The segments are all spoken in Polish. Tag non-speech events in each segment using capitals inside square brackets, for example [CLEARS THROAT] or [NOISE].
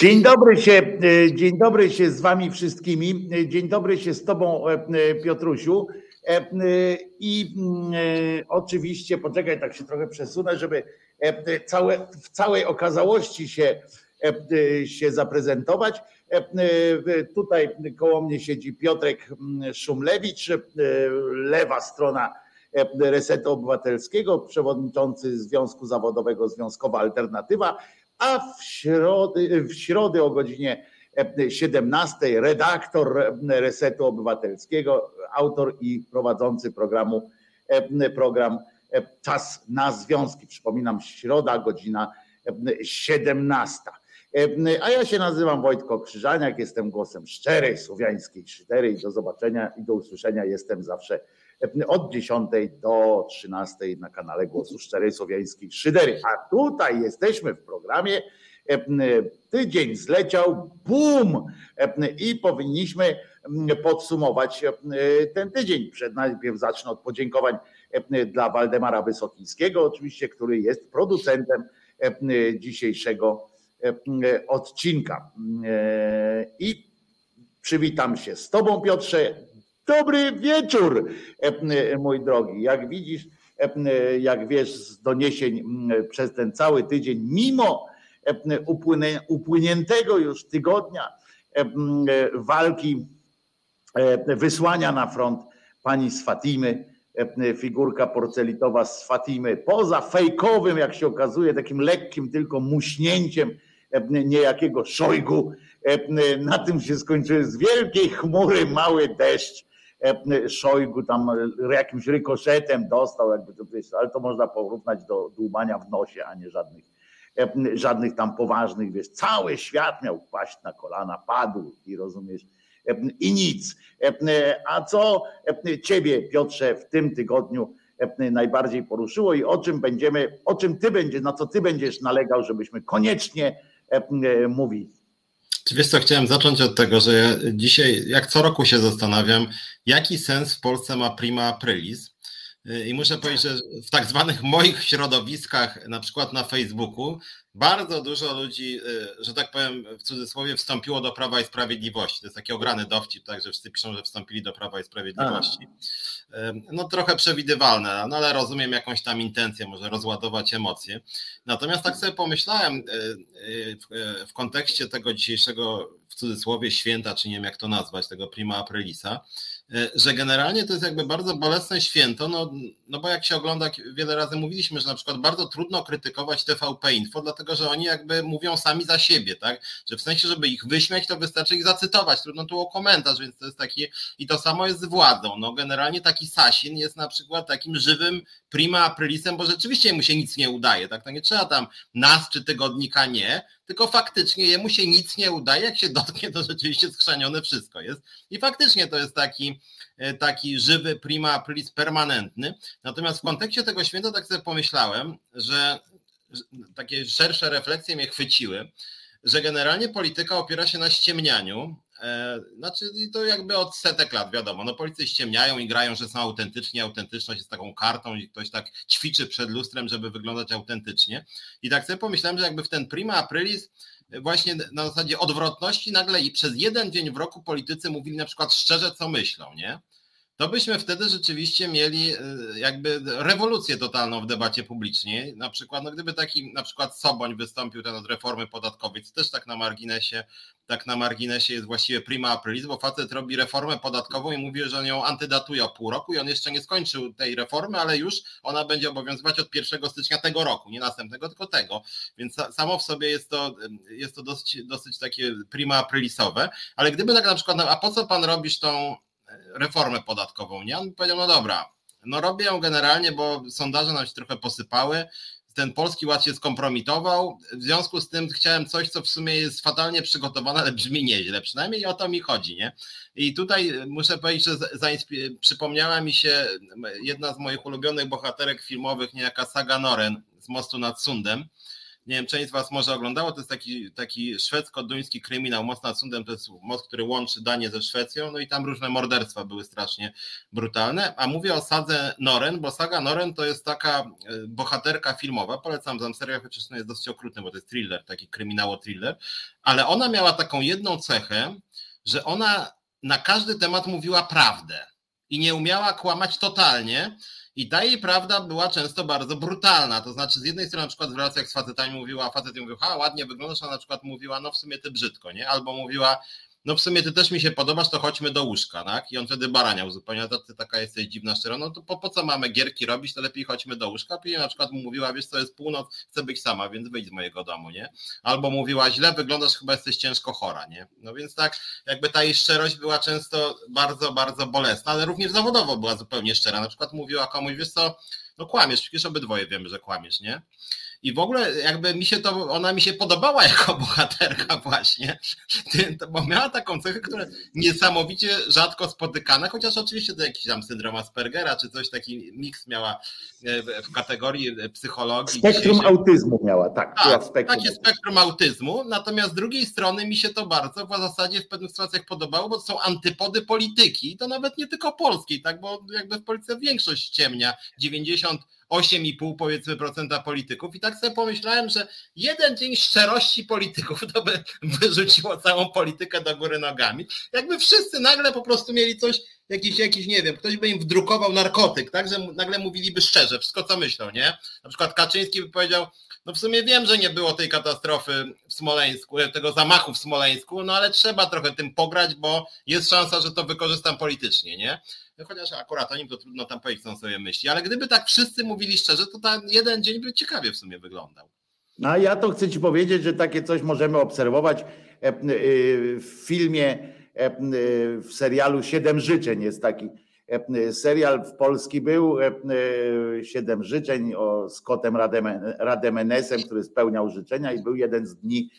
Dzień dobry się, e, dzień dobry się z wami wszystkimi. E, dzień dobry się z tobą, e, Piotrusiu. I mm, oczywiście, poczekaj, tak się trochę przesunę, żeby całe, w całej okazałości się, się zaprezentować. Tutaj koło mnie siedzi Piotrek mm, Szumlewicz, lewa strona Resetu Obywatelskiego, przewodniczący Związku Zawodowego Związkowa Alternatywa, a w środę, w środę o godzinie 17 redaktor Resetu Obywatelskiego, autor i prowadzący programu program Czas na Związki. Przypominam, środa, godzina 17. A ja się nazywam Wojtko Krzyżaniak, jestem głosem szczerej słowiańskiej szydery i do zobaczenia i do usłyszenia jestem zawsze od 10 do 13 na kanale Głosu Szczerej Słowiańskiej Szydery. A tutaj jesteśmy w programie Tydzień zleciał, bum! I powinniśmy podsumować ten tydzień. Przed najpierw zacznę od podziękowań dla Waldemara Wysokińskiego, oczywiście, który jest producentem dzisiejszego odcinka. I przywitam się z Tobą, Piotrze. Dobry wieczór, mój drogi. Jak widzisz, jak wiesz z doniesień przez ten cały tydzień, mimo upłyniętego już tygodnia walki, wysłania na front pani z Fatimy, figurka porcelitowa z Fatimy, poza fejkowym, jak się okazuje, takim lekkim tylko muśnięciem niejakiego szojgu. Na tym się skończyły z wielkiej chmury mały deszcz. Szojgu tam jakimś rykoszetem dostał, jakby to, ale to można porównać do dłubania w nosie, a nie żadnych żadnych tam poważnych, wiesz, cały świat miał paść na kolana, padł i rozumiesz, i nic. A co ciebie, Piotrze, w tym tygodniu najbardziej poruszyło i o czym będziemy, o czym ty będziesz, na co ty będziesz nalegał, żebyśmy koniecznie mówili? Wiesz co, chciałem zacząć od tego, że dzisiaj, jak co roku się zastanawiam, jaki sens w Polsce ma prima aprilis, i muszę powiedzieć, że w tak zwanych moich środowiskach, na przykład na Facebooku, bardzo dużo ludzi, y, że tak powiem w cudzysłowie, wstąpiło do Prawa i Sprawiedliwości. To jest taki ograny dowcip, tak, że wszyscy piszą, że wstąpili do Prawa i Sprawiedliwości. No trochę przewidywalne, no ale rozumiem jakąś tam intencję, może rozładować emocje. Natomiast tak sobie pomyślałem y, y, w kontekście tego dzisiejszego, w cudzysłowie, święta, czy nie wiem jak to nazwać, tego prima aprilisa, że generalnie to jest jakby bardzo bolesne święto, no, no bo jak się ogląda, wiele razy mówiliśmy, że na przykład bardzo trudno krytykować TVP Info, dlatego że oni jakby mówią sami za siebie, tak? Że w sensie, żeby ich wyśmiać, to wystarczy ich zacytować, trudno tu o komentarz, więc to jest taki, i to samo jest z władzą, no generalnie taki Sasin jest na przykład takim żywym prima aprilisem, bo rzeczywiście mu się nic nie udaje, tak? To nie trzeba tam nas czy tygodnika nie, tylko faktycznie jemu się nic nie udaje, jak się dotknie, to rzeczywiście skrzanione wszystko jest. I faktycznie to jest taki, e, taki żywy prima aprilis permanentny. Natomiast w kontekście tego święta tak sobie pomyślałem, że takie szersze refleksje mnie chwyciły, że generalnie polityka opiera się na ściemnianiu, znaczy to jakby od setek lat wiadomo, no policy ściemniają i grają, że są autentyczni, autentyczność jest taką kartą i ktoś tak ćwiczy przed lustrem, żeby wyglądać autentycznie. I tak sobie pomyślałem, że jakby w ten prima aprilis właśnie na zasadzie odwrotności nagle i przez jeden dzień w roku politycy mówili na przykład szczerze, co myślą, nie? To byśmy wtedy rzeczywiście mieli y, jakby rewolucję totalną w debacie publicznej. Na przykład, no gdyby taki na przykład Soboń wystąpił ten od reformy podatkowej, to też tak na marginesie, tak na marginesie jest właściwie prima aprilis, bo facet robi reformę podatkową i mówi, że ją antydatuje o pół roku i on jeszcze nie skończył tej reformy, ale już ona będzie obowiązywać od 1 stycznia tego roku, nie następnego, tylko tego. Więc samo w sobie jest to, jest to dosyć, dosyć takie prima aprilisowe, ale gdyby tak na przykład, a po co pan robisz tą reformę podatkową, nie? On powiedział, no dobra, no robię ją generalnie, bo sondaże nam się trochę posypały, ten polski ład się skompromitował, w związku z tym chciałem coś, co w sumie jest fatalnie przygotowane, ale brzmi nieźle, przynajmniej o to mi chodzi, nie? I tutaj muszę powiedzieć, że przypomniała mi się jedna z moich ulubionych bohaterek filmowych, niejaka Saga Noren z Mostu nad Sundem, nie wiem, część z Was może oglądało, to jest taki, taki szwedzko-duński kryminał, Most nad Sundem to jest most, który łączy Danię ze Szwecją, no i tam różne morderstwa były strasznie brutalne, a mówię o sadze Noren, bo saga Noren to jest taka e, bohaterka filmowa, polecam tam serial, chociaż jest dosyć okrutny, bo to jest thriller, taki kryminało-thriller, ale ona miała taką jedną cechę, że ona na każdy temat mówiła prawdę i nie umiała kłamać totalnie, i ta jej prawda była często bardzo brutalna. To znaczy, z jednej strony, na przykład w relacjach z facetami mówiła, facet mówił, ha, ładnie wyglądasz, a na przykład mówiła, no w sumie ty brzydko, nie? Albo mówiła, no w sumie ty też mi się podobasz, to chodźmy do łóżka, tak? I on wtedy baraniał zupełnie, to ty taka jesteś dziwna szczera, no to po, po co mamy gierki robić, to lepiej chodźmy do łóżka. I na przykład mu mówiła, wiesz co, jest północ, chcę być sama, więc wyjdź z mojego domu, nie? Albo mówiła, źle wyglądasz, chyba jesteś ciężko chora, nie? No więc tak, jakby ta jej szczerość była często bardzo, bardzo bolesna, ale również zawodowo była zupełnie szczera. Na przykład mówiła komuś, wiesz co, no kłamiesz, przecież obydwoje wiemy, że kłamiesz, nie? I w ogóle jakby mi się to, ona mi się podobała [LAUGHS] jako bohaterka właśnie, [LAUGHS] bo miała taką cechę, która niesamowicie rzadko spotykana, chociaż oczywiście to jakiś tam syndrom Aspergera, czy coś, taki miks miała e, w kategorii psychologii. Spektrum autyzmu miała, tak. tak spektrum. takie spektrum autyzmu, natomiast z drugiej strony mi się to bardzo w zasadzie w pewnych sytuacjach podobało, bo to są antypody polityki, to nawet nie tylko polskiej, tak, bo jakby w Polsce większość ciemnia, 90 8,5 powiedzmy procenta polityków i tak sobie pomyślałem, że jeden dzień szczerości polityków to by [LAUGHS] wyrzuciło całą politykę do góry nogami. Jakby wszyscy nagle po prostu mieli coś, jakiś, jakiś nie wiem, ktoś by im wdrukował narkotyk, tak, że nagle mówiliby szczerze wszystko co myślą, nie? Na przykład Kaczyński by powiedział, no w sumie wiem, że nie było tej katastrofy w Smoleńsku, tego zamachu w Smoleńsku, no ale trzeba trochę tym pograć, bo jest szansa, że to wykorzystam politycznie, nie? No chociaż akurat o nim to trudno tam powiedzieć, co sobie myśli, ale gdyby tak wszyscy mówili szczerze, to ten jeden dzień by ciekawie w sumie wyglądał. No a ja to chcę ci powiedzieć, że takie coś możemy obserwować e, e, w filmie, e, w serialu Siedem życzeń jest taki serial w Polski był e, e, Siedem życzeń o, z Rademenesem, który spełniał życzenia i był jeden z dni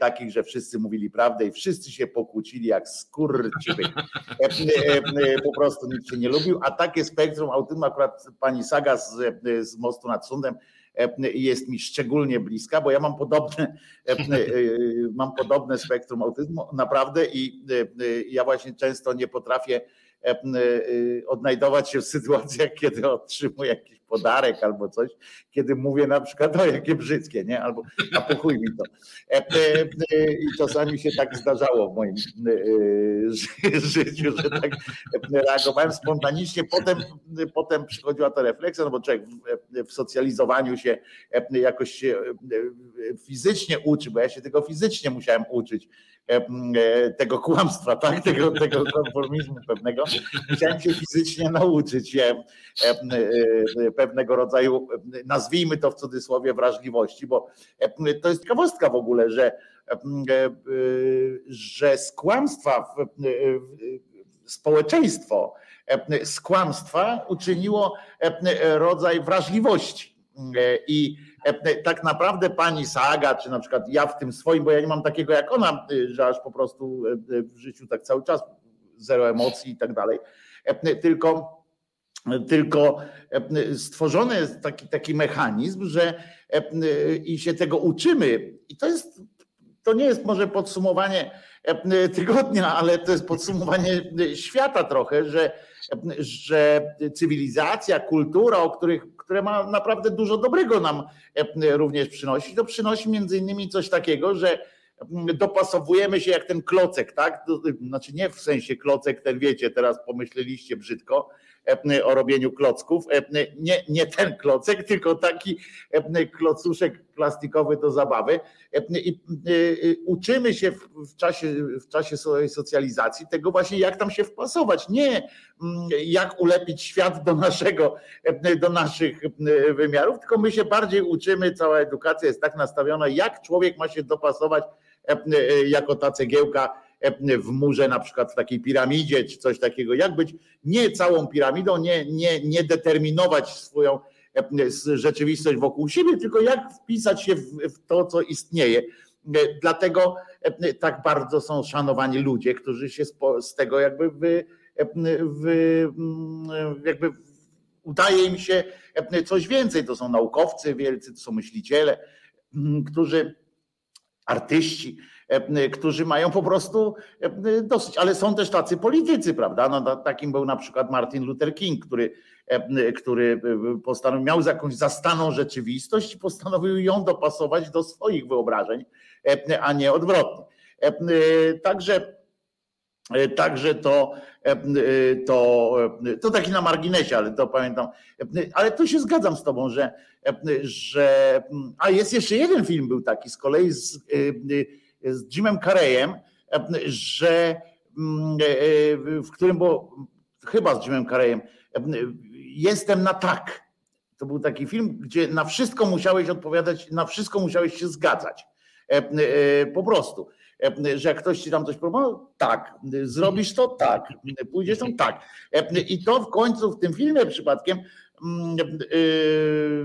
takich, że wszyscy mówili prawdę i wszyscy się pokłócili jak skurczyby. Po prostu nikt się nie lubił, a takie spektrum autyzmu akurat pani Saga z, z Mostu nad Sundem jest mi szczególnie bliska, bo ja mam podobne, mam podobne spektrum autyzmu naprawdę i ja właśnie często nie potrafię E, e, odnajdować się w sytuacjach, [LAUGHS] kiedy otrzymuję jakiś podarek albo coś, kiedy mówię na przykład, o jakie brzydkie, nie? Albo a pochuj mi to. E, I czasami się tak zdarzało w moim [LAUGHS] życiu, że tak reagowałem spontanicznie. Potem, potem przychodziła ta refleksja, no bo człowiek w socjalizowaniu się jakoś się fizycznie uczy, bo ja się tego fizycznie musiałem uczyć E, tego kłamstwa, tak? [LAUGHS] tego, tego konformizmu pewnego. Musiałem się fizycznie nauczyć e, e, pewnego rodzaju, nazwijmy to w cudzysłowie, wrażliwości, bo to jest ciekawostka w ogóle, że, że z kłamstwa społeczeństwo z kłamstwa uczyniło rodzaj wrażliwości. I E, tak naprawdę pani Saga, czy na przykład ja w tym swoim, bo ja nie mam takiego jak ona, y, że aż po prostu e, w życiu tak cały czas zero emocji i tak dalej, e, tylko tylko stworzony jest taki, taki mechanizm, że i się tego uczymy. I to jest, to nie jest może podsumowanie tygodnia, ale to jest podsumowanie świata trochę, że, że cywilizacja, kultura, o których które ma naprawdę dużo dobrego nam e, również przynosić. To przynosi między innymi coś takiego, że mm, dopasowujemy się jak ten klocek, tak? Znaczy nie w sensie klocek, ten wiecie, teraz pomyśleliście brzydko, o robieniu klocków. Nie, nie ten klocek, [LAUGHS] tylko taki klocuszek plastikowy do zabawy. I uczymy się w czasie, w czasie swojej socjalizacji tego właśnie, jak tam się wpasować. Nie mm, jak ulepić świat do naszego, do naszych wymiarów, tylko my się bardziej uczymy, cała edukacja jest tak nastawiona, jak człowiek ma się dopasować jako ta cegiełka w murze, na przykład w takiej piramidzie, czy coś takiego, jak być nie całą piramidą, nie, nie, nie determinować swoją e, rzeczywistość wokół siebie, tylko jak wpisać się w, to, co istnieje. E, dlatego tak bardzo są szanowani ludzie, którzy się z tego jakby wy, wy, jakby udaje im się coś więcej. To są naukowcy wielcy, to są myśliciele, którzy artyści, którzy mają po prostu dosyć, ale są też tacy politycy, prawda? No, takim był na przykład Martin Luther King, który, który postanowił, miał jakąś zastaną rzeczywistość i postanowił ją dopasować do swoich wyobrażeń, a nie odwrotnie. Także E, także to, e, e, to, to taki na marginesie, ale to pamiętam. Ale tu się zgadzam z tobą, że, że a jest jeszcze jeden film był taki z kolei z, z Jimem Carreyem, że w którym było chyba z Jimem Carreyem jestem na tak. To był taki film, gdzie na wszystko musiałeś odpowiadać, na wszystko musiałeś się zgadzać. Po prostu. E, że jak ktoś ci tam coś proponował, tak, zrobisz to, tak, pójdziesz tam, tak. E, I to w końcu w tym filmie przypadkiem mm, e,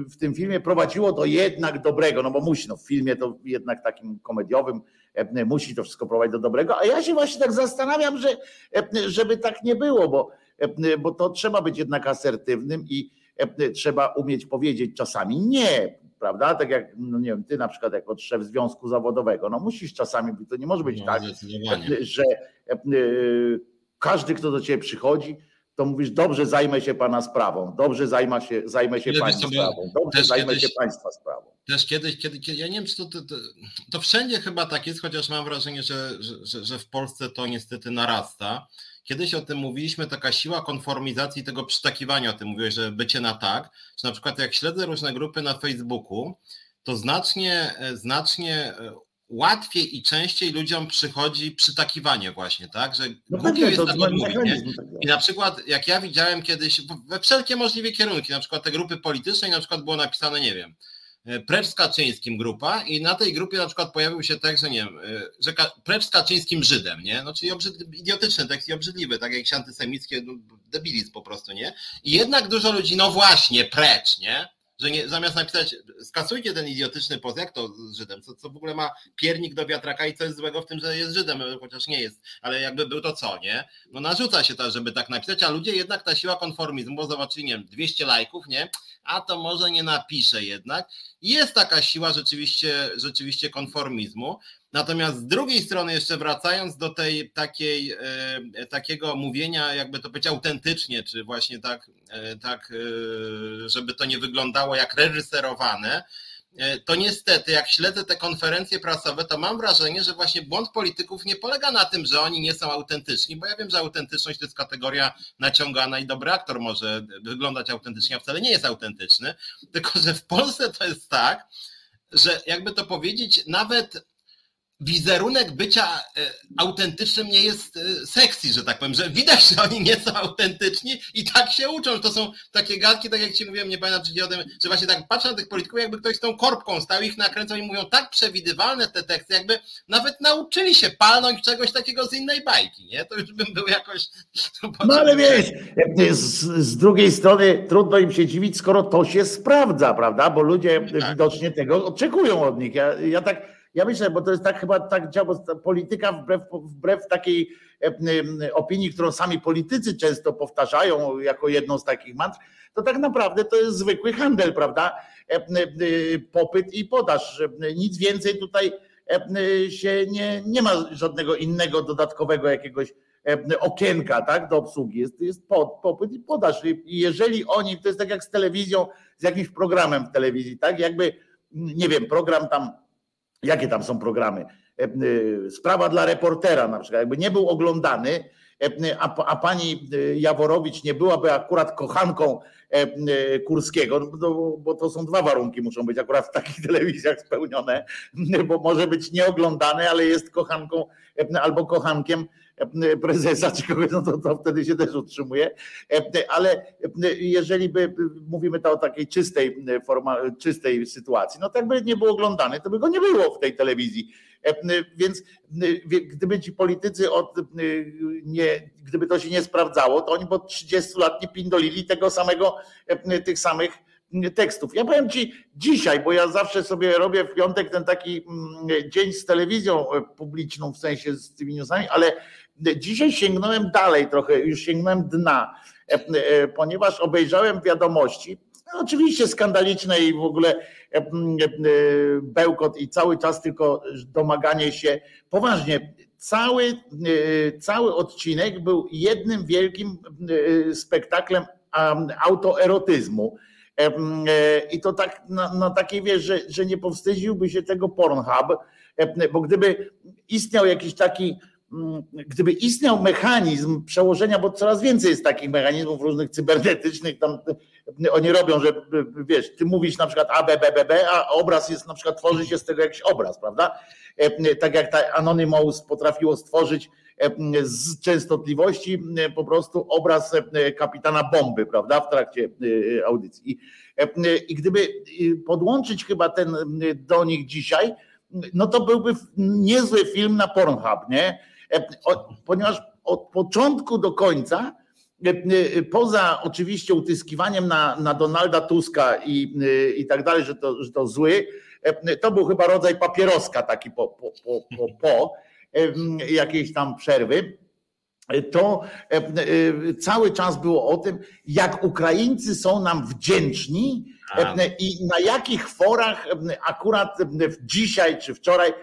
w tym filmie prowadziło do jednak dobrego, no bo musi, no w filmie to jednak takim komediowym musi to wszystko prowadzić do dobrego, a ja się właśnie tak zastanawiam, że żeby tak nie było, bo, bo to trzeba być jednak asertywnym i trzeba umieć powiedzieć czasami nie, prawda? Tak jak, no nie wiem, ty na przykład jako szef związku zawodowego, no musisz czasami, to nie może być no, tak, że e, każdy, kto do ciebie przychodzi, to mówisz, dobrze zajmę się pana sprawą, dobrze zajmę się, zajmę się państwa sprawą, dobrze zajmę kiedyś, się państwa sprawą. Też kiedyś, kiedy, kiedy, ja nie wiem, czy to, to, to, to wszędzie chyba tak jest, chociaż mam wrażenie, że, że, że w Polsce to niestety narasta. Kiedyś o tym mówiliśmy, taka siła konformizacji tego przytakiwania, o tym mówiłeś, że bycie na tak, że na przykład jak śledzę różne grupy na Facebooku, to znacznie, e, znacznie e, łatwiej i częściej ludziom przychodzi przytakiwanie właśnie, tak? Że no głupio jest tak odmówić, tak I na przykład jak ja widziałem kiedyś we wszelkie możliwe kierunki, na przykład te grupy polityczne i na przykład było napisane, nie wiem, E, precz z Kaczyńskim grupa i na tej grupie na przykład pojawił się tekst, że nie wiem, e, że precz z Kaczyńskim Żydem, nie? No czyli obrzyd, idiotyczny tekst i obrzydliwy, tak jak antysemickie, no, debilizm po prostu, nie? I jednak dużo ludzi, no właśnie, precz, nie? Że nie, zamiast napisać, skasujcie ten idiotyczny post, jak to z Żydem, co, co w ogóle ma piernik do wiatraka i co jest złego w tym, że jest Żydem, chociaż nie jest, ale jakby był to co, nie? No narzuca się to, żeby tak napisać, a ludzie jednak ta siła konformizmu, bo zobaczyli, nie wiem, 200 lajków, nie? A to może nie napiszę jednak. Jest taka siła rzeczywiście, rzeczywiście konformizmu, Natomiast z drugiej strony, jeszcze wracając do tej takiej, e, takiego mówienia, jakby to być autentycznie, czy właśnie tak, e, tak, e, żeby to nie wyglądało jak reżyserowane, to niestety, jak śledzę te konferencje prasowe, to mam wrażenie, że właśnie błąd polityków nie polega na tym, że oni nie są autentyczni, bo ja wiem, że autentyczność to jest kategoria naciągana i dobry aktor może wyglądać autentycznie, a wcale nie jest autentyczny, tylko że w Polsce to jest tak, że jakby to powiedzieć, nawet wizerunek bycia e, autentycznym nie jest e, sexy, że tak powiem, że widać, że oni nie są autentyczni i tak się uczą, to są takie gadki, tak jak ci mówiłem, nie pamiętam czy tym, że właśnie tak patrzę na tych polityków, jakby ktoś z tą korbką stał, ich nakręcał i mówią tak przewidywalne te teksty, jakby nawet nauczyli się palnąć czegoś takiego z innej bajki, nie? To już bym był jakoś... [LAUGHS] No ale wiesz, z, z drugiej strony trudno im się dziwić, skoro to się sprawdza, prawda, bo ludzie tak. widocznie tego oczekują od nich. Ja, ja tak ja myślę, bo to jest tak chyba tak działa, polityka wbrew, wbrew takiej e, opinii, którą sami politycy często powtarzają jako jedną z takich mantr, to tak naprawdę to jest zwykły handel, prawda? E, e, popyt i podaż. Nic więcej tutaj się nie, nie ma żadnego innego dodatkowego jakiegoś okienka tak, do obsługi. Jest, jest popyt i podaż. I jeżeli oni, to jest tak jak z telewizją, z jakimś programem w telewizji, tak? Jakby, nie wiem, program tam Jakie tam są programy? E, e, sprawa dla reportera na przykład, jakby nie był oglądany, e, a, a pani Jaworowicz nie byłaby akurat kochanką Kurskiego, no, bo to są dwa warunki, muszą być akurat w takich [LAUGHS] telewizjach spełnione, bo może być nieoglądany, ale jest kochanką albo kochankiem prezesa [LAUGHS] czy kogoś, no to, to wtedy się też utrzymuje. Ale jeżeli by mówimy to o takiej czystej, forma, czystej sytuacji, no tak by nie był oglądany, to by go nie było w tej telewizji. Więc gdyby ci politycy od, nie, gdyby to się nie sprawdzało, to oni po 30 lat nie pindolili tego samego, tych samych tekstów. Ja powiem Ci dzisiaj, bo ja zawsze sobie robię w piątek ten taki dzień z telewizją publiczną, w sensie z tymi newsami, ale Dzisiaj sięgnąłem dalej trochę, już sięgnąłem dna, e, e, ponieważ obejrzałem wiadomości no, oczywiście skandaliczne i w ogóle bełkot i cały czas tylko domaganie się, poważnie, cały, cały odcinek był jednym wielkim spektaklem autoerotyzmu. I to tak na, na takiej że, że nie powstydziłby się tego Pornhub, bo gdyby istniał jakiś taki gdyby istniał mechanizm przełożenia, bo coraz więcej jest takich mechanizmów różnych cybernetycznych, tam oni robią, że wiesz, ty mówisz na przykład A, B, B, B, B, a obraz jest na przykład, tworzy się z tego jakiś obraz, prawda? E, tak jak ta Anonymous potrafiło stworzyć e, z częstotliwości e, po prostu obraz kapitana bomby, prawda, w trakcie audycji. I gdyby podłączyć chyba ten do nich dzisiaj, no to byłby niezły film na Pornhub, nie? E, ponieważ od początku do końca, e, e, poza oczywiście utyskiwaniem na, na Donalda Tuska i, i tak dalej, że to, że to zły, to był chyba rodzaj papieroska taki po, po, po, po, po jakiejś tam przerwy to cały czas było o tym, jak Ukraińcy są nam wdzięczni i na jakich forach akurat dzisiaj czy wczoraj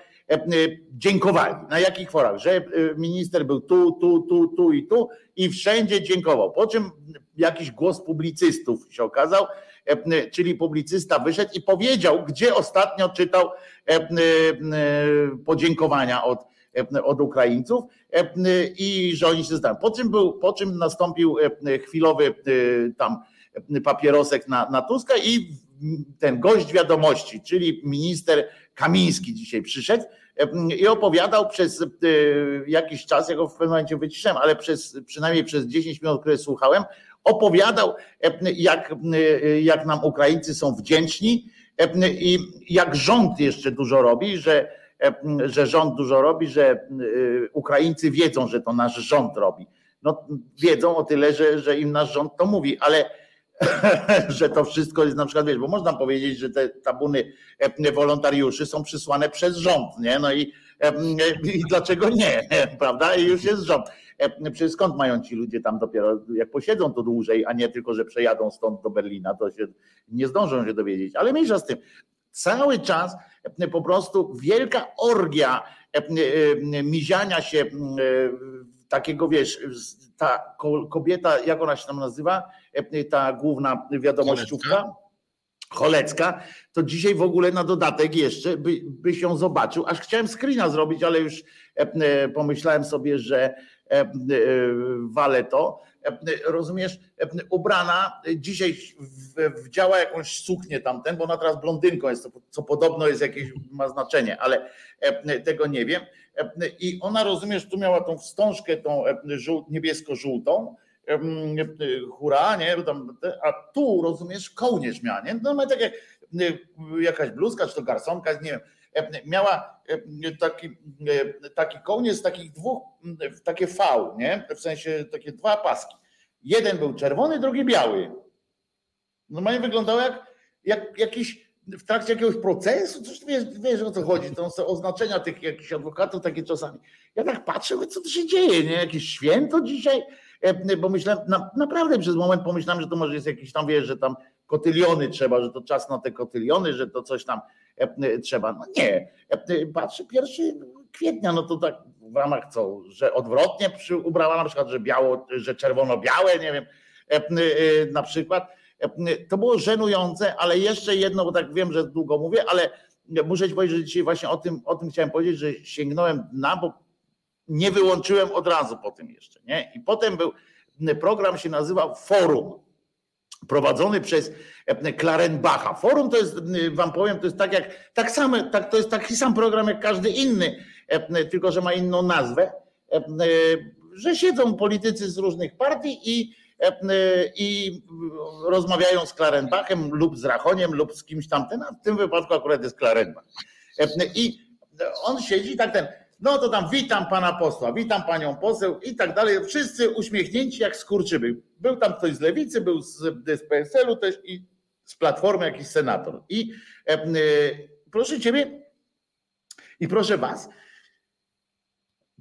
dziękowali. Na jakich forach? Że e, minister był tu, tu, tu, tu i tu i wszędzie dziękował. Po czym jakiś głos publicystów się okazał, czyli publicysta wyszedł i powiedział, gdzie ostatnio czytał podziękowania od, od Ukraińców i że oni się znają. Po czym, był, po czym nastąpił chwilowy tam papierosek na, na Tuska i ten gość wiadomości, czyli minister Kamiński dzisiaj przyszedł i opowiadał przez e, jakiś czas, ja go w pewnym momencie wyciszyłem, ale przez, przynajmniej przez 10 minut, które słuchałem, opowiadał, jak, jak nam Ukraińcy są wdzięczni i jak rząd jeszcze dużo robi, że, że rząd dużo robi, że e, Ukraińcy wiedzą, że to nasz rząd robi. No, wiedzą o tyle, że, że im nasz rząd to mówi, ale [LAUGHS] że to wszystko jest na przykład, wiesz, bo można powiedzieć, że te tabuny e, wolontariuszy są przysłane przez rząd, nie? No i, e, i dlaczego nie, [LAUGHS] prawda? I już jest rząd. E, przecież skąd mają ci ludzie tam dopiero, jak posiedzą to dłużej, a nie tylko, że przejadą stąd do Berlina, to się nie zdążą się dowiedzieć. Ale mniejsza z tym, cały czas po prostu wielka orgia miziania się takiego, wiesz, ta kobieta, jak ona się tam nazywa, e, ta główna wiadomościówka, Cholecka, to dzisiaj w ogóle na dodatek jeszcze by, byś ją zobaczył, aż chciałem screena zrobić, ale już e, e, pomyślałem sobie, że walę to, rozumiesz, ubrana dzisiaj wdziała jakąś suknię tamten, bo ona teraz blondynką jest, co podobno jest jakieś, ma znaczenie, ale tego nie wiem. I ona, rozumiesz, tu miała tą wstążkę, tą niebiesko-żółtą, hura, nie, a tu, rozumiesz, kołnierz miała, nie? No, tak jak jakaś bluzka, czy to garsonka, nie wiem, miała taki, taki kołnierz z takich dwóch, takie V, nie? W sensie takie dwa paski. Jeden był czerwony, drugi biały. Normalnie wyglądało jak, jak jakiś w trakcie jakiegoś procesu, coś wiesz, wiesz o co chodzi, to są oznaczenia tych jakichś adwokatów takie czasami. Ja tak patrzę, co to się dzieje, nie? Jakieś święto dzisiaj? E, bo myślałem, na, naprawdę przez moment pomyślałem, że to może jest jakiś tam, wiesz, że tam kotyliony trzeba, że to czas na te kotyliony, że to coś tam e, trzeba. No nie, e, patrzę, pierwszy kwietnia, no to tak w ramach co, że odwrotnie ubrała na przykład, że biało, że czerwono-białe, nie wiem, na przykład to było żenujące, ale jeszcze jedno, bo tak wiem, że długo mówię, ale muszę ci powiedzieć, że dzisiaj właśnie o tym, o tym chciałem powiedzieć, że sięgnąłem na, bo nie wyłączyłem od razu po tym jeszcze. Nie? I potem był, program się nazywał Forum, prowadzony przez Klarenbacha. Forum to jest, wam powiem, to jest tak jak, tak samo, tak, to jest taki sam program jak każdy inny, tylko że ma inną nazwę, że siedzą politycy z różnych partii i i rozmawiają z Klarenbachem lub z Rachoniem lub z kimś tamtym, a w tym wypadku akurat jest Klarenbach. I on siedzi tak ten, no to tam witam pana posła, witam panią poseł i tak dalej. Wszyscy uśmiechnięci jak skurczyby. Był tam ktoś z lewicy, był z, z PSL-u też i z Platformy jakiś senator. I e, proszę ciebie i proszę was,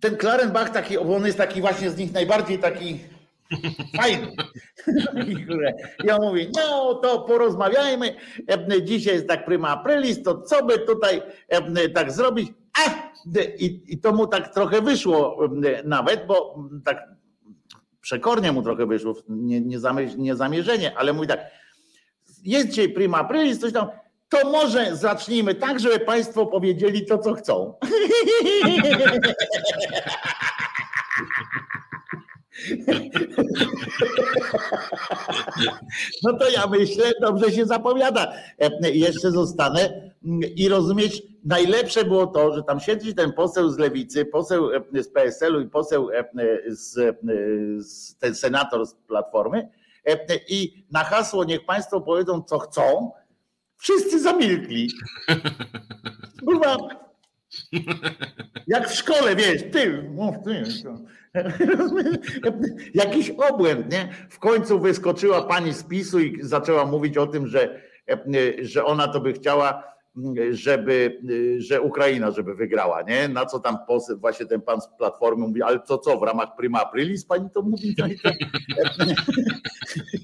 ten Klarenbach taki, on jest taki właśnie z nich najbardziej taki [LAUGHS] Fajny. Ja mówię, no to porozmawiajmy. Dzisiaj jest tak prima aprilis, to co by tutaj tak zrobić? A! I, I to mu tak trochę wyszło nawet, bo tak przekornie mu trochę wyszło, nie, nie, nie zamierzenie, ale mówi tak, jest dzisiaj prima aprilis, coś tam, to może zacznijmy tak, żeby Państwo powiedzieli to, co chcą. [LAUGHS] No to ja myślę, dobrze się zapowiada. Jeszcze zostanę i rozumieć, najlepsze było to, że tam siedzi ten poseł z lewicy, poseł z PSL-u i poseł z, z ten senator z Platformy i na hasło niech Państwo powiedzą, co chcą, wszyscy zamilkli. [LAUGHS] Kurwa, jak w szkole, wiesz, ty, mów ty. [LAUGHS] Jakiś obłęd, nie? W końcu wyskoczyła pani z PiSu i zaczęła mówić o tym, że, że ona to by chciała żeby, że Ukraina żeby wygrała, nie? Na co tam poseł, właśnie ten pan z Platformy mówi, ale to co, w ramach prima aprilis pani to mówi? No i, to,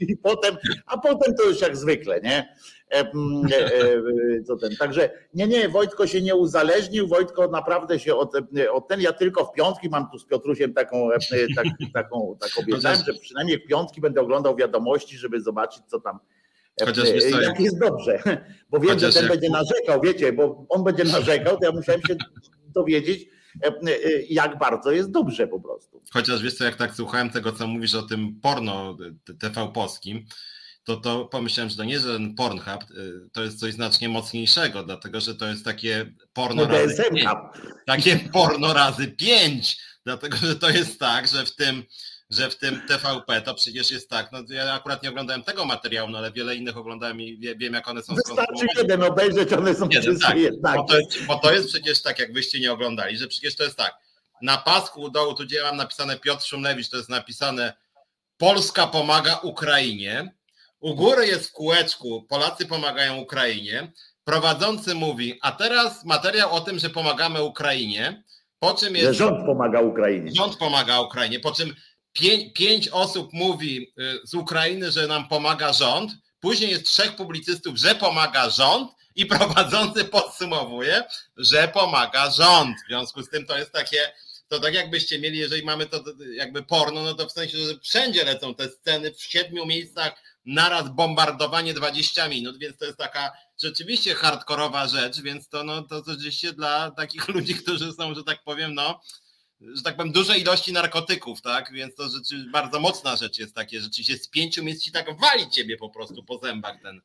I potem, a potem to już jak zwykle, nie? E, e, co ten. Także nie, nie, Wojtko się nie uzależnił, Wojtko naprawdę się od, od ten, ja tylko w piątki mam tu z Piotrusiem taką, tak, taką, tak obiecałem, że przynajmniej w piątki będę oglądał wiadomości, żeby zobaczyć, co tam Chociaż jak jest dobrze, [LAUGHS] bo wiem, Chociaż że ten jak... będzie narzekał, wiecie, bo on będzie [LAUGHS] narzekał, to ja musiałem się dowiedzieć, jak bardzo jest dobrze po prostu. Chociaż wiesz co, jak tak słuchałem tego, co mówisz o tym porno TV polskim, to, to pomyślałem, że to nie, że ten Pornhub to jest coś znacznie mocniejszego, dlatego że to jest takie porno no razy pięć, takie porno razy pięć, dlatego że to jest tak, że w tym że w tym TVP to przecież jest tak, no ja akurat nie oglądałem tego materiału, no ale wiele innych oglądałem i wie, wiem jak one są Wystarczy jeden obejrzeć, one są jeden, tak, Bo to, jest, bo to jest przecież tak, jakbyście nie oglądali, że przecież to jest tak, na pasku u dołu, tu gdzie mam napisane Piotr Szumlewicz, to jest napisane Polska pomaga Ukrainie, u góry jest w kółeczku Polacy pomagają Ukrainie, prowadzący mówi, a teraz materiał o tym, że pomagamy Ukrainie, po czym jest... Że rząd pomaga Ukrainie. Rząd pomaga Ukrainie, po czym pięć, pięć osób mówi y, z Ukrainy, że nam pomaga rząd, później jest trzech publicystów, że pomaga rząd i [LAUGHS] prowadzący podsumowuje, że pomaga rząd. W związku z tym to jest takie, to tak jakbyście mieli, jeżeli mamy to jakby porno, no to w sensie, że wszędzie lecą te sceny w siedmiu miejscach naraz bombardowanie 20 minut, więc to jest taka rzeczywiście hardkorowa rzecz, więc to, no, to rzeczywiście dla takich [LAUGHS] ludzi, którzy są, że tak powiem, no, że tak powiem, duże ilości narkotyków, tak? Więc to rzeczy, bardzo mocna rzecz jest takie, rzeczywiście z pięciu miejsc ci tak wali ciebie po prostu po zębach ten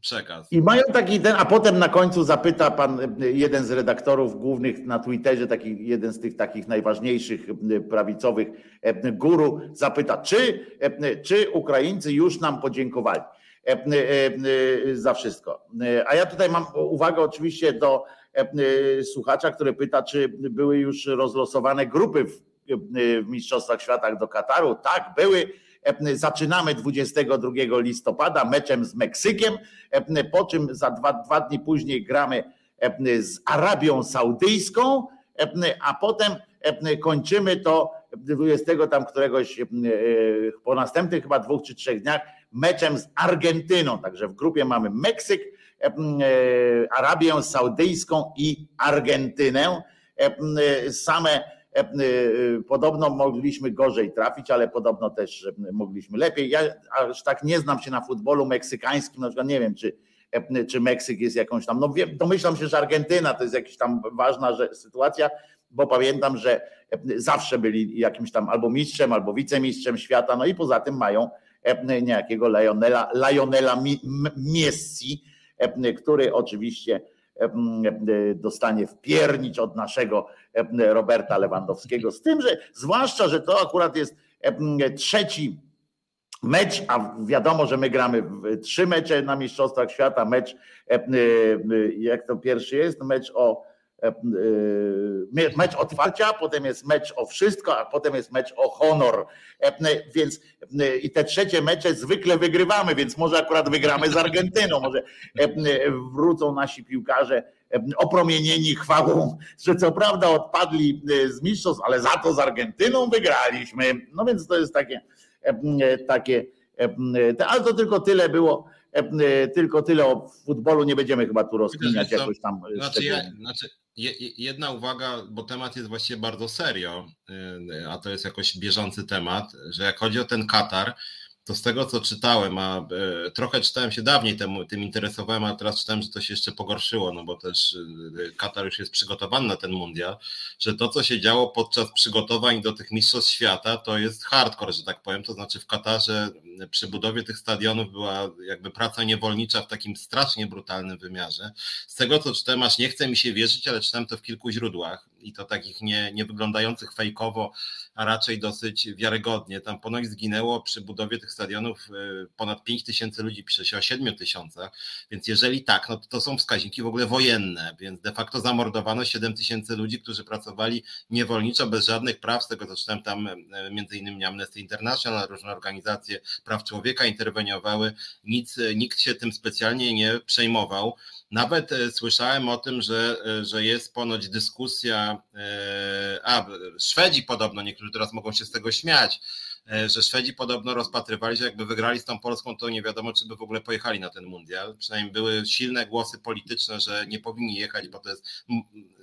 przekaz. I mają taki ten, a potem na końcu zapyta pan jeden z redaktorów głównych na Twitterze, taki jeden z tych takich najważniejszych prawicowych guru, zapyta, czy, czy Ukraińcy już nam podziękowali za wszystko. A ja tutaj mam uwagę oczywiście do słuchacza, który pyta, czy były już rozlosowane grupy w, w Mistrzostwach Świata do Kataru. Tak, były. E, zaczynamy 22 listopada meczem z Meksykiem, e, po czym za dwa, dwa dni później gramy z Arabią Saudyjską, a potem kończymy to 20 tam któregoś po następnych chyba dwóch czy trzech dniach meczem z Argentyną. Także w grupie mamy Meksyk, E, Arabię Saudyjską i Argentynę. Same podobno mogliśmy gorzej trafić, ale podobno też mogliśmy lepiej. Ja aż tak nie znam się na futbolu meksykańskim, na przykład nie wiem, czy, czy Meksyk jest jakąś tam, no wiem, domyślam się, że Argentyna to jest jakaś tam ważna sytuacja, bo pamiętam, że zawsze byli jakimś tam albo mistrzem, albo wicemistrzem świata, no i poza tym mają niejakiego Lionela, Lionela Messi, E, który oczywiście dostanie wpiernicz od naszego Roberta Lewandowskiego. Z tym, że zwłaszcza, że to akurat jest trzeci mecz, a wiadomo, że my gramy trzy mecze na Mistrzostwach Świata, mecz, jak to pierwszy jest, mecz o mecz otwarcia, potem jest mecz o wszystko, a potem jest mecz o honor. E, więc i te trzecie mecze zwykle wygrywamy, więc może akurat wygramy z Argentyną, może wrócą nasi piłkarze opromienieni chwałą, że co prawda odpadli z mistrzostw, ale za to z Argentyną wygraliśmy. No więc to jest takie, takie ale to tylko tyle było tylko tyle o futbolu, nie będziemy chyba tu rozkminiać jakoś tam. Znaczy, ja, znaczy, jedna uwaga, bo temat jest właściwie bardzo serio, a to jest jakoś bieżący temat, że jak chodzi o ten Katar, to z tego co czytałem, a e, trochę czytałem się dawniej temu, tym interesowałem, a teraz czytałem, że to się jeszcze pogorszyło, no bo też e, Katar już jest przygotowany na ten mundial, że to co się działo podczas przygotowań do tych mistrzostw świata to jest hardcore, że tak powiem, to znaczy w Katarze przy budowie tych stadionów była jakby praca niewolnicza w takim strasznie brutalnym wymiarze. Z tego co czytałem, aż nie chce mi się wierzyć, ale czytałem to w kilku źródłach i to takich nie, nie wyglądających fejkowo, a raczej dosyć wiarygodnie. Tam ponoć zginęło przy budowie tych stadionów y, ponad 5 tysięcy ludzi, się o 7 tysiącach, więc jeżeli tak, no to, to są wskaźniki w ogóle wojenne, więc de facto zamordowano 7 tysięcy ludzi, którzy pracowali niewolniczo, bez żadnych praw, z tego co czytałem tam y, między innymi Amnesty International, różne organizacje praw człowieka interweniowały, nic, y, nikt się tym specjalnie nie przejmował. Nawet e, słyszałem o tym, że, e, że jest ponoć dyskusja, e, a Szwedzi podobno, niektórzy teraz mogą się z tego śmiać, że Szwedzi podobno rozpatrywali, że jakby wygrali z tą Polską, to nie wiadomo, czy by w ogóle pojechali na ten mundial. Przynajmniej były silne głosy polityczne, że nie powinni jechać, bo to jest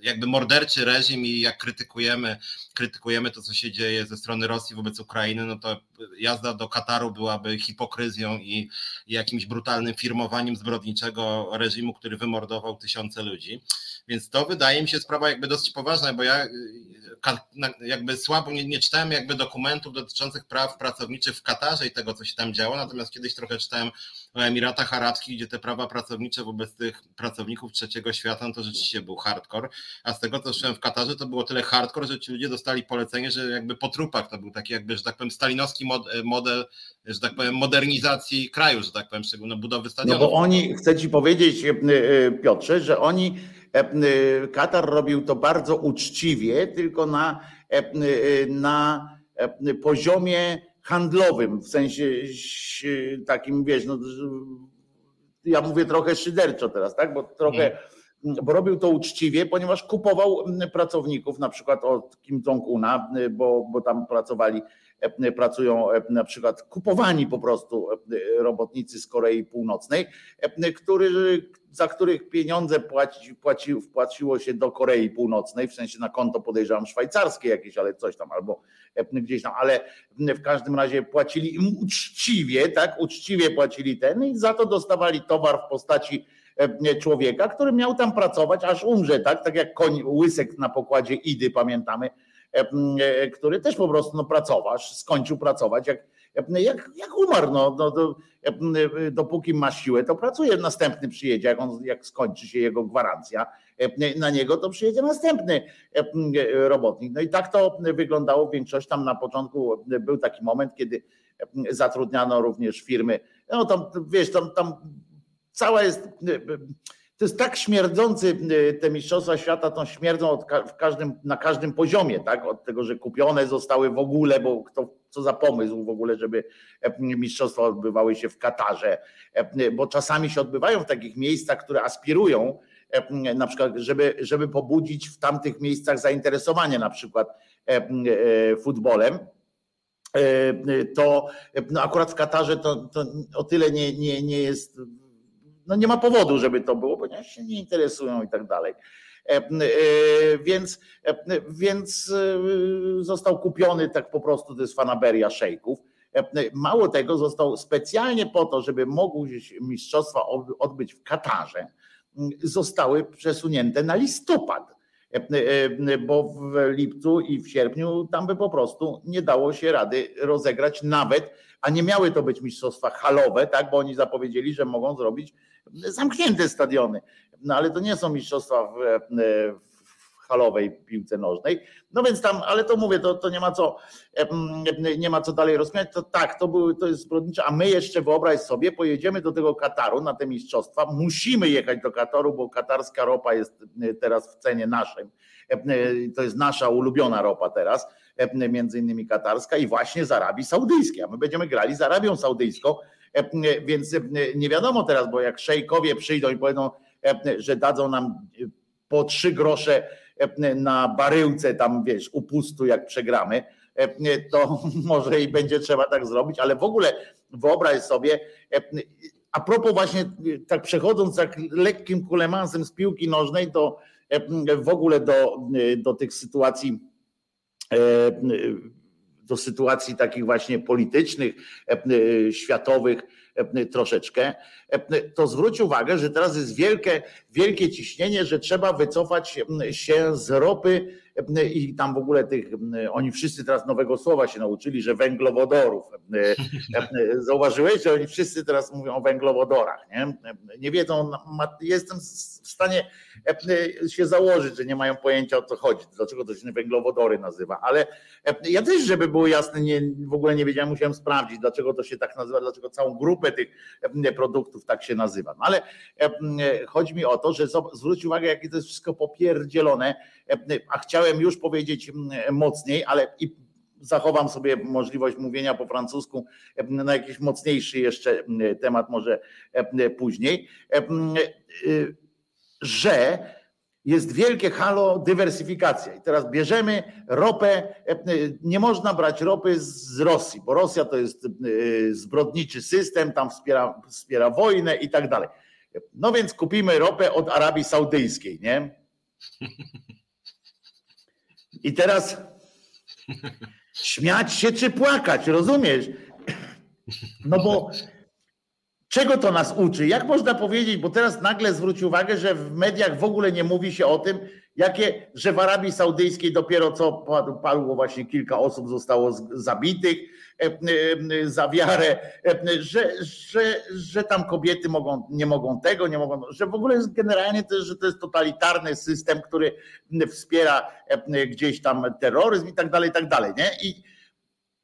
jakby morderczy reżim i jak krytykujemy, krytykujemy to, co się dzieje ze strony Rosji wobec Ukrainy, no to jazda do Kataru byłaby hipokryzją i, jakimś brutalnym firmowaniem zbrodniczego reżimu, który wymordował tysiące ludzi. Więc to wydaje mi się sprawa jakby dosyć poważna, bo ja jakby słabo nie, nie czytałem jakby dokumentów dotyczących praw pracowniczych w Katarze i tego, co się tam działo, natomiast kiedyś trochę czytałem o Emiratach Arabskich, gdzie te prawa pracownicze wobec tych pracowników trzeciego świata, no to rzeczywiście był hardcore, a z tego, co czytałem w Katarze, to było tyle hardcore, że ci ludzie dostali polecenie, że jakby po trupach to był taki jakby, że tak powiem, stalinowski model, że tak powiem, modernizacji kraju, że tak powiem, szczególnie budowy stadionów. No bo oni, chcę ci powiedzieć, e, e, Piotrze, że oni E, Katar robił to bardzo uczciwie, tylko na, e, na poziomie handlowym, w sensie takim, wiesz, no, ja mówię trochę szyderczo teraz, tak, bo trochę, bo robił to uczciwie, ponieważ kupował pracowników, na przykład od Kim Jong-una, bo, bo tam pracowali pracują na przykład kupowani po prostu robotnicy z Korei Północnej, który, za których pieniądze płaci, płaci, wpłaciło się do Korei Północnej, w sensie na konto podejrzewam szwajcarskie jakieś, ale coś tam, albo gdzieś tam, ale w każdym razie płacili im uczciwie, tak, uczciwie płacili ten i za to dostawali towar w postaci człowieka, który miał tam pracować, aż umrze, tak, tak jak koń łysek na pokładzie Idy, pamiętamy, E, e, który też po prostu no, pracował, skończył pracować, jak, jak, jak umarł, no, no, do, e, dopóki ma siłę, to pracuje, następny przyjedzie, jak, on, jak skończy się jego gwarancja na niego, to przyjedzie następny robotnik. No i tak to wyglądało, większość tam na początku był taki moment, kiedy zatrudniano również firmy, no tam wiesz, tam, tam cała jest to jest tak śmierdzący y, te mistrzostwa świata, to śmierdzą każdym, na każdym poziomie, tak? Od tego, że kupione zostały w ogóle, bo kto, co za pomysł w ogóle, żeby e, mistrzostwa odbywały się w Katarze, e, bo czasami się odbywają w takich miejscach, które aspirują, e, na przykład, żeby, żeby pobudzić w tamtych miejscach zainteresowanie na przykład futbolem, to no akurat w Katarze to, to o tyle nie, nie, nie jest no nie ma powodu, żeby to było, ponieważ się nie interesują i tak dalej. E, e, więc, e, więc został kupiony tak po prostu, to jest fanaberia szejków. Mało tego, został specjalnie po to, żeby mogły mistrzostwa odbyć w Katarze, zostały przesunięte na listopad, bo w lipcu i w sierpniu tam by po prostu nie dało się rady rozegrać nawet, a nie miały to być mistrzostwa halowe, tak, bo oni zapowiedzieli, że mogą zrobić zamknięte stadiony. No ale to nie są mistrzostwa w, e, w halowej piłce nożnej. No więc tam, ale to mówię, to, to nie ma co e, nie ma co dalej rozmawiać. To tak, to, były, to jest zbrodnicze, a my jeszcze wyobraź sobie, pojedziemy do tego Kataru na te mistrzostwa. Musimy jechać do Kataru, bo katarska ropa jest e, teraz w cenie naszej. To jest nasza ulubiona ropa teraz, między innymi katarska i właśnie z Arabii Saudyjskiej. A my będziemy grali z Arabią Saudyjską więc e, nie wiadomo teraz, bo jak szejkowie przyjdą i powiedzą, e, że dadzą nam po trzy grosze na baryłce tam wiesz, upustu jak przegramy, to [LAUGHS] może i będzie trzeba tak zrobić, ale w ogóle wyobraź sobie, a propos właśnie tak przechodząc tak lekkim kulemansem z piłki nożnej do w ogóle do, do tych sytuacji do sytuacji takich właśnie politycznych, światowych troszeczkę, to zwróć uwagę, że teraz jest wielkie, wielkie ciśnienie, że trzeba wycofać się z ropy i tam w ogóle tych, oni wszyscy teraz nowego słowa się nauczyli, że węglowodorów. [LAUGHS] Zauważyłeś, że oni wszyscy teraz mówią o węglowodorach, nie? Nie wiedzą, jestem w stanie się założyć, że nie mają pojęcia o co chodzi, dlaczego to się węglowodory nazywa, ale ja też, żeby było jasne, nie, w ogóle nie wiedziałem, musiałem sprawdzić, dlaczego to się tak nazywa, dlaczego całą grupę tych produktów tak się nazywa. No ale chodzi mi o to, że zwróć uwagę, jakie to jest wszystko popierdzielone, a chciałem już powiedzieć mocniej, ale i zachowam sobie możliwość mówienia po francusku na jakiś mocniejszy jeszcze temat, może później, że jest wielkie halo dywersyfikacja. I teraz bierzemy ropę, nie można brać ropy z Rosji, bo Rosja to jest zbrodniczy system, tam wspiera, wspiera wojnę i tak dalej. No więc kupimy ropę od Arabii Saudyjskiej, nie? [LAUGHS] I teraz śmiać się czy płakać, rozumiesz? No bo czego to nas uczy? Jak można powiedzieć, bo teraz nagle zwróć uwagę, że w mediach w ogóle nie mówi się o tym, jakie, że w Arabii Saudyjskiej dopiero co padło właśnie kilka osób zostało zabitych e, e, za wiarę, e, że, że, że tam kobiety mogą, nie mogą tego, nie mogą, że w ogóle jest generalnie że to jest totalitarny system, który wspiera gdzieś tam terroryzm i tak dalej, i tak dalej, nie? I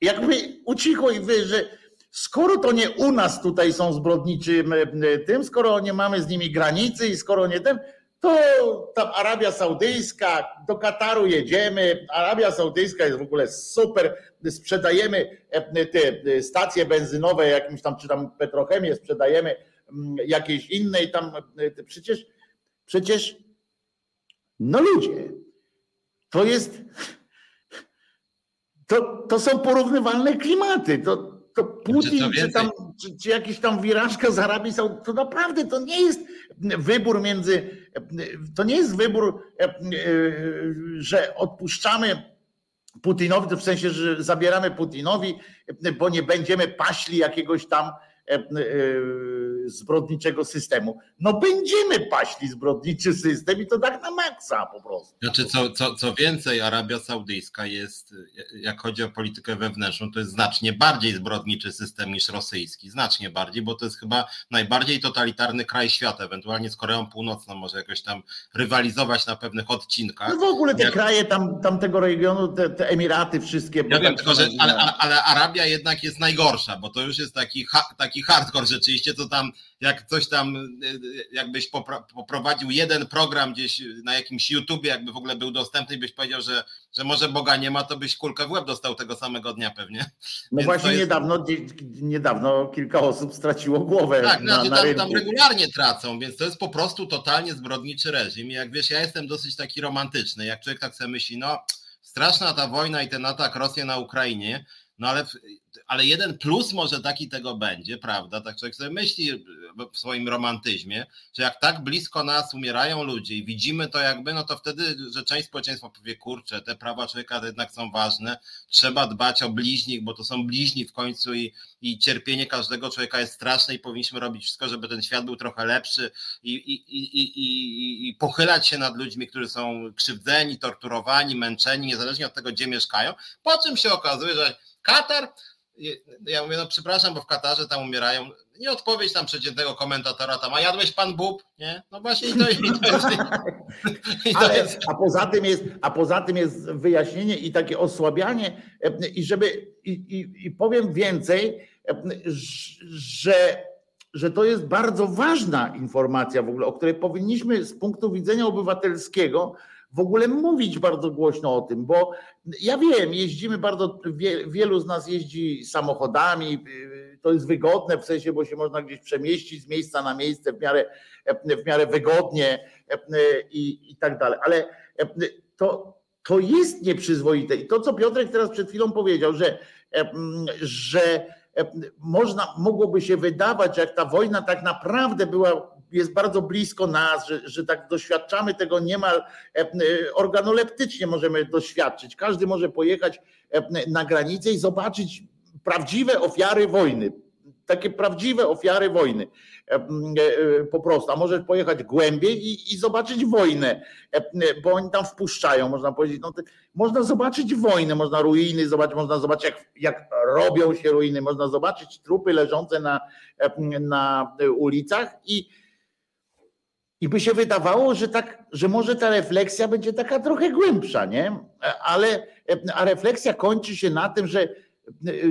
jakby ucichło i wy, że skoro to nie u nas tutaj są zbrodniczym tym, skoro nie mamy z nimi granicy i skoro nie ten, to tam Arabia Saudyjska, do Kataru jedziemy. Arabia Saudyjska jest w ogóle super. Sprzedajemy e, te stacje benzynowe, jakimś tam, czy tam petrochemię sprzedajemy jakiejś innej tam. E, przecież, przecież, no ludzie, to jest. To, to są porównywalne klimaty. To, to Putin, czy, tam, czy, czy jakiś tam wirażka z Arabii Saudyjskiej, to naprawdę to nie jest wybór między, to nie jest wybór, e, e, że odpuszczamy Putinowi, w sensie, że zabieramy Putinowi, bo nie będziemy paśli jakiegoś tam zbrodniczego systemu. No będziemy paśli zbrodniczy system i to tak na maksa po prostu. Znaczy co, co, co więcej, Arabia Saudyjska jest, jak chodzi o politykę wewnętrzną, to jest znacznie bardziej zbrodniczy system niż rosyjski. Znacznie bardziej, bo to jest chyba najbardziej totalitarny kraj świata. Ewentualnie z Koreą Północną może jakoś tam rywalizować na pewnych odcinkach. No w ogóle te jak... kraje tam, tamtego regionu, te, te Emiraty wszystkie. Ja wiem, tylko że ale, ale, Arabia jednak jest najgorsza, bo to już jest taki, taki taki hardcore rzeczywiście, to tam jak coś tam, e, jakbyś poprowadził jeden program gdzieś na jakimś YouTubie, jakby w ogóle był dostępny i byś powiedział, że, że może Boga nie ma, to byś kulkę w łeb dostał tego samego dnia pewnie. No Więc właśnie jest... niedawno, niedawno kilka osób straciło głowę Tak, na, znaczy na tam, tam regularnie tracą, więc to jest po prostu totalnie zbrodniczy reżim. I jak wiesz, ja jestem dosyć taki romantyczny, jak człowiek tak sobie myśli, no straszna ta wojna i ten atak Rosji na Ukrainie, no ale, ale jeden plus może taki tego będzie, prawda? Tak człowiek sobie myśli w swoim romantyzmie, że jak tak blisko nas umierają ludzie i widzimy to jakby, no to wtedy, że część społeczeństwa powie, kurczę, te prawa człowieka jednak są ważne, trzeba dbać o bliźnich, bo to są bliźni w końcu i, i cierpienie każdego człowieka jest straszne i powinniśmy robić wszystko, żeby ten świat był trochę lepszy i, i, i, i, i pochylać się nad ludźmi, którzy są krzywdzeni, torturowani, męczeni, niezależnie od tego, gdzie mieszkają, po czym się okazuje, że Katar, ja mówię, no przepraszam, bo w Katarze tam umierają, nie odpowiedź tam przeciętnego komentatora tam, a jadłeś pan bób, nie? No właśnie i to, i jest... A, poza tym jest, a poza tym jest wyjaśnienie i takie osłabianie i żeby, i, i, i powiem więcej, że że to jest bardzo ważna informacja w ogóle, o której powinniśmy z punktu widzenia obywatelskiego w ogóle mówić bardzo głośno o tym, bo ja wiem, jeździmy bardzo, wielu z nas jeździ samochodami, to jest wygodne w sensie, bo się można gdzieś przemieścić z miejsca na miejsce w miarę, w miarę wygodnie i, i tak dalej. Ale to, to jest nieprzyzwoite. I to, co Piotrek teraz przed chwilą powiedział, że, że można, mogłoby się wydawać, jak ta wojna tak naprawdę była jest bardzo blisko nas, że, że tak doświadczamy tego niemal organoleptycznie możemy doświadczyć. Każdy może pojechać na granicę i zobaczyć prawdziwe ofiary wojny. Takie prawdziwe ofiary wojny. E, e, po prostu, a możesz pojechać głębiej i, i zobaczyć wojnę, bo oni tam wpuszczają, można powiedzieć. No, można zobaczyć wojnę, można ruiny zobaczyć, można zobaczyć, jak, jak robią się ruiny, można zobaczyć trupy leżące na, na ulicach i, i by się wydawało, że tak, że może ta refleksja będzie taka trochę głębsza, nie? Ale a refleksja kończy się na tym, że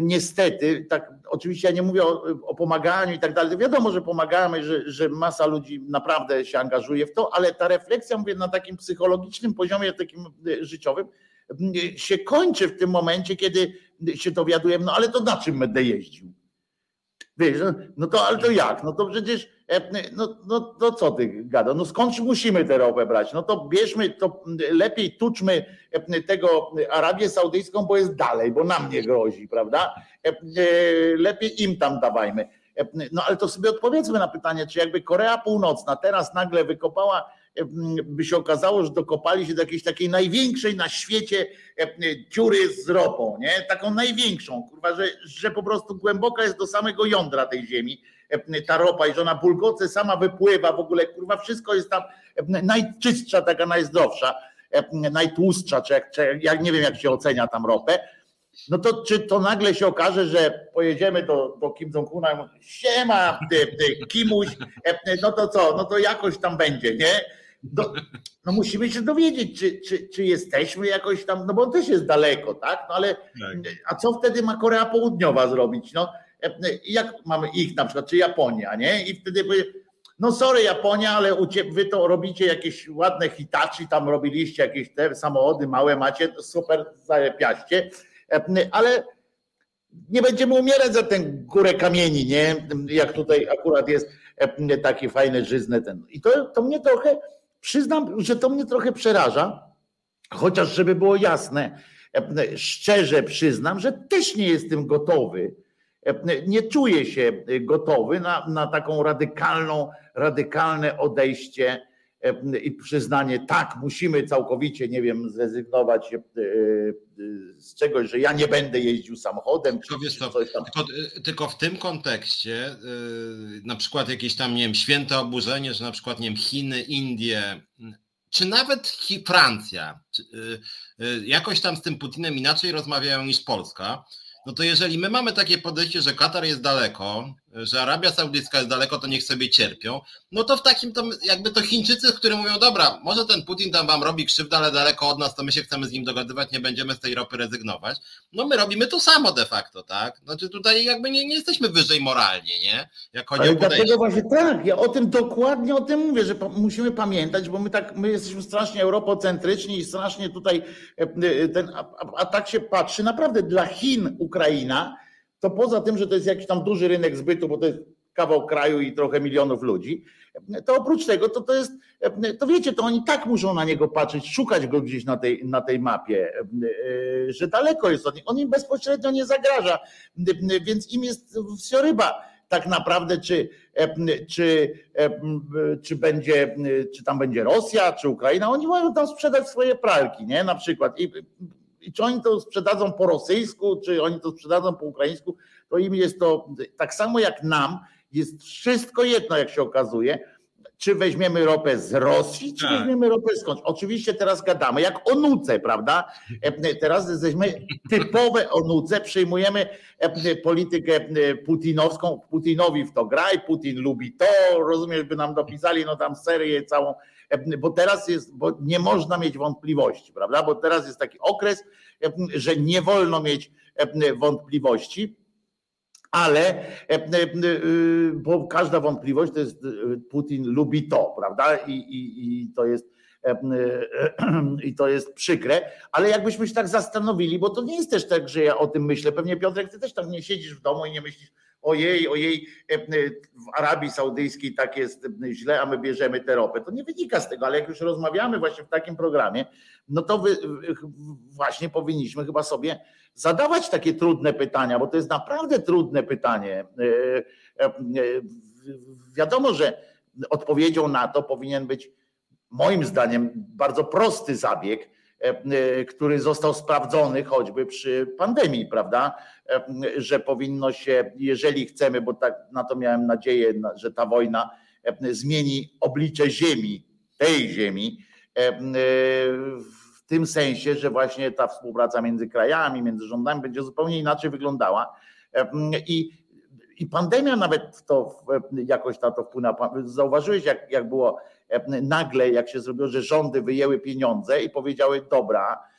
niestety, tak oczywiście ja nie mówię o, o, pomaganiu i tak dalej, wiadomo, że pomagamy, że, że masa ludzi naprawdę się angażuje w to, ale ta refleksja, mówię, na takim psychologicznym poziomie, takim życiowym, się kończy w tym momencie, kiedy się dowiadujemy, no ale to na czym będę jeździł? Wiesz, no, no to ale to jak? No to przecież, e, no, no, no co ty gada? No skąd musimy tę ropę brać? No to bierzmy, to lepiej tuczmy e, tego Arabię Saudyjską, bo jest dalej, bo nam nie grozi, prawda? E, lepiej im tam dawajmy. No ale to sobie odpowiedzmy na pytanie, czy jakby Korea Północna teraz nagle wykopała by się okazało, że dokopali się do jakiejś takiej największej na świecie dziury z ropą, nie? Taką największą, kurwa, że, że po prostu głęboka jest do samego jądra tej ziemi ta ropa i że ona bulgoce sama wypływa w ogóle, kurwa, wszystko jest tam najczystsza, taka najzdrowsza, najtłustsza, czy jak, czy jak nie wiem jak się ocenia tam ropę, no to czy to nagle się okaże, że pojedziemy do, do Kim Jong-una i siema, ty, ty, Kimuś, no to co, no to jakoś tam będzie, nie? Do, no musimy się dowiedzieć, czy, czy, czy jesteśmy jakoś tam, no bo on też jest daleko, tak? No ale tak. a co wtedy ma Korea Południowa zrobić? No, jak mamy ich na przykład, czy Japonia, nie? I wtedy by, no sorry Japonia, ale wy to robicie jakieś ładne Hitachi, tam robiliście jakieś te samochody małe macie, super zajepiaście, ale nie będziemy umierać za tę górę kamieni, nie? Jak tutaj akurat jest takie fajne, żyzne ten. I to, to mnie trochę Przyznam, że to mnie trochę przeraża, chociaż żeby było jasne, szczerze przyznam, że też nie jestem gotowy. Nie czuję się gotowy na, na taką radykalną, radykalne odejście i przyznanie, tak, musimy całkowicie, nie wiem, zrezygnować e, e, z czegoś, że ja nie będę jeździł samochodem. Czy, tylko, tylko, w tym kontekście, e, na przykład jakieś tam, nie wiem, święte oburzenie, że na przykład, nie wiem, Chiny, Indie, czy nawet Francja jakoś tam z tym Putinem inaczej rozmawiają niż Polska, no to jeżeli my mamy takie podejście, że Katar jest daleko, że Arabia Saudyjska jest daleko, to niech sobie cierpią, no to w takim to jakby to Chińczycy, którzy mówią, dobra, może ten Putin tam wam robi krzywdę, ale daleko od nas, to my się chcemy z nim dogadywać, nie będziemy z tej ropy rezygnować. No my robimy to samo de facto, tak? Znaczy tutaj jakby nie, nie jesteśmy wyżej moralnie, nie? Jak chodzi ale o podejście. dlatego właśnie tak, ja o tym dokładnie o tym mówię, że musimy pamiętać, bo my tak, my jesteśmy strasznie europocentryczni i strasznie tutaj e, e, ten, a, a tak się patrzy, naprawdę dla Chin Ukraina, to poza tym, że to jest jakiś tam duży rynek zbytu, bo to jest kawał kraju i trochę milionów ludzi, to oprócz tego, to, to jest, to wiecie, to oni tak muszą na niego patrzeć, szukać go gdzieś na tej, na tej mapie, że daleko jest od nich. On im bezpośrednio nie zagraża, więc im jest wsioryba tak naprawdę, czy, czy, czy będzie, czy tam będzie Rosja, czy Ukraina, oni mają tam sprzedać swoje pralki, nie, na przykład. I i czy oni to sprzedadzą po rosyjsku, czy oni to sprzedadzą po ukraińsku, to im jest to tak samo jak nam, jest wszystko jedno, jak się okazuje, czy weźmiemy ropę z Rosji, czy tak. weźmiemy ropę skądś. Oczywiście teraz gadamy jak o nuce, prawda? E, teraz jesteśmy [LAUGHS] typowe o nuce, przyjmujemy e, politykę e, putinowską, Putinowi w to graj, Putin lubi to, rozumiesz, by nam dopisali no tam serię całą bo teraz jest, bo nie można mieć wątpliwości, prawda? Bo teraz jest taki okres, że nie wolno mieć wątpliwości, ale bo każda wątpliwość to jest Putin lubi to, prawda? I, i, i to jest [CLEARS THROAT] i to jest przykre, ale jakbyśmy się tak zastanowili, bo to nie jest też tak, że ja o tym myślę, pewnie Piotrek, ty też tam nie siedzisz w domu i nie myślisz, ojej, ojej, w Arabii Saudyjskiej tak jest źle, a my bierzemy tę ropę. To nie wynika z tego, ale jak już rozmawiamy właśnie w takim programie, no to wy, właśnie powinniśmy chyba sobie zadawać takie trudne pytania, bo to jest naprawdę trudne pytanie. Wiadomo, że odpowiedzią na to powinien być moim zdaniem bardzo prosty zabieg, e, e, który został sprawdzony choćby przy pandemii, prawda? E, że powinno się, jeżeli chcemy, bo tak na to miałem nadzieję, że ta wojna zmieni oblicze Ziemi, tej Ziemi, w tym sensie, że właśnie ta współpraca między krajami, między rządami będzie zupełnie inaczej wyglądała. I i pandemia nawet to jakoś na to wpłynęła. Zauważyłeś, jak, jak było nagle, jak się zrobiło, że rządy wyjęły pieniądze i powiedziały: Dobra,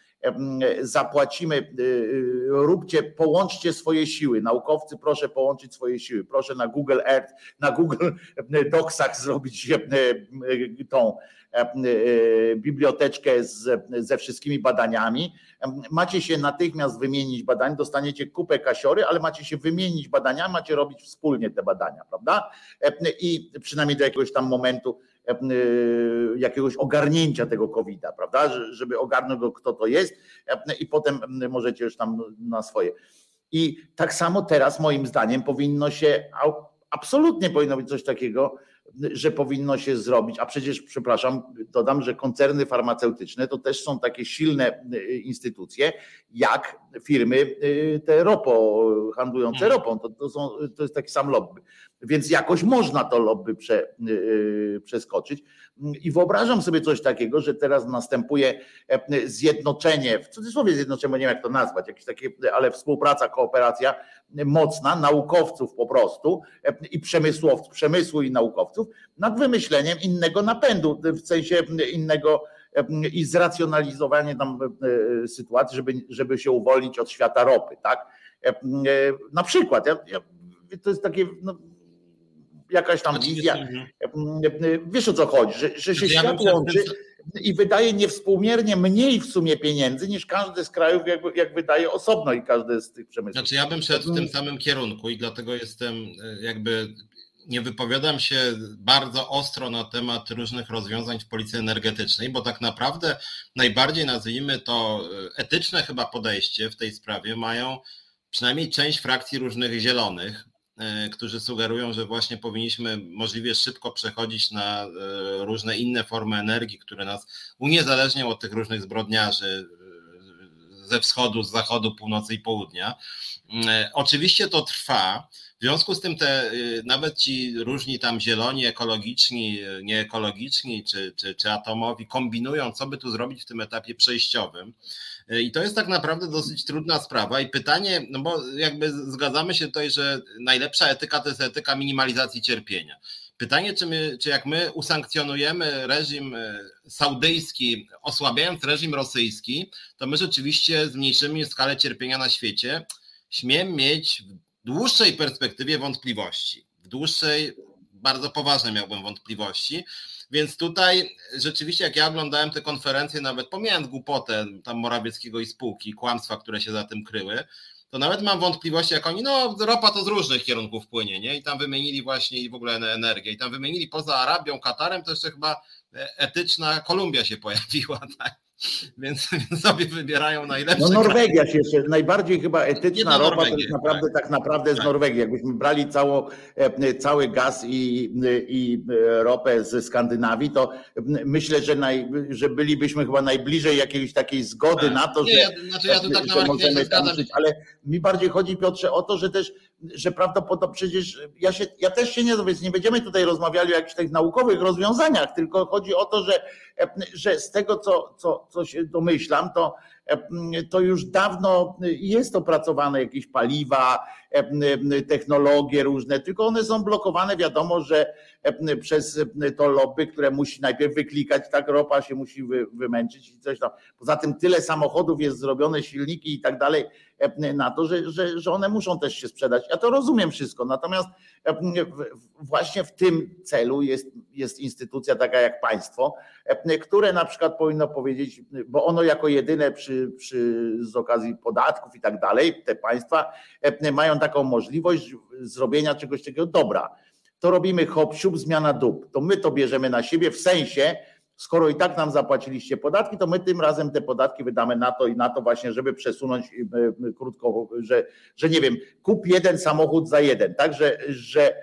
zapłacimy, y, y, róbcie, połączcie swoje siły. Naukowcy, proszę połączyć swoje siły. Proszę na Google Earth, na Google Docsach zrobić tą biblioteczkę z, ze wszystkimi badaniami. Macie się natychmiast wymienić badań, dostaniecie kupę kasiory, ale macie się wymienić badaniami, macie robić wspólnie te badania, prawda? I przynajmniej do jakiegoś tam momentu E, jakiegoś ogarnięcia tego COVID-a, prawda? Żeby ogarnąć go, kto to jest, e, i potem możecie już tam na swoje. I tak samo teraz, moim zdaniem, powinno się, absolutnie powinno być coś takiego, że powinno się zrobić, a przecież, przepraszam, dodam, że koncerny farmaceutyczne to też są takie silne instytucje, jak firmy te ropo, handlujące mhm. ropą. To, to, są, to jest taki sam lobby. Więc jakoś można to lobby prze, y, przeskoczyć. I wyobrażam sobie coś takiego, że teraz następuje e, zjednoczenie, w cudzysłowie zjednoczenie, bo nie wiem jak to nazwać, jakieś takie, ale współpraca, kooperacja mocna naukowców po prostu e, i przemysłowców, przemysłu i naukowców nad wymyśleniem innego napędu, w sensie innego e, i zracjonalizowanie tam sytuacji, żeby, żeby się uwolnić od świata ropy, tak? Na przykład, ja, ja, to jest takie no, jakaś tam wizja. Wiesz o co chodzi, że, że się świat łączy i wydaje niewspółmiernie mniej w sumie pieniędzy niż każdy z krajów jakby, jak wydaje osobno i każdy z tych przemysłów. Znaczy ja bym szedł w tym samym kierunku i dlatego jestem e, jakby nie wypowiadam się bardzo ostro na temat różnych rozwiązań w policji energetycznej, bo tak naprawdę najbardziej nazwijmy to e, etyczne chyba podejście w tej sprawie mają przynajmniej część frakcji różnych zielonych, którzy sugerują, że właśnie powinniśmy możliwie szybko przechodzić na e, różne inne formy energii, które nas uniezależnią od tych różnych zbrodniarzy e, ze wschodu, z zachodu, północy i południa. Oczywiście to trwa. W związku z tym te nawet ci różni tam zieloni, ekologiczni, nieekologiczni czy, czy, czy atomowi kombinują, co by tu zrobić w tym etapie przejściowym. I to jest tak naprawdę dosyć trudna sprawa. I pytanie, no bo jakby zgadzamy się tutaj, że najlepsza etyka to jest etyka minimalizacji cierpienia. Pytanie, czy, my, czy jak my usankcjonujemy reżim e, saudyjski, osłabiając reżim rosyjski, to my rzeczywiście zmniejszymy skalę cierpienia na świecie. Śmiem mieć w dłuższej perspektywie wątpliwości. W dłuższej, bardzo poważne miałbym wątpliwości. Więc tutaj rzeczywiście, jak ja oglądałem te konferencje, nawet pomijając głupotę tam Morawieckiego i spółki, kłamstwa, które się za tym kryły, to nawet mam wątpliwości, jak oni, no ropa to z różnych kierunków płynie, nie? I tam wymienili właśnie i w ogóle energię. I tam wymienili poza Arabią, Katarem, to jeszcze chyba etyczna Kolumbia się pojawiła, [LAUGHS] tak? [LAUGHS] Więc, sobie wybierają najlepsze. No Norwegia się jeszcze, najbardziej chyba etyczna ropa to jest naprawdę tak, tak naprawdę z tak. Norwegii. Jakbyśmy brali cało, e, cały gaz i, i e, ropę ze Skandynawii, to myślę, że, naj, że bylibyśmy chyba najbliżej jakiejś takiej zgody tak. na to, nie, że, znaczy ja tu tak że możemy tam żyć. Ale mi bardziej chodzi, Piotrze, o to, że też że prawdopodobnie przecież ja, się, ja też się nie więc nie będziemy tutaj rozmawiali o jakichś tych naukowych rozwiązaniach, tylko chodzi o to, że, że z tego, co, co, co się domyślam, to to już dawno jest opracowane jakieś paliwa, technologie różne, tylko one są blokowane. Wiadomo, że przez to lobby, które musi najpierw wyklikać, tak ropa się musi wymęczyć i coś tam. Poza tym tyle samochodów jest zrobione, silniki i tak dalej na to, że, że, że one muszą też się sprzedać. Ja to rozumiem wszystko, natomiast właśnie w tym celu jest, jest instytucja taka jak państwo, które na przykład powinno powiedzieć, bo ono jako jedyne przy przy, przy, z okazji podatków i tak dalej, te państwa mają taką możliwość zrobienia czegoś takiego dobra. To robimy hop, siup, zmiana dup. To my to bierzemy na siebie w sensie, skoro i tak nam zapłaciliście podatki, to my tym razem te podatki wydamy na to i na to właśnie, żeby przesunąć krótko, że, że nie wiem, kup jeden samochód za jeden, tak, że, E, e,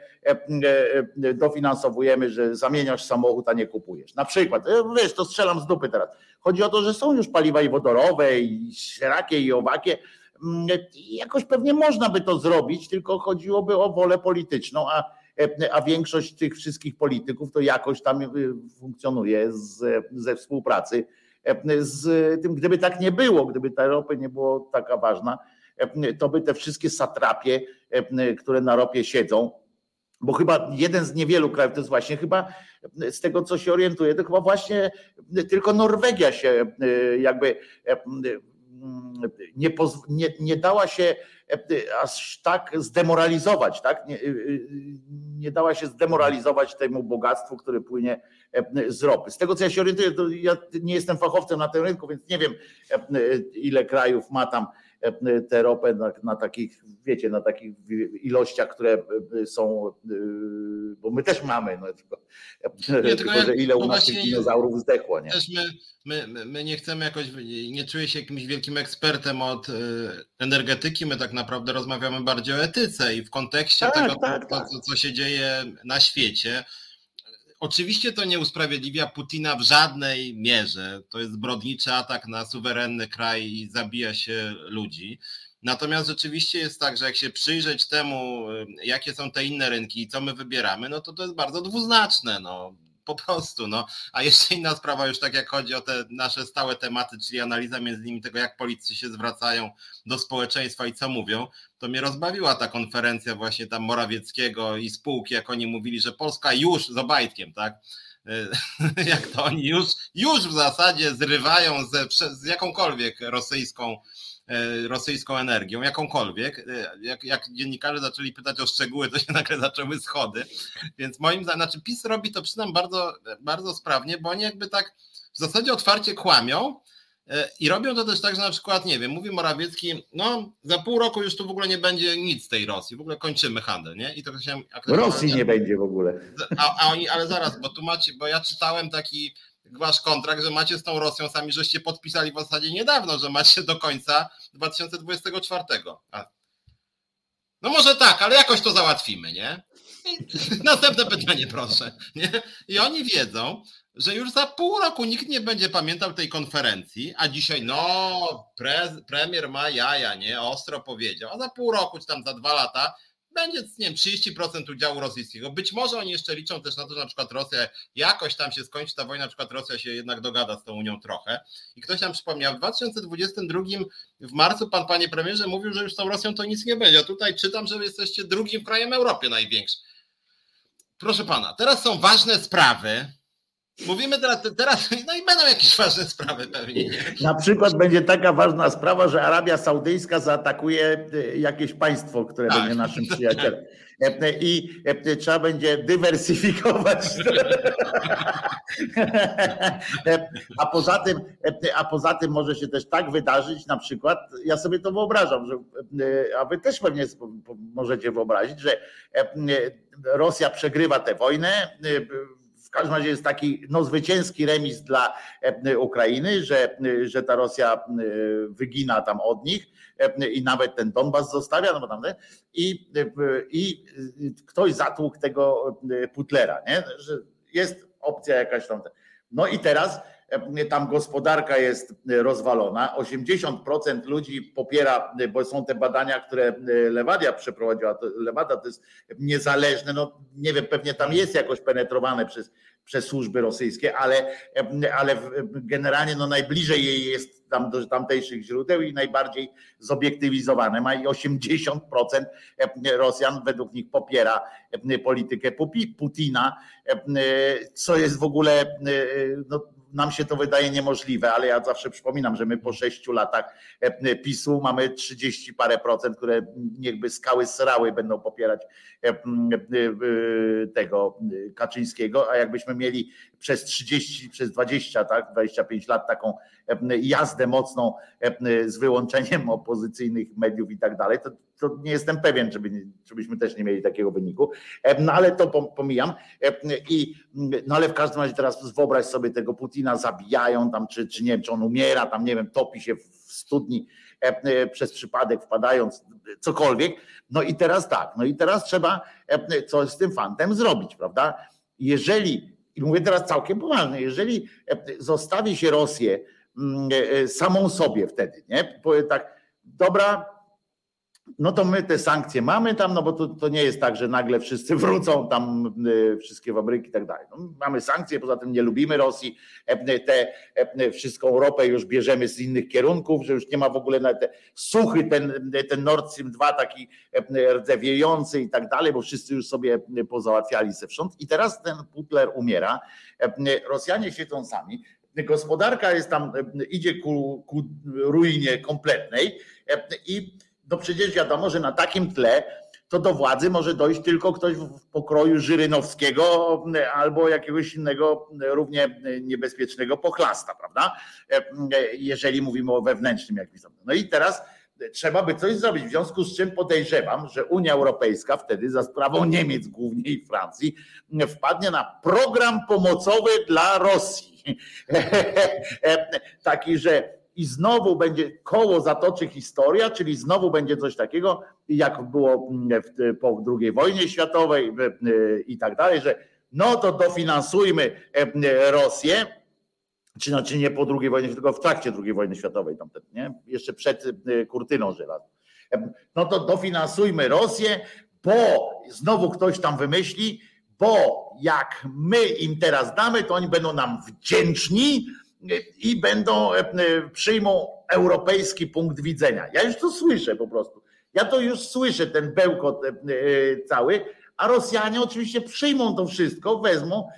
dofinansowujemy, że zamieniasz samochód, a nie kupujesz. Na przykład, e, wiesz, to strzelam z dupy teraz. Chodzi o to, że są już paliwa i wodorowe, i śrakie, i owakie. Mm, jakoś pewnie można by to zrobić, tylko chodziłoby o wolę polityczną, a, a większość tych wszystkich polityków to jakoś tam funkcjonuje z, ze współpracy z tym, gdyby tak nie było, gdyby ta ropa nie było taka ważna, to by te wszystkie satrapie, które na ropie siedzą, bo chyba jeden z niewielu krajów, to jest właśnie chyba z tego, co się orientuje, to chyba właśnie tylko Norwegia się e, jakby e, nie, nie, nie dała się e, aż tak zdemoralizować, tak? Nie, nie dała się zdemoralizować temu bogactwu, które płynie z ropy. Z tego, co ja się orientuję, to ja nie jestem fachowcem na tym rynku, więc nie wiem, ile krajów ma tam tę ropę na, na, takich, wiecie, na takich ilościach, które są, y, bo my też mamy, no, tylko, nie, tylko, że ile u nas tych dinozaurów zdechło. Nie? Też my, my, my nie chcemy jakoś, nie czuję się jakimś wielkim ekspertem od energetyki, my tak naprawdę rozmawiamy bardziej o etyce i w kontekście tak, tego, tak, tak. Co się dzieje na świecie, Oczywiście to nie usprawiedliwia Putina w żadnej mierze. To jest zbrodniczy atak na suwerenny kraj i zabija się ludzi. Natomiast rzeczywiście jest tak, że jak się przyjrzeć temu, jakie są te inne rynki i co my wybieramy, no to to jest bardzo dwuznaczne. No po prostu. No. A jeszcze inna sprawa, już tak jak chodzi o te nasze stałe tematy, czyli analiza między innymi tego, jak policy się zwracają do społeczeństwa i co mówią, to mnie rozbawiła ta konferencja właśnie tam Morawieckiego i spółki, jak oni mówili, że Polska już z Obajtkiem, tak? [LAUGHS] jak to oni już, już w zasadzie zrywają ze, z jakąkolwiek rosyjską E, rosyjską energią, jakąkolwiek. E, jak, jak dziennikarze zaczęli pytać o szczegóły, to się [LAUGHS] nagle zaczęły schody. Więc moim zdaniem, znaczy PiS robi to przynajmniej bardzo, bardzo sprawnie, bo oni jakby tak w zasadzie otwarcie kłamią. E, I robią to też tak, że na przykład, nie wiem, mówi Morawiecki, no za pół roku już tu w ogóle nie będzie nic z tej Rosji, w ogóle kończymy handel, nie? I to się. Rosji nie będzie w ogóle. A, a oni, ale zaraz, bo tu macie, bo ja czytałem taki wasz kontrakt, że macie z tą Rosją, sami żeście podpisali w zasadzie niedawno, że macie do końca 2024. A. No może tak, ale jakoś to załatwimy, nie? I [LAUGHS] następne pytanie, proszę. Nie? I oni wiedzą, że już za pół roku nikt nie będzie pamiętał tej konferencji, a dzisiaj, no, pre, premier ma jaja, nie? Ostro powiedział, a za pół roku, czy tam za dwa lata, będzie, nie wiem, 30% udziału rosyjskiego. Być może oni jeszcze liczą też na to, że na przykład Rosja jakoś tam się skończy ta wojna, na przykład Rosja się jednak dogada z tą Unią trochę. I ktoś nam przypomniał, w 2022 w marcu pan, panie premierze, mówił, że już z tą Rosją to nic nie będzie. A tutaj czytam, że jesteście drugim krajem Europy największym. Proszę pana, teraz są ważne sprawy, Mówimy teraz, teraz, no i będą jakieś ważne sprawy pewnie. Nie? Na przykład będzie taka ważna sprawa, że Arabia Saudyjska zaatakuje e, jakieś państwo, które tak. będzie naszym przyjacielem. E, I e, trzeba będzie dywersyfikować. A poza tym, a poza tym może się też tak wydarzyć, na przykład, ja sobie to wyobrażam, że, a wy też pewnie możecie wyobrazić, że Rosja przegrywa tę wojnę w każdym razie jest taki no, zwycięski remis dla e, Ukrainy, że, że ta Rosja e, wygina tam od nich e, i nawet ten Donbas zostawia, no bo tam, i, i ktoś zatłukł tego Putlera, nie? że jest opcja jakaś tam. No i teraz tam gospodarka jest rozwalona. 80% ludzi popiera, bo są te badania, które Lewadia przeprowadziła. Lewada to jest niezależne, no nie wiem, pewnie tam jest jakoś penetrowane przez, przez służby rosyjskie, ale, ale generalnie no najbliżej jej jest tam do tamtejszych źródeł i najbardziej zobiektywizowane. Ma i 80% Rosjan według nich popiera politykę Putina, co jest w ogóle no, nam się to wydaje niemożliwe, ale ja zawsze przypominam, że my po sześciu latach e, PiSu mamy 30 parę procent, które niechby skały srały będą popierać tego Kaczyńskiego, a jakbyśmy mieli przez 30, przez 20, tak, 25 lat taką jazdę mocną z wyłączeniem opozycyjnych mediów i tak dalej, to, to nie jestem pewien, żeby, żebyśmy też nie mieli takiego wyniku. No ale to pomijam. I, no ale w każdym razie teraz wyobraź sobie tego Putina zabijają tam, czy, czy nie wiem, czy on umiera, tam nie wiem, topi się w studni przez przypadek wpadając, cokolwiek. No i teraz tak, no i teraz trzeba coś z tym fantem zrobić, prawda? Jeżeli, i mówię teraz całkiem poważnie, jeżeli zostawi się Rosję mm, e, samą sobie wtedy, nie? Powie tak, dobra, no to my te sankcje mamy tam, no bo to, to nie jest tak, że nagle wszyscy [LAUGHS] wrócą tam, y, wszystkie fabryki i tak dalej. No, mamy sankcje, poza tym nie lubimy Rosji, te wszystką ropę już bierzemy z innych kierunków, że już nie ma w ogóle na te suchy, ten, ten Nord Stream 2 taki rdzewiejący i tak dalej, bo wszyscy już sobie pozałatwiali zewsząd i teraz ten Putler umiera, Rosjanie siedzą sami, gospodarka jest tam, idzie ku, ku ruinie kompletnej. I no przecież wiadomo, że na takim tle to do władzy może dojść tylko ktoś w pokroju Żyrynowskiego albo jakiegoś innego równie niebezpiecznego pochlasta, prawda? Jeżeli mówimy o wewnętrznym jakimś. No i teraz trzeba by coś zrobić, w związku z czym podejrzewam, że Unia Europejska wtedy za sprawą Niemiec głównie i Francji wpadnie na program pomocowy dla Rosji. [LAUGHS] Taki, że i znowu będzie koło zatoczy historia, czyli znowu będzie coś takiego, jak było mm, po II wojnie światowej i tak dalej, że no to dofinansujmy Rosję, czy znaczy nie po II wojnie, tylko w trakcie II wojny światowej, tamten, nie? jeszcze przed kurtyną żelazną. No to dofinansujmy Rosję, bo znowu ktoś tam wymyśli, bo jak my im teraz damy, to oni będą nam wdzięczni, i będą, e, przyjmą europejski punkt widzenia. Ja już to słyszę po prostu. Ja to już słyszę, ten bełkot e, e, cały, a Rosjanie oczywiście przyjmą to wszystko, wezmą,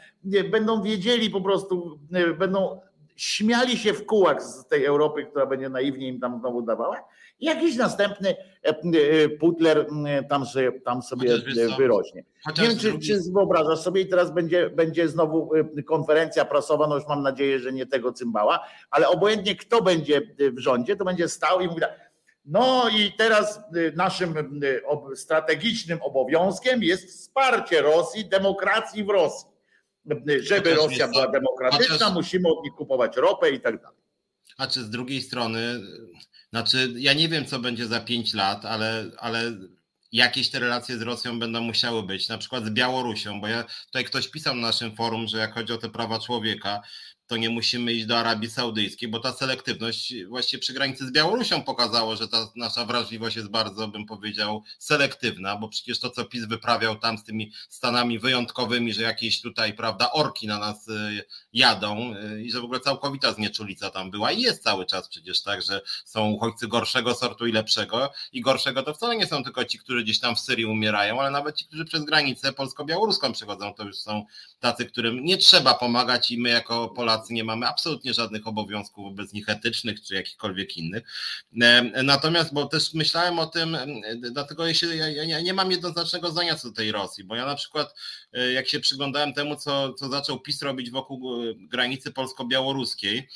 będą wiedzieli po prostu, będą śmiali się w kółach z tej Europy, która będzie naiwnie im tam znowu dawała. Jakiś następny e, e, Putler tam sobie, tam sobie wyrośnie. Nie wiem, czy, czy wyobrażasz sobie i teraz będzie, będzie znowu e, konferencja prasowa, no już mam nadzieję, że nie tego cymbała, ale obojętnie kto będzie w rządzie, to będzie stał i mówi tak, no i teraz naszym strategicznym obowiązkiem jest wsparcie Rosji, demokracji w Rosji żeby Rosja była demokratyczna, musimy od nich kupować ropę i tak dalej. A czy z drugiej strony, znaczy ja nie wiem, co będzie za pięć lat, ale, ale jakieś te relacje z Rosją będą musiały być, na przykład z Białorusią, bo ja tutaj ktoś pisał na naszym forum, że jak chodzi o te prawa człowieka, to nie musimy iść do Arabii Saudyjskiej, bo ta selektywność właśnie przy granicy z Białorusią pokazało, że ta nasza wrażliwość jest bardzo, bym powiedział, selektywna, bo przecież to, co PiS wyprawiał tam z tymi stanami wyjątkowymi, że jakieś tutaj, prawda, orki na nas y, jadą y, i że w ogóle całkowita znieczulica tam była. I jest cały czas przecież tak, że są uchodźcy gorszego sortu i lepszego. I gorszego to wcale nie są tylko ci, którzy gdzieś tam w Syrii umierają, ale nawet ci, którzy przez granicę polsko-białoruską przechodzą, to już są tacy, którym nie trzeba pomagać i my jako Polacy nie mamy absolutnie żadnych obowiązków wobec nich etycznych czy jakichkolwiek innych. E, natomiast, bo też myślałem o tym, e, dlatego ja, się, ja, ja nie mam jednoznacznego zdania co do tej Rosji, bo ja na przykład jak się przyglądałem temu, co, co zaczął PiS robić wokół granicy polsko-białoruskiej,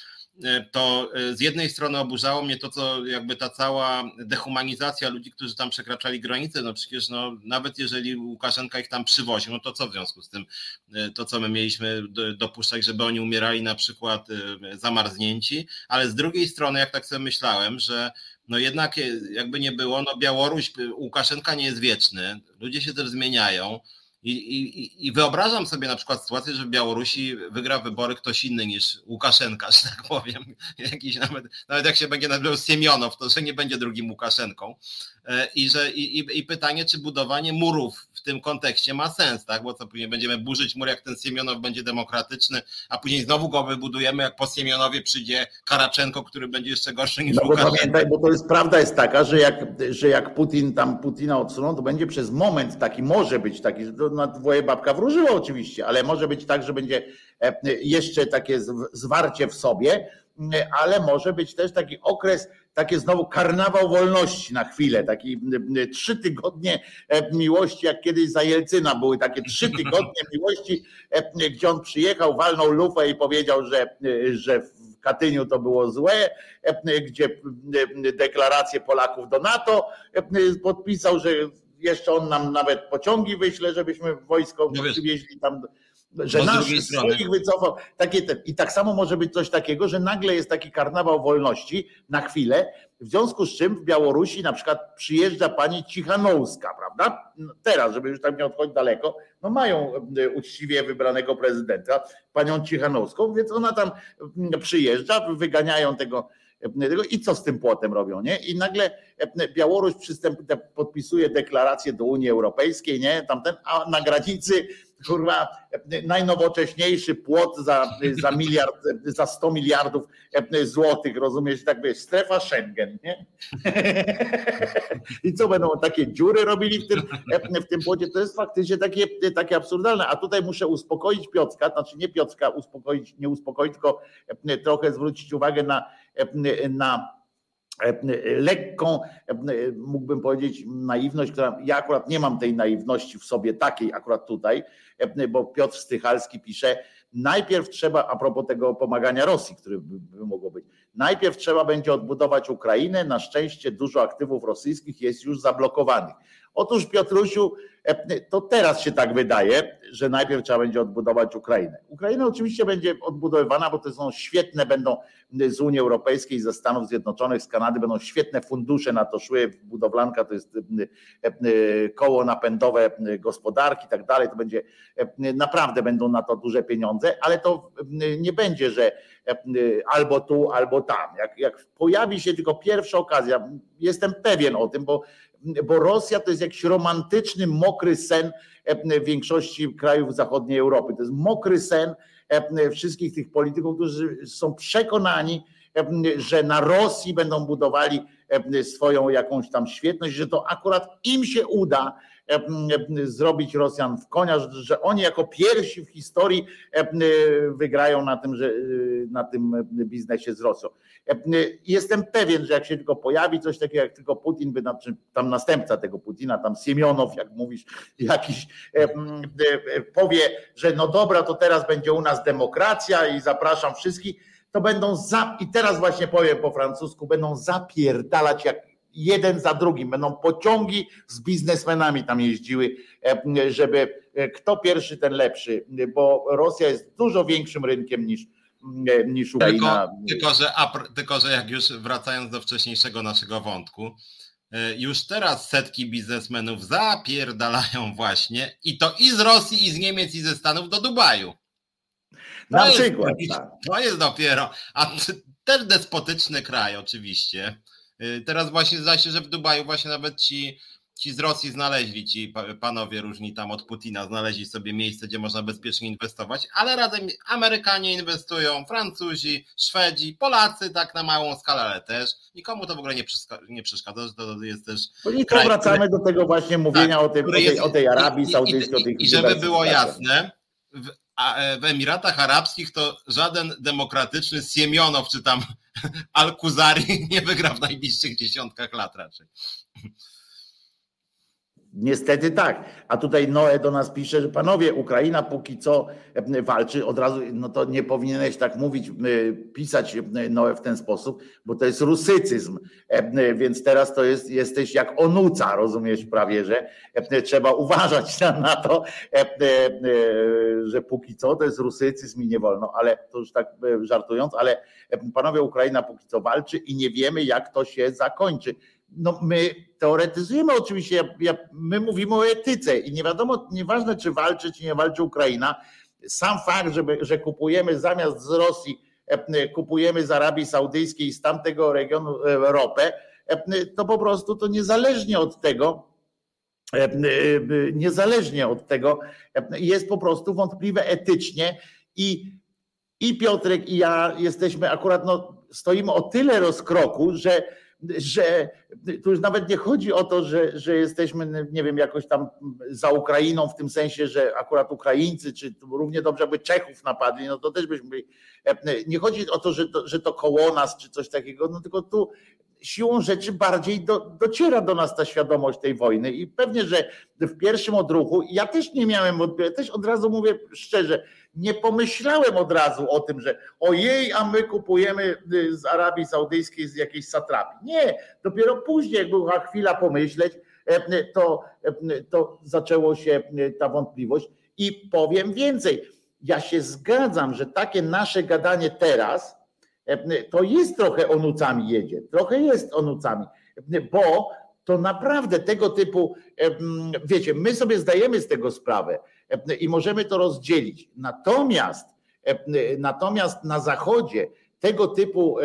E, to e, z jednej strony oburzało mnie to, co jakby ta cała dehumanizacja ludzi, którzy tam przekraczali granice, no przecież no, nawet jeżeli Łukaszenka ich tam przywoził, no to co w związku z tym, e, to co my mieliśmy dopuszczać, żeby oni umierali na przykład zamarznięci, ale z drugiej strony, jak tak sobie myślałem, że no jednak jakby nie było, no Białoruś, Łukaszenka nie jest wieczny, ludzie się też zmieniają, i, i, I, wyobrażam sobie na przykład sytuację, że w Białorusi wygra wybory ktoś inny niż Łukaszenka, [LAUGHS] że tak powiem. Jakiś nawet, nawet jak się będzie nazywał Siemionow, to że nie będzie drugim Łukaszenką. E, I, że, i, i pytanie, czy budowanie murów w tym kontekście ma sens, tak? Bo co później będziemy burzyć mur, jak ten Siemionow będzie demokratyczny, a później znowu go wybudujemy, jak po Siemionowie przyjdzie Karaczenko, który będzie jeszcze gorszy niż no bo Łukaszenko. Pamiętaj, bo to jest prawda jest taka, że jak, że jak Putin tam Putina odsuną, to będzie przez moment taki, może być taki, że to na dwoje babka wróżyła oczywiście, ale może być tak, że będzie jeszcze takie zwarcie w sobie, ale może być też taki okres, takie znowu karnawał wolności na chwilę, taki trzy tygodnie miłości, jak kiedyś za Jelcyna były takie trzy tygodnie [LAUGHS] miłości, gdzie on przyjechał, walnął lufę i powiedział, że, że w Katyniu to było złe, gdzie deklarację Polaków do NATO podpisał, że jeszcze on nam nawet pociągi wyśle, żebyśmy wojsko no przywieźli tam że nasz swoich wycofał. Takie te, I tak samo może być coś takiego, że nagle jest taki karnawał wolności na chwilę, w związku z czym w Białorusi na przykład przyjeżdża pani Cichanowska, prawda? No teraz, żeby już tam nie odchodzić daleko, no mają e, uczciwie wybranego prezydenta, panią Cichanowską, więc ona tam mm, przyjeżdża, wyganiają tego i co z tym płotem robią, nie? I nagle Białoruś przystęp, podpisuje deklarację do Unii Europejskiej, nie? Tamten, a na granicy kurwa, najnowocześniejszy płot za, za miliard, za 100 miliardów złotych, rozumiesz, tak wiesz, strefa Schengen, nie? [LAUGHS] I co będą takie dziury robili w tym, w tym płocie? To jest faktycznie takie, takie absurdalne. A tutaj muszę uspokoić Piotrka, znaczy nie Piotrka uspokoić, nie uspokoić, tylko trochę zwrócić uwagę na, na lekką, mógłbym powiedzieć, naiwność, która ja akurat nie mam tej naiwności w sobie takiej akurat tutaj, bo Piotr Stychalski pisze, najpierw trzeba, a propos tego pomagania Rosji, który by mogło być, najpierw trzeba będzie odbudować Ukrainę, na szczęście dużo aktywów rosyjskich jest już zablokowanych. Otóż Piotrusiu, to teraz się tak wydaje, że najpierw trzeba będzie odbudować Ukrainę. Ukraina oczywiście będzie odbudowywana, bo to są świetne, będą z Unii Europejskiej, ze Stanów Zjednoczonych, z Kanady, będą świetne fundusze na to szły. Budowlanka to jest koło napędowe gospodarki i tak dalej. To będzie naprawdę będą na to duże pieniądze, ale to nie będzie, że albo tu, albo tam. Jak, jak pojawi się tylko pierwsza okazja, jestem pewien o tym, bo bo Rosja to jest jakiś romantyczny, mokry sen e, większości krajów zachodniej Europy. To jest mokry sen e, wszystkich tych polityków, którzy są przekonani, e, że na Rosji będą budowali swoją jakąś tam świetność, że to akurat im się uda zrobić Rosjan w konia, że oni jako pierwsi w historii wygrają na tym, że na tym biznesie z Rosją. Jestem pewien, że jak się tylko pojawi coś takiego, jak tylko Putin by, tam następca tego Putina, tam Siemionow, jak mówisz, jakiś powie, że no dobra, to teraz będzie u nas demokracja i zapraszam wszystkich, to będą za, i teraz właśnie powiem po francusku, będą zapierdalać jak jeden za drugim. Będą pociągi z biznesmenami tam jeździły, e, żeby e, kto pierwszy, ten lepszy, bo Rosja jest dużo większym rynkiem niż, e, niż Ukraina. Tylko, tylko, że, tylko, że jak już wracając do wcześniejszego naszego wątku, już teraz setki biznesmenów zapierdalają właśnie i to i z Rosji, i z Niemiec, i ze Stanów do Dubaju. To Na przykład. Jest, tak. To jest dopiero, a też despotyczny kraj oczywiście, teraz właśnie zdaje się, że w Dubaju właśnie nawet ci, ci z Rosji znaleźli, ci panowie różni tam od Putina, znaleźli sobie miejsce, gdzie można bezpiecznie inwestować, ale razem Amerykanie inwestują, Francuzi, Szwedzi, Polacy tak na małą skalę, ale też nikomu to w ogóle nie, nie przeszkadza, że to jest też... No i kraj, wracamy który, do tego właśnie mówienia tak, o, tym, o, tej, o tej Arabii Saudyjskiej. I, i, i, I żeby było jasne, w, w Emiratach Arabskich to żaden demokratyczny Siemionow czy tam Al-Kuzari [LAUGHS] nie wygra w najbliższych dziesiątkach lat raczej. Niestety tak. A tutaj Noe do nas pisze, że panowie, Ukraina póki co e, walczy, od razu, no to nie powinieneś tak mówić, e, pisać e, Noe w ten sposób, bo to jest rusycyzm. Więc teraz to jest, jesteś jak onuca, rozumiesz prawie, że trzeba uważać [LAUGHS] na, na to, że póki co to jest rusycyzm i nie wolno, ale to już tak żartując, ale panowie, Ukraina póki co walczy i nie wiemy, jak to się zakończy no my teoretyzujemy oczywiście, my mówimy o etyce i nie wiadomo, nieważne czy walczy, czy nie walczy Ukraina, sam fakt, że kupujemy zamiast z Rosji, e, kupujemy z Arabii Saudyjskiej, z tamtego regionu e, ropę, e, to po prostu to niezależnie od tego, niezależnie od tego jest po prostu wątpliwe etycznie i, i Piotrek i ja jesteśmy akurat, no, stoimy o tyle rozkroku, że że tu już nawet nie chodzi o to, że, że jesteśmy, nie wiem, jakoś tam za Ukrainą w tym sensie, że akurat Ukraińcy, czy równie dobrze by Czechów napadli, no to też byśmy byli. Nie chodzi o to, że to, że to koło nas, czy coś takiego, no tylko tu siłą rzeczy bardziej do, dociera do nas ta świadomość tej wojny i pewnie, że w pierwszym odruchu, ja też nie miałem, też od razu mówię szczerze, nie pomyślałem od razu o tym, że ojej, a my kupujemy y, z Arabii Saudyjskiej z jakiejś satrapii. Nie, dopiero później, jak była chwila pomyśleć, e, to, e, to zaczęło się ta wątpliwość i powiem więcej. Ja się zgadzam, że takie nasze gadanie teraz, to jest trochę onucami jedzie, trochę jest onucami, bo to naprawdę tego typu, wiecie, my sobie zdajemy z tego sprawę i możemy to rozdzielić. Natomiast, natomiast na Zachodzie tego typu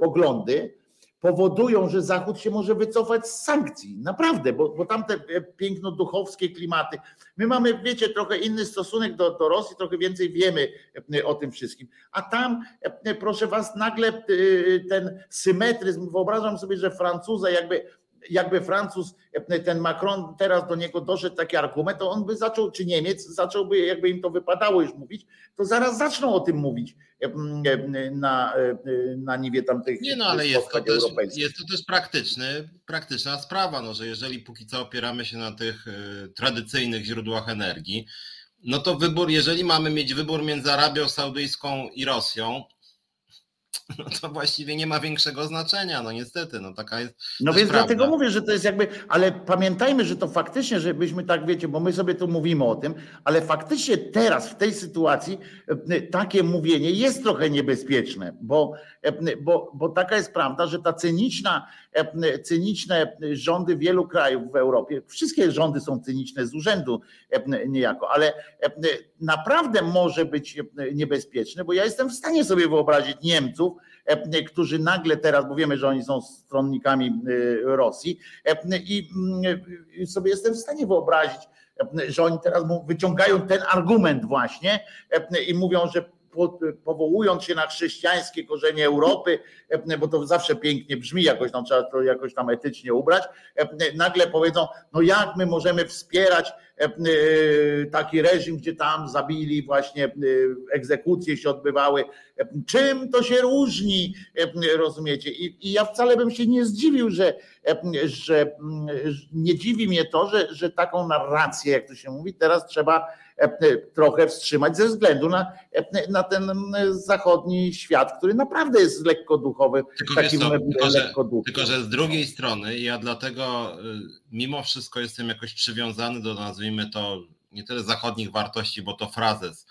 poglądy powodują, że Zachód się może wycofać z sankcji. Naprawdę, bo, bo tam te e, piękno-duchowskie klimaty. My mamy, wiecie, trochę inny stosunek do, do Rosji, trochę więcej wiemy e, o tym wszystkim. A tam, e, proszę was, nagle ten symetryzm, wyobrażam sobie, że Francuza jakby jakby Francuz, ten Macron teraz do niego doszedł taki argument, to on by zaczął, czy Niemiec zacząłby, jakby im to wypadało już mówić, to zaraz zaczną o tym mówić na, na niwie tamtych Nie no, ale jest to, też, jest to też praktyczny, praktyczna sprawa, no, że jeżeli póki co opieramy się na tych e, tradycyjnych źródłach energii, no to wybór, jeżeli mamy mieć wybór między Arabią Saudyjską i Rosją, [LAUGHS] no to właściwie nie ma większego znaczenia, no niestety, no taka jest. No więc prawda. dlatego mówię, że to jest jakby, ale pamiętajmy, że to faktycznie, żebyśmy tak wiecie, bo my sobie tu mówimy o tym, ale faktycznie teraz w tej sytuacji e, takie mówienie jest trochę niebezpieczne, bo, e, bo, bo taka jest prawda, że ta cyniczna, cyniczne rządy wielu krajów w Europie, wszystkie rządy są cyniczne z urzędu niejako, ale naprawdę może być niebezpieczne, bo ja jestem w stanie sobie wyobrazić Niemców, którzy nagle teraz, bo wiemy, że oni są stronnikami e, Rosji e, i mm, sobie jestem w stanie wyobrazić, że oni teraz wyciągają ten argument właśnie i mówią, że powołując się na chrześcijańskie korzenie Europy, bo to zawsze pięknie brzmi, jakoś tam trzeba to jakoś tam etycznie ubrać, nagle powiedzą, no jak my możemy wspierać taki reżim, gdzie tam zabili właśnie egzekucje się odbywały. Czym to się różni, rozumiecie? I, i ja wcale bym się nie zdziwił, że, że nie dziwi mnie to, że, że taką narrację, jak to się mówi, teraz trzeba trochę wstrzymać ze względu na, na ten zachodni świat, który naprawdę jest lekko duchowy. Tylko, takim co, tylko, że, tylko, że z drugiej strony ja dlatego y, mimo wszystko jestem jakoś przywiązany do nazwijmy to nie tyle zachodnich wartości, bo to frazes,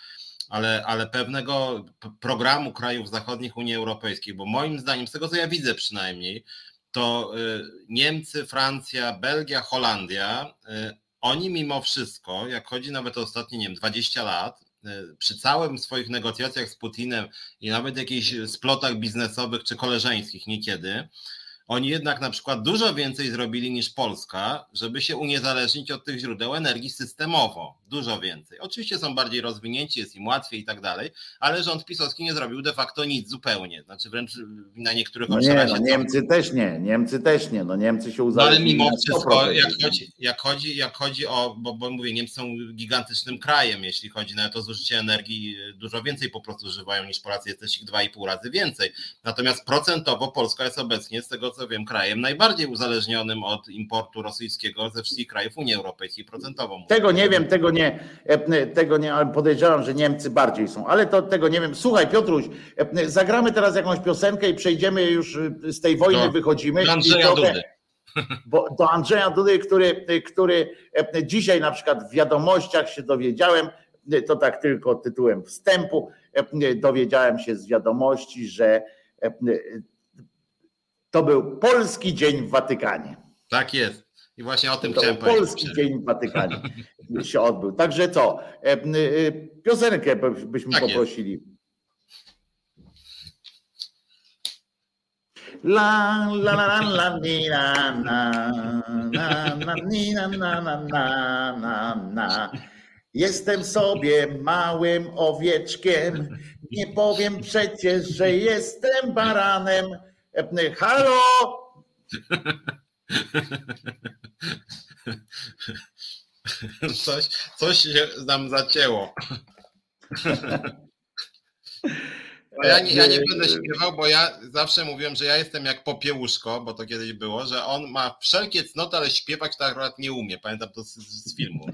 ale, ale pewnego programu krajów zachodnich Unii Europejskiej, bo moim zdaniem, z tego co ja widzę przynajmniej, to y, Niemcy, Francja, Belgia, Holandia y, oni mimo wszystko, jak chodzi nawet o ostatnie, nie wiem, 20 lat, y, przy całym swoich negocjacjach z Putinem i nawet jakichś splotach biznesowych czy koleżeńskich niekiedy, oni jednak na przykład dużo więcej zrobili niż Polska, żeby się uniezależnić od tych źródeł energii systemowo. Dużo więcej. Oczywiście są bardziej rozwinięci, jest im łatwiej i tak dalej, ale rząd pisowski nie zrobił de facto nic zupełnie. Znaczy wręcz na niektórych no. Nie, no Niemcy też nie, Niemcy też nie. No Niemcy się uzależnili. No ale mimo wszystko, jak chodzi, jak, chodzi, jak chodzi o, bo, bo mówię, Niemcy są gigantycznym krajem, jeśli chodzi nawet o zużycie energii, dużo więcej po prostu używają niż Polacy, jest też ich dwa i pół razy więcej. Natomiast procentowo Polska jest obecnie, z tego co wiem, krajem najbardziej uzależnionym od importu rosyjskiego ze wszystkich krajów Unii Europejskiej procentowo. Tego nie wiem, tego nie, e, tego nie, ale podejrzewam, że Niemcy bardziej są, ale to tego nie wiem. Słuchaj, Piotruś, e, zagramy teraz jakąś piosenkę i przejdziemy już e, z tej wojny, do, wychodzimy. Do Andrzeja trochę, Dudy. Bo do Andrzeja Dudy, który, który dzisiaj na przykład w wiadomościach się dowiedziałem, to tak tylko tytułem wstępu, dowiedziałem się z wiadomości, że to był Polski Dzień w Watykanie. Tak jest. I właśnie o tym chciałem powiedzieć. Polski Dzień w Watykanie się odbył. Także co? Y, y, piosenkę byśmy tak poprosili. Jest. La la la la la ni na na na ni na na na na na na Jestem sobie małym owieczkiem, nie powiem przecież, że jestem baranem. Y, halo! [LAUGHS] Coś, coś się nam zacięło. Ja nie, ja nie będę śpiewał, bo ja zawsze mówiłem, że ja jestem jak popiełuszko, bo to kiedyś było, że on ma wszelkie cnoty, ale śpiewać tak akurat nie umie. Pamiętam to z, z filmu.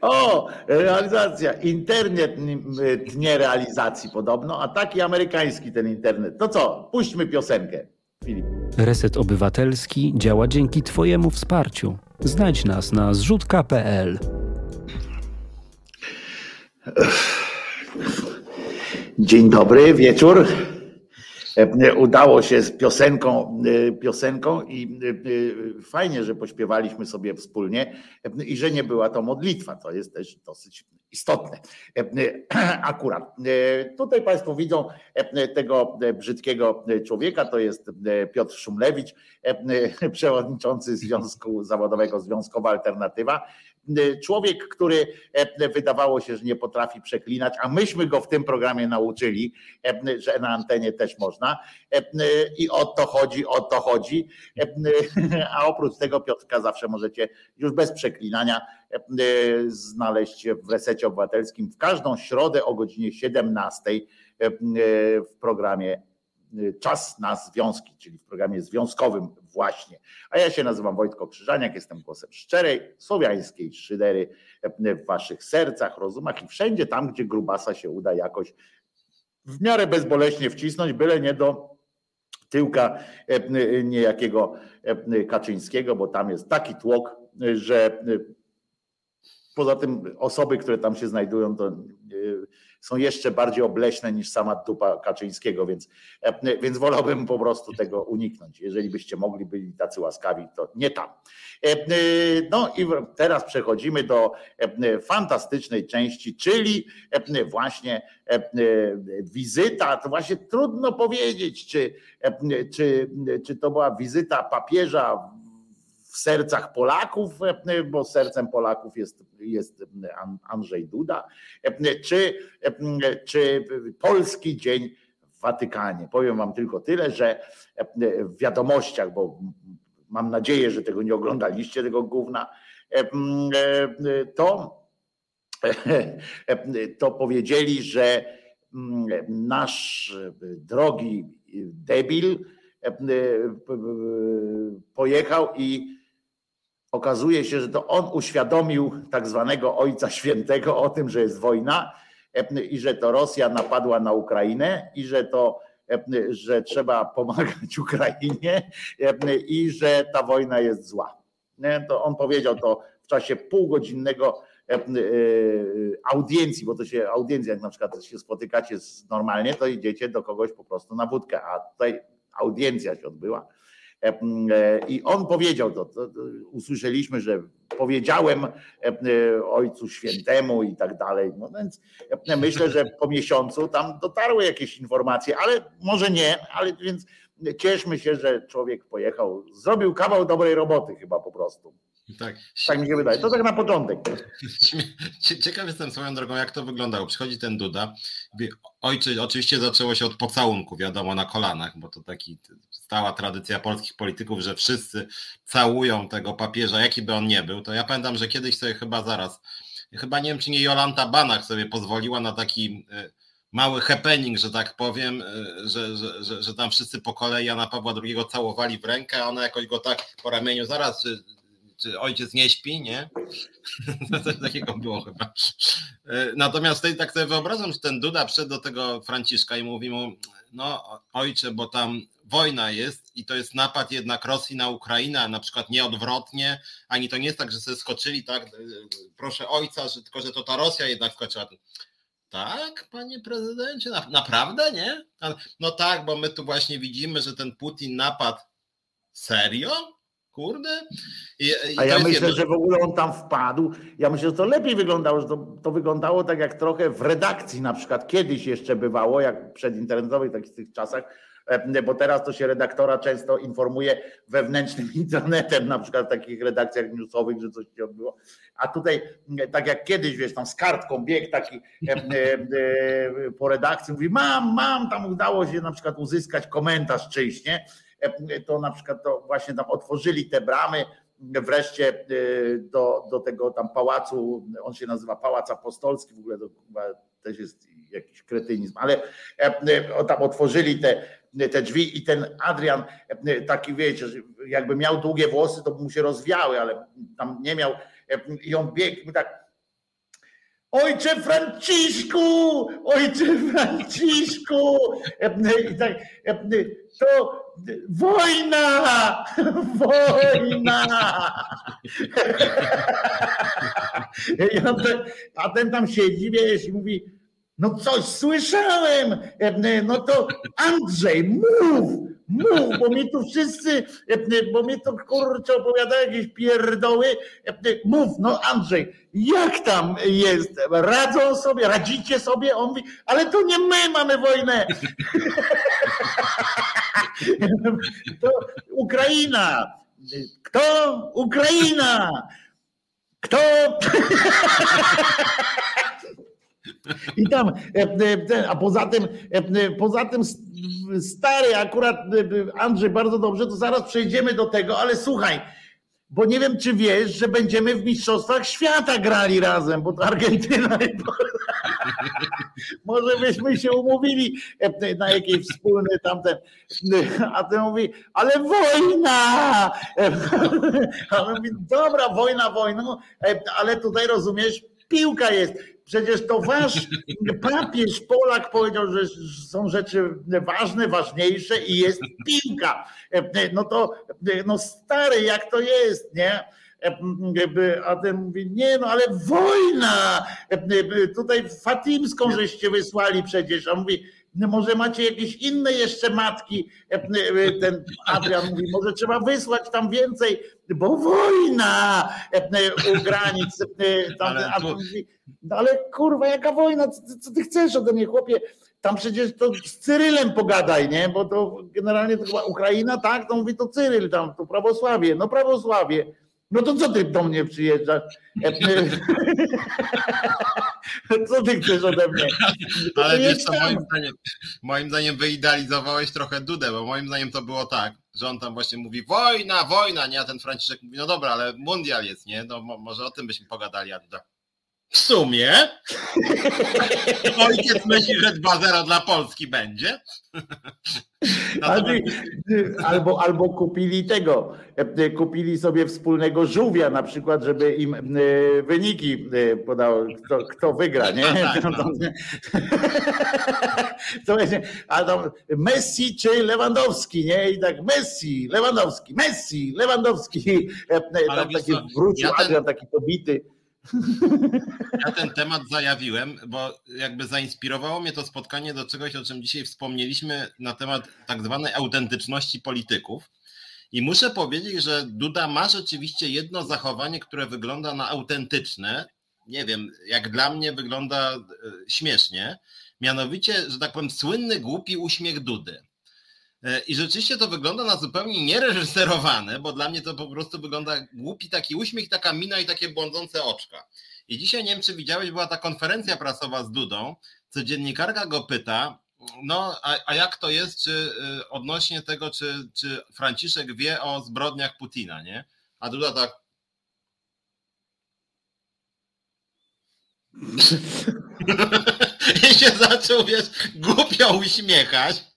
O, realizacja. Internet tnie realizacji podobno, a taki amerykański ten internet. To co, puśćmy piosenkę. Filip. Reset Obywatelski działa dzięki Twojemu wsparciu. Znajdź nas na zrzutka.pl. Dzień dobry, wieczór. E, udało się z piosenką, e, piosenką i e, fajnie, że pośpiewaliśmy sobie wspólnie i że nie była to modlitwa. To jest też dosyć istotne. [CLEARS THROAT] Akurat. Tutaj Państwo widzą tego brzydkiego człowieka. To jest Piotr Szumlewicz, [LAUGHS] przewodniczący Związku Zawodowego Związkowa Alternatywa. Y, człowiek, który e, wydawało się, że nie potrafi przeklinać, a myśmy go w tym programie nauczyli, e, że na antenie też można. E, I o to chodzi, o to chodzi. A oprócz tego Piotrka zawsze możecie już bez przeklinania znaleźć w resecie obywatelskim w każdą środę o godzinie 17 w programie Czas na związki, czyli w programie związkowym właśnie. A ja się nazywam Wojtko Krzyżaniak, jestem głosem szczerej, słowiańskiej szydery w waszych sercach, rozumach i wszędzie tam, gdzie grubasa się uda jakoś w miarę bezboleśnie wcisnąć, byle nie do tyłka niejakiego Kaczyńskiego, bo tam jest taki tłok, że poza tym osoby, które tam się znajdują, to są jeszcze bardziej obleśne niż sama dupa Kaczyńskiego, więc, e, więc wolałbym po prostu tego uniknąć. Jeżeli byście mogli byli tacy łaskawi, to nie tam. E, e, no i teraz przechodzimy do fantastycznej części, czyli właśnie wizyta, to właśnie trudno powiedzieć, czy, czy, czy to była wizyta papieża w sercach Polaków, bo sercem Polaków jest, jest Andrzej Duda, czy, czy Polski Dzień w Watykanie. Powiem Wam tylko tyle, że w wiadomościach, bo mam nadzieję, że tego nie oglądaliście, tego gówna, to, to powiedzieli, że nasz drogi debil pojechał i okazuje się, że to on uświadomił tak zwanego Ojca Świętego o tym, że jest wojna e, i że to Rosja napadła na Ukrainę i że to e, że trzeba pomagać [LAUGHS] Ukrainie e, i że ta wojna jest zła. To on powiedział to w czasie półgodzinnego audiencji, bo to się audiencja, jak na przykład się spotykacie normalnie, to idziecie do kogoś po prostu na wódkę, a tutaj audiencja się odbyła I on powiedział to, to, to usłyszeliśmy, że powiedziałem e, Ojcu Świętemu i tak dalej. No więc myślę, że po miesiącu tam dotarły jakieś informacje, ale może nie, ale więc cieszmy się, że człowiek pojechał, zrobił kawał dobrej roboty chyba po prostu. Tak. tak mi się wydaje. To tak na początek. Ciekaw jestem swoją drogą, jak to wyglądało. Przychodzi ten Duda. Ojcze, oczywiście zaczęło się od pocałunku, wiadomo, na kolanach, bo to taki stała tradycja polskich polityków, że wszyscy całują tego papieża, jaki by on nie był. To ja pamiętam, że kiedyś sobie chyba zaraz, chyba nie wiem, czy nie Jolanta Banach sobie pozwoliła na taki e, mały happening, że tak powiem, e, że, że, że, że tam wszyscy po kolei Jana Pawła II całowali w rękę, a ona jakoś go tak po ramieniu zaraz, czy czy ojciec nie śpi, nie? [LAUGHS] Coś takiego było chyba. E, natomiast tutaj tak sobie wyobrażam, że ten Duda przyszedł do tego Franciszka i mówi mu, no ojcze, bo tam wojna jest i to jest napad jednak Rosji na Ukrainę, na przykład nie odwrotnie, ani to nie jest tak, że sobie skoczyli, tak, e, proszę ojca, że tylko, że to ta Rosja jednak skoczyła. Tak, panie prezydencie, na, naprawdę, nie? No tak, bo my tu właśnie widzimy, że ten Putin napadł serio? Kurde. I, i A ja myślę, jedno... że w ogóle on tam wpadł. Ja myślę, że to lepiej wyglądało, że to, to wyglądało tak jak trochę w redakcji na przykład kiedyś jeszcze bywało, jak przedinternetowych takich tych czasach, E, bo teraz to się redaktora często informuje wewnętrznym [LAUGHS] internetem, na przykład w takich redakcjach newsowych, że coś się odbyło. A tutaj, tak jak kiedyś, wiesz, tam z kartką bieg taki e, e, po redakcji, mówi, mam, mam, tam udało się na przykład uzyskać komentarz czyjś, nie? To na przykład to właśnie tam otworzyli te bramy, wreszcie do, do tego tam pałacu, on się nazywa Pałac Apostolski, w ogóle to chyba też jest jakiś kretynizm, ale tam otworzyli te te drzwi i ten Adrian taki wiecie, jakby miał długie włosy, to by mu się rozwiały, ale tam nie miał i on biegł tak Ojcze Franciszku! Ojcze Franciszku! I tak, to wojna! [LAUGHS] Wojna! [LAUGHS] A ten tam siedzi, wiesz, i mówi, no coś słyszałem. E, no to Andrzej, mów, mów, bo mi tu wszyscy, e, bo mi to kurczę opowiadają jakieś pierdoły. E, mów, no Andrzej, jak tam jest? Radzą sobie, radzicie sobie? On mówi, ale to nie my mamy wojnę. [LAUGHS] [LAUGHS] To Ukraina. Kto? Ukraina. Kto? [LAUGHS] I tam, a poza tym, poza tym stary, akurat Andrzej bardzo dobrze, to zaraz przejdziemy do tego, ale słuchaj, bo nie wiem, czy wiesz, że będziemy w Mistrzostwach Świata grali razem, bo Argentyna. [LAUGHS] Może byśmy się umówili na jakiejś wspólny tamten. A ten mówi, ale wojna! [LAUGHS] A on mówi, dobra, wojna, wojna, ale tutaj rozumiesz, piłka jest. Przecież to wasz papież Polak powiedział, że są rzeczy ważne, ważniejsze i jest piłka. No to no stary, jak to jest, nie? A ten mówi, nie no, ale wojna! Tutaj Fatimską żeście wysłali przecież. A mówi, no może macie jakieś inne jeszcze matki. Ten Adrian mówi, może trzeba wysłać tam więcej, bo wojna u granic. A mówi, no ale kurwa, jaka wojna? Co, co ty chcesz ode mnie, chłopie? Tam przecież to z Cyrylem pogadaj, nie? Bo to generalnie to chyba Ukraina, tak? To mówi to Cyryl tam, to prawosławie. No prawosławie. No to co ty do mnie przyjeżdżasz? [LAUGHS] co ty chcesz ode mnie? To Ale wiesz co, moim zdaniem, moim zdaniem wyidealizowałeś trochę Dudę, bo moim zdaniem to było tak, że on tam właśnie mówi wojna, wojna, nie? A ten Franciszek mówi, no dobra, ale mundial jest, nie? No może o tym byśmy pogadali, a Duda w sumie ojciec myśli, że 2-0 dla Polski będzie. [LAUGHS] Albo, albo kupili tego, kupili sobie wspólnego żółwia na przykład, żeby im e, wyniki e, podał, kto, kto wygra, nie? Tak, no. [LAUGHS] To będzie, a tam Messi czy Lewandowski, nie? I tak Messi, Lewandowski, Messi, Lewandowski. E, tam taki wrócił ja ten... Taki pobity. [LAUGHS] Ja ten temat zajawiłem, bo jakby zainspirowało mnie to spotkanie do czegoś, o czym dzisiaj wspomnieliśmy na temat tak zwanej autentyczności polityków. I muszę powiedzieć, że Duda ma rzeczywiście jedno zachowanie, które wygląda na autentyczne. Nie wiem, jak dla mnie wygląda e, śmiesznie. Mianowicie, że tak powiem, słynny głupi uśmiech Dudy. E, I rzeczywiście to wygląda na zupełnie niereżyserowane, bo dla mnie to po prostu wygląda głupi taki uśmiech, taka mina i takie błądzące oczka. I dzisiaj, nie wiem czy widziałeś, była ta konferencja prasowa z Dudą, co dziennikarka go pyta, no a, a jak to jest, czy y, odnośnie tego, czy, czy Franciszek wie o zbrodniach Putina, nie? A Duda tak... [LAUGHS] [LAUGHS] I się zaczął, wiesz, głupio uśmiechać.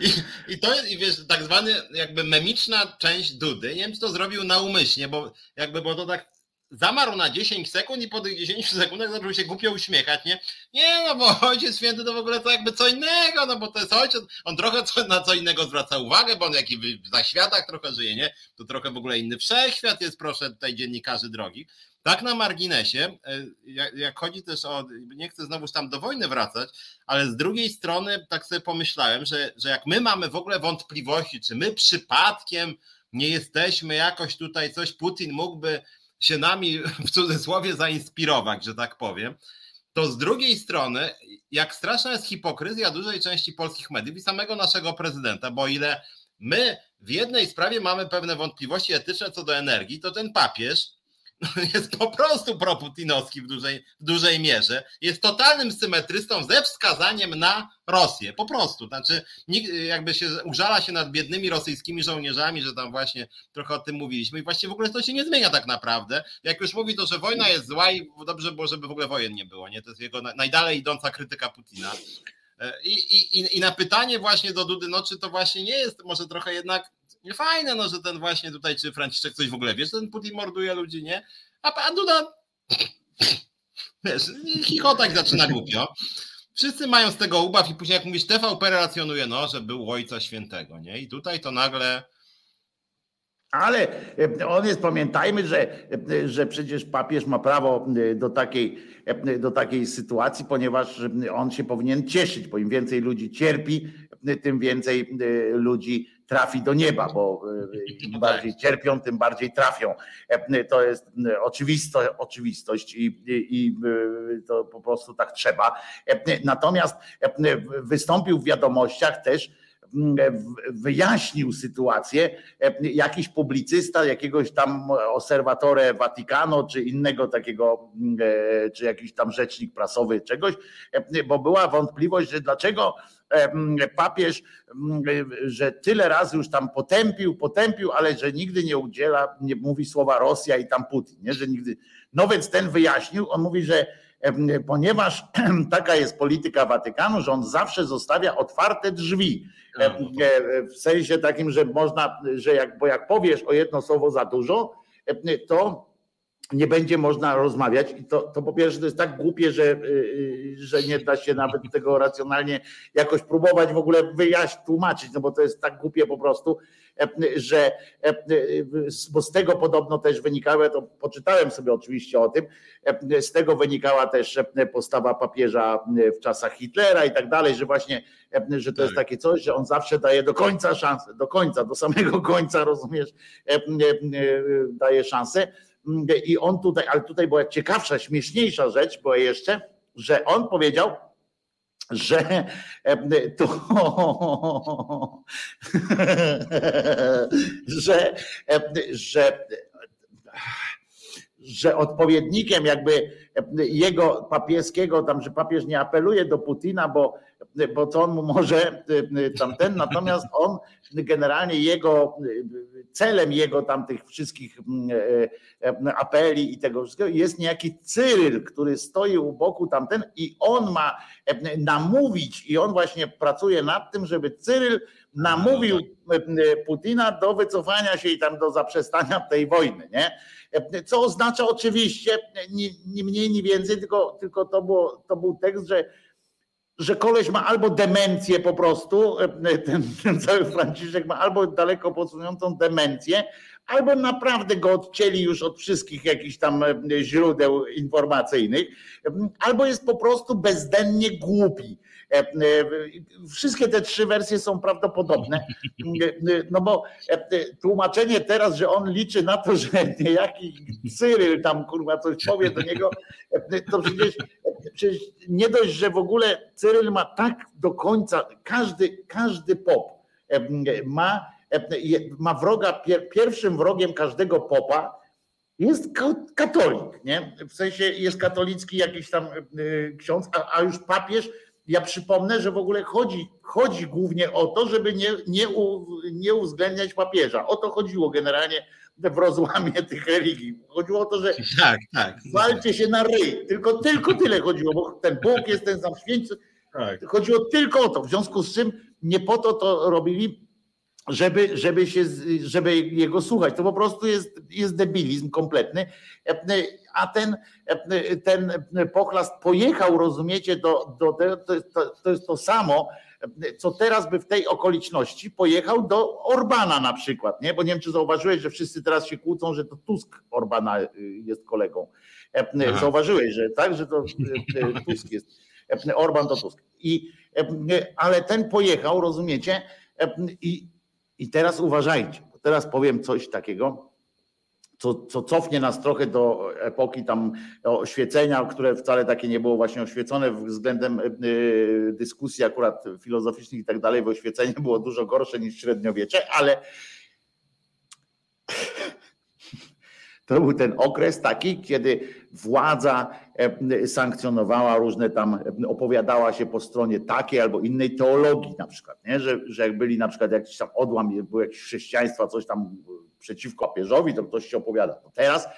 I, I to jest, i wiesz, tak zwany jakby memiczna część Dudy, nie wiem, czy to zrobił naumyślnie, bo jakby, bo to tak zamarł na 10 sekund i po tych 10 sekundach zaczął się głupio uśmiechać, nie? Nie, no bo Ojciec Święty to w ogóle to jakby co innego, no bo to jest ojciec, on trochę co, na co innego zwraca uwagę, bo on jaki w zaświatach trochę żyje, nie? To trochę w ogóle inny wszechświat jest, proszę tutaj dziennikarzy drogich. Tak na marginesie, e, jak, chodzi też o, nie chcę znowuż tam do wojny wracać, ale z drugiej strony tak sobie pomyślałem, że, że jak my mamy w ogóle wątpliwości, czy my przypadkiem nie jesteśmy jakoś tutaj coś, Putin mógłby się nami [LAUGHS] w cudzysłowie zainspirować, że tak powiem, to z drugiej strony, jak straszna jest hipokryzja dużej części polskich mediów i samego naszego prezydenta, bo ile my w jednej sprawie mamy pewne wątpliwości etyczne co do energii, to ten papież [LAUGHS] jest po prostu proputinowski w dużej, w dużej mierze. Jest totalnym symetrystą ze wskazaniem na Rosję. Po prostu. Znaczy, jakby się użala się nad biednymi rosyjskimi żołnierzami, że tam właśnie trochę o tym mówiliśmy i właściwie w ogóle to się nie zmienia tak naprawdę. Jak już mówi to, że wojna jest zła i dobrze było, żeby w ogóle wojen nie było. Nie? To jest jego najdalej idąca krytyka Putina. I, i, I na pytanie właśnie do Dudy, no czy to właśnie nie jest może trochę jednak fajne, no że ten właśnie tutaj, czy Franciszek coś w ogóle wie, że ten Putin morduje ludzi, nie? A, a Duda, wiesz, chichotać zaczyna głupio. Wszyscy mają z tego ubaw i później jak mówisz, TVP relacjonuje, no, że był ojca świętego, nie? I tutaj to nagle... Ale e, on jest, pamiętajmy, że, e, że przecież papież ma prawo e, do takiej, do takiej sytuacji, ponieważ on się powinien cieszyć, bo im więcej ludzi cierpi, tym więcej ludzi trafi do nieba, bo im no bardziej tak. cierpią, tym bardziej trafią. To jest oczywisto, oczywistość i, i, i to po prostu tak trzeba. Natomiast wystąpił w wiadomościach też, wyjaśnił sytuację jakiś publicysta, jakiegoś tam obserwatore Vaticano, czy innego takiego, czy jakiś tam rzecznik prasowy czegoś, bo była wątpliwość, że dlaczego papież, że tyle razy już tam potępił, potępił, ale że nigdy nie udziela, nie mówi słowa Rosja i tam Putin, nie? że nigdy. No więc ten wyjaśnił, on mówi, że ponieważ [CLEARS THROAT] taka jest polityka Watykanu, że on zawsze zostawia otwarte drzwi. W sensie takim, że można, że jak, bo jak powiesz o jedno słowo za dużo, to nie będzie można rozmawiać. I to, to po pierwsze to jest tak głupie, że, y, y, że nie da się nawet tego racjonalnie jakoś próbować w ogóle wyjaśnić, tłumaczyć, no bo to jest tak głupie po prostu, e, że e, bo z tego podobno też wynikało, to poczytałem sobie oczywiście o tym, e, z tego wynikała też postawa papieża w czasach Hitlera i tak dalej, że właśnie, że to jest tak. takie coś, że on zawsze daje do końca szansę, do końca, do samego końca, rozumiesz, daje szansę i on tutaj, ale tutaj była ciekawsza, śmieszniejsza rzecz była jeszcze, że on powiedział, że to, [LAUGHS] że, że, że odpowiednikiem jakby jego papieskiego, tam, że papież nie apeluje do Putina, bo, bo co on może tamten, natomiast on generalnie jego celem jego tam tych wszystkich mm, e, e, apeli i tego wszystkiego jest niejaki Cyryl, który stoi u boku tamten i on ma e, namówić i on właśnie pracuje nad tym, żeby Cyryl namówił Putina do wycofania się i tam do zaprzestania tej wojny, nie? Co oznacza oczywiście ni, ni mniej, ni więcej, tylko, tylko to, było, to był tekst, że że koleś ma albo demencję po prostu, e, ten, ten cały Franciszek ma albo daleko posuniętą demencję, albo naprawdę go odcięli już od wszystkich jakichś tam e, źródeł informacyjnych, albo jest po prostu bezdennie głupi. E, wszystkie te trzy wersje są prawdopodobne, no bo tłumaczenie teraz, że on liczy na to, że niejaki Cyryl tam kurwa coś powie do niego, to przecież przecież nie dość, że w ogóle Cyryl ma tak do końca, każdy, każdy pop ma, ma wroga, pierwszym wrogiem każdego popa jest katolik, nie? W sensie jest katolicki jakiś tam ksiądz, a już papież, ja przypomnę, że w ogóle chodzi, chodzi głównie o to, żeby nie, nie, u, nie uwzględniać papieża. O to chodziło generalnie w rozłamie tych religii. Chodziło o to, że tak, tak. walcie się na ryj. Tylko, tylko tyle chodziło, bo ten Bóg jest ten sam święty. Tak. Chodziło tylko o to. W związku z czym nie po to to robili, żeby, żeby, się, żeby jego słuchać. To po prostu jest, jest debilizm kompletny. A ten, ten pochlast pojechał, rozumiecie, do, do, to, to, to jest to samo, co teraz by w tej okoliczności pojechał do Orbana na przykład, nie? Bo nie wiem, czy zauważyłeś, że wszyscy teraz się kłócą, że to Tusk Orbana y, jest kolegą. E, Aha. Zauważyłeś, że tak, że to Tusk jest. E, Orban to Tusk. I, e, ale ten pojechał, rozumiecie? I, i teraz uważajcie, teraz powiem coś takiego, co, co cofnie nas trochę do epoki tam oświecenia, które wcale takie nie było właśnie oświecone względem y, dyskusji akurat filozoficznych i tak dalej, bo oświecenie było dużo gorsze niż średniowiecze, ale [LAUGHS] to był ten okres taki, kiedy władza sankcjonowała różne tam, opowiadała się po stronie takiej albo innej teologii na przykład, nie? Że, że jak byli na przykład jakiś tam odłam, był jakiś chrześcijaństwa, coś tam przeciwko papieżowi, to ktoś się opowiada. To teraz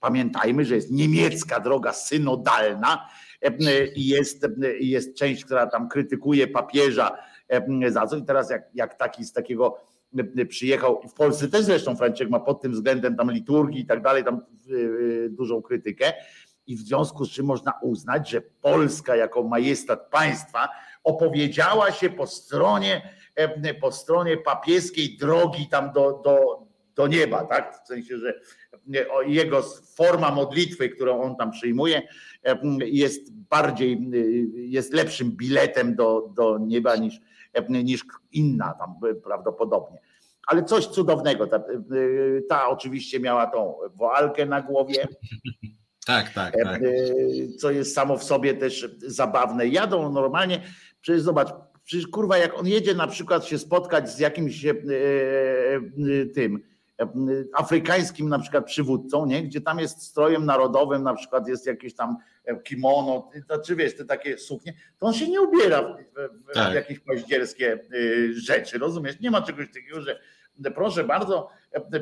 pamiętajmy, że jest niemiecka droga synodalna i jest, jest część, która tam krytykuje papieża za co i teraz jak, jak taki z takiego przyjechał, w Polsce też zresztą Franciszek ma pod tym względem tam liturgii i tak dalej, tam yy, dużą krytykę i w związku z czym można uznać, że Polska jako majestat państwa opowiedziała się po stronie, po stronie papieskiej drogi tam do, do, do nieba, tak? W sensie, że jego forma modlitwy, którą on tam przyjmuje, jest bardziej, jest lepszym biletem do, do nieba niż, niż inna tam prawdopodobnie. Ale coś cudownego. Ta, ta oczywiście miała tą woalkę na głowie. [LAUGHS] Tak, tak, tak. Co jest samo w sobie też zabawne. Jadą normalnie, przecież zobacz, przecież kurwa, jak on jedzie na przykład się spotkać z jakimś e, e, tym, afrykańskim na przykład przywódcą, nie? gdzie tam jest strojem narodowym, na przykład jest jakieś tam kimono, czy wiesz, te takie suknie, to on się nie ubiera w, w, tak. w jakieś paździerskie y, rzeczy, rozumiesz? Nie ma czegoś takiego, że proszę bardzo,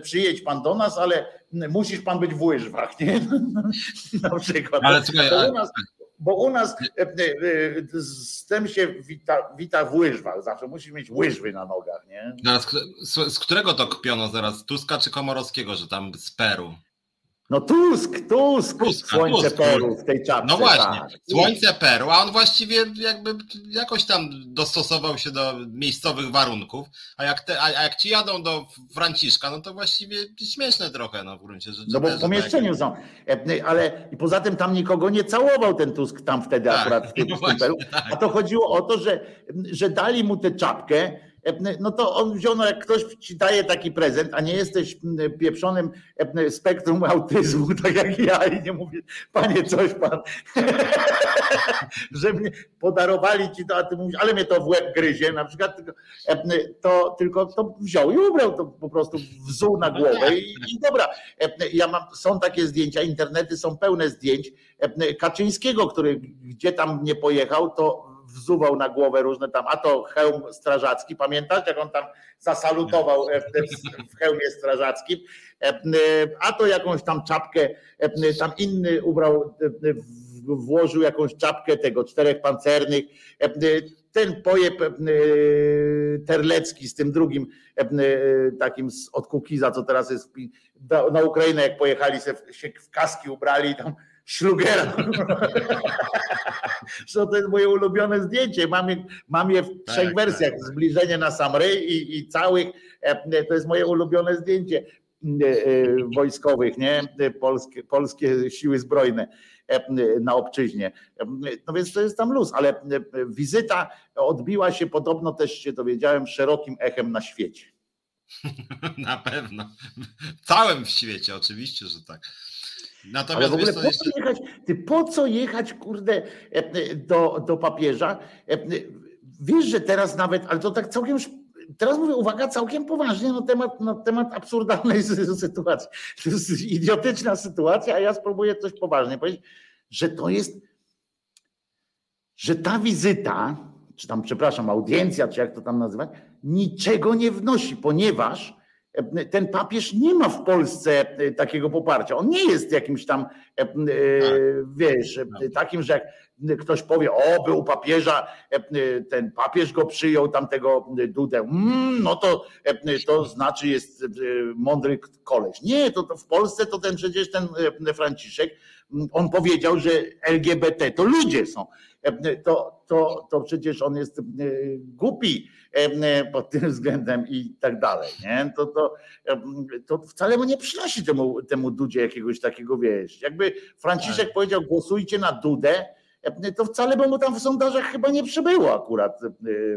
przyjedź pan do nas, ale musisz pan być w łyżwach, nie? [LAUGHS] na przykład. Ale słuchaj, u nas, bo u nas e, e, e, z tym się wita, wita w łyżwach, zawsze musisz mieć łyżwy na nogach, nie? No, z, którego to kpiono zaraz? Tuska czy Komorowskiego, że tam z Peru? No Tusk, Tusk, Tusk słońce Tusk. Peru w tej czapce. No właśnie, tak. słońce Peru, a on właściwie jakby jakoś tam dostosował się do miejscowych warunków, a jak, te, a jak ci jadą do Franciszka, no to właściwie śmieszne trochę no, w gruncie rzeczy. No bo w pomieszczeniu tak. są, e, ale i poza tym tam nikogo nie całował ten Tusk tam wtedy tak, akurat w [LAUGHS] tym, no właśnie, Peru, tak. a to chodziło o to, że, że dali mu tę czapkę, no to on wziął, no jak ktoś ci daje taki prezent, a nie jesteś pieprzonym spektrum [LAUGHS] autyzmu, tak jak ja i nie mówię, panie coś pan, [LAUGHS] że mnie podarowali ci to, a ty mówisz, ale mnie to w łeb gryzie, na przykład to tylko to wziął i ubrał to po prostu wzuł na głowę i, i dobra. Ja mam, są takie zdjęcia, internety są pełne zdjęć Kaczyńskiego, który gdzie tam nie pojechał, to wzuwał na głowę różne tam, a to hełm strażacki, pamiętasz, jak on tam zasalutował w hełmie strażackim, a to jakąś tam czapkę, tam inny ubrał, włożył jakąś czapkę tego czterech pancernych, ten pojeb Terlecki z tym drugim takim od Kukiza, co teraz jest na Ukrainę, jak pojechali się w kaski ubrali tam szlugera. [LAUGHS] to jest moje ulubione zdjęcie. Mam je, mam je w tak, trzech tak, wersjach. Tak. Zbliżenie na sam ryj i, i całych. E, to jest moje ulubione zdjęcie e, e, wojskowych, nie? Polskie, polskie siły zbrojne na obczyźnie. No więc to jest tam luz, ale wizyta odbiła się podobno też się dowiedziałem szerokim echem na świecie. [LAUGHS] Na pewno. W całym świecie, oczywiście, że tak. Natomiast Ale w ogóle po co jechać, ty po co jechać, kurde, e, e, do, do papieża? E, wiesz, że teraz nawet, ale to tak całkiem teraz mówię, uwaga, całkiem poważnie na temat, na temat absurdalnej sytuacji. [LAUGHS] To jest idiotyczna sytuacja, a ja spróbuję coś poważnie powiedzieć, że to jest, że ta wizyta, czy tam, przepraszam, audiencja, czy jak to tam nazywać, niczego nie wnosi, ponieważ ten papież nie ma w Polsce e, takiego poparcia. On nie jest jakimś tam, e, e, tak. wiesz, tak. takim, że jak ktoś powie, o, był papieża, ten papież go przyjął, tamtego Dudę, mm, no to, to znaczy jest mądry koleś. Nie, to, to w Polsce to ten przecież ten Franciszek, on powiedział, że LGBT to ludzie są. To, to, to przecież on jest głupi pod tym względem i tak dalej. Nie? To, to, to wcale mu nie przynosi temu, temu Dudzie jakiegoś takiego, wiesz, jakby Franciszek tak. powiedział głosujcie na Dudę, to wcale by mu tam w sondażach chyba nie przybyło akurat,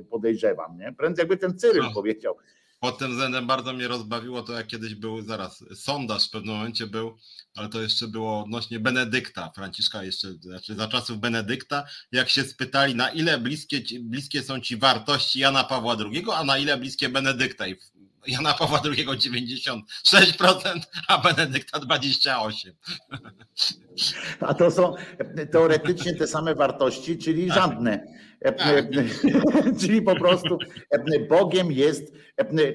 podejrzewam. Nie? Prędzej jakby ten Cyryl no. powiedział, pod tym względem bardzo mnie rozbawiło to, jak kiedyś był, zaraz, sondaż w pewnym momencie był, ale to jeszcze było odnośnie Benedykta, Franciszka jeszcze, znaczy za czasów Benedykta, jak się spytali, na ile bliskie, bliskie są ci wartości Jana Pawła II, a na ile bliskie Benedykta. I Jana Pawła II 96%, a Benedykta 28%. A to są teoretycznie te same wartości, czyli tak. żadne. Tak. [LAUGHS] Czyli po prostu Bogiem jest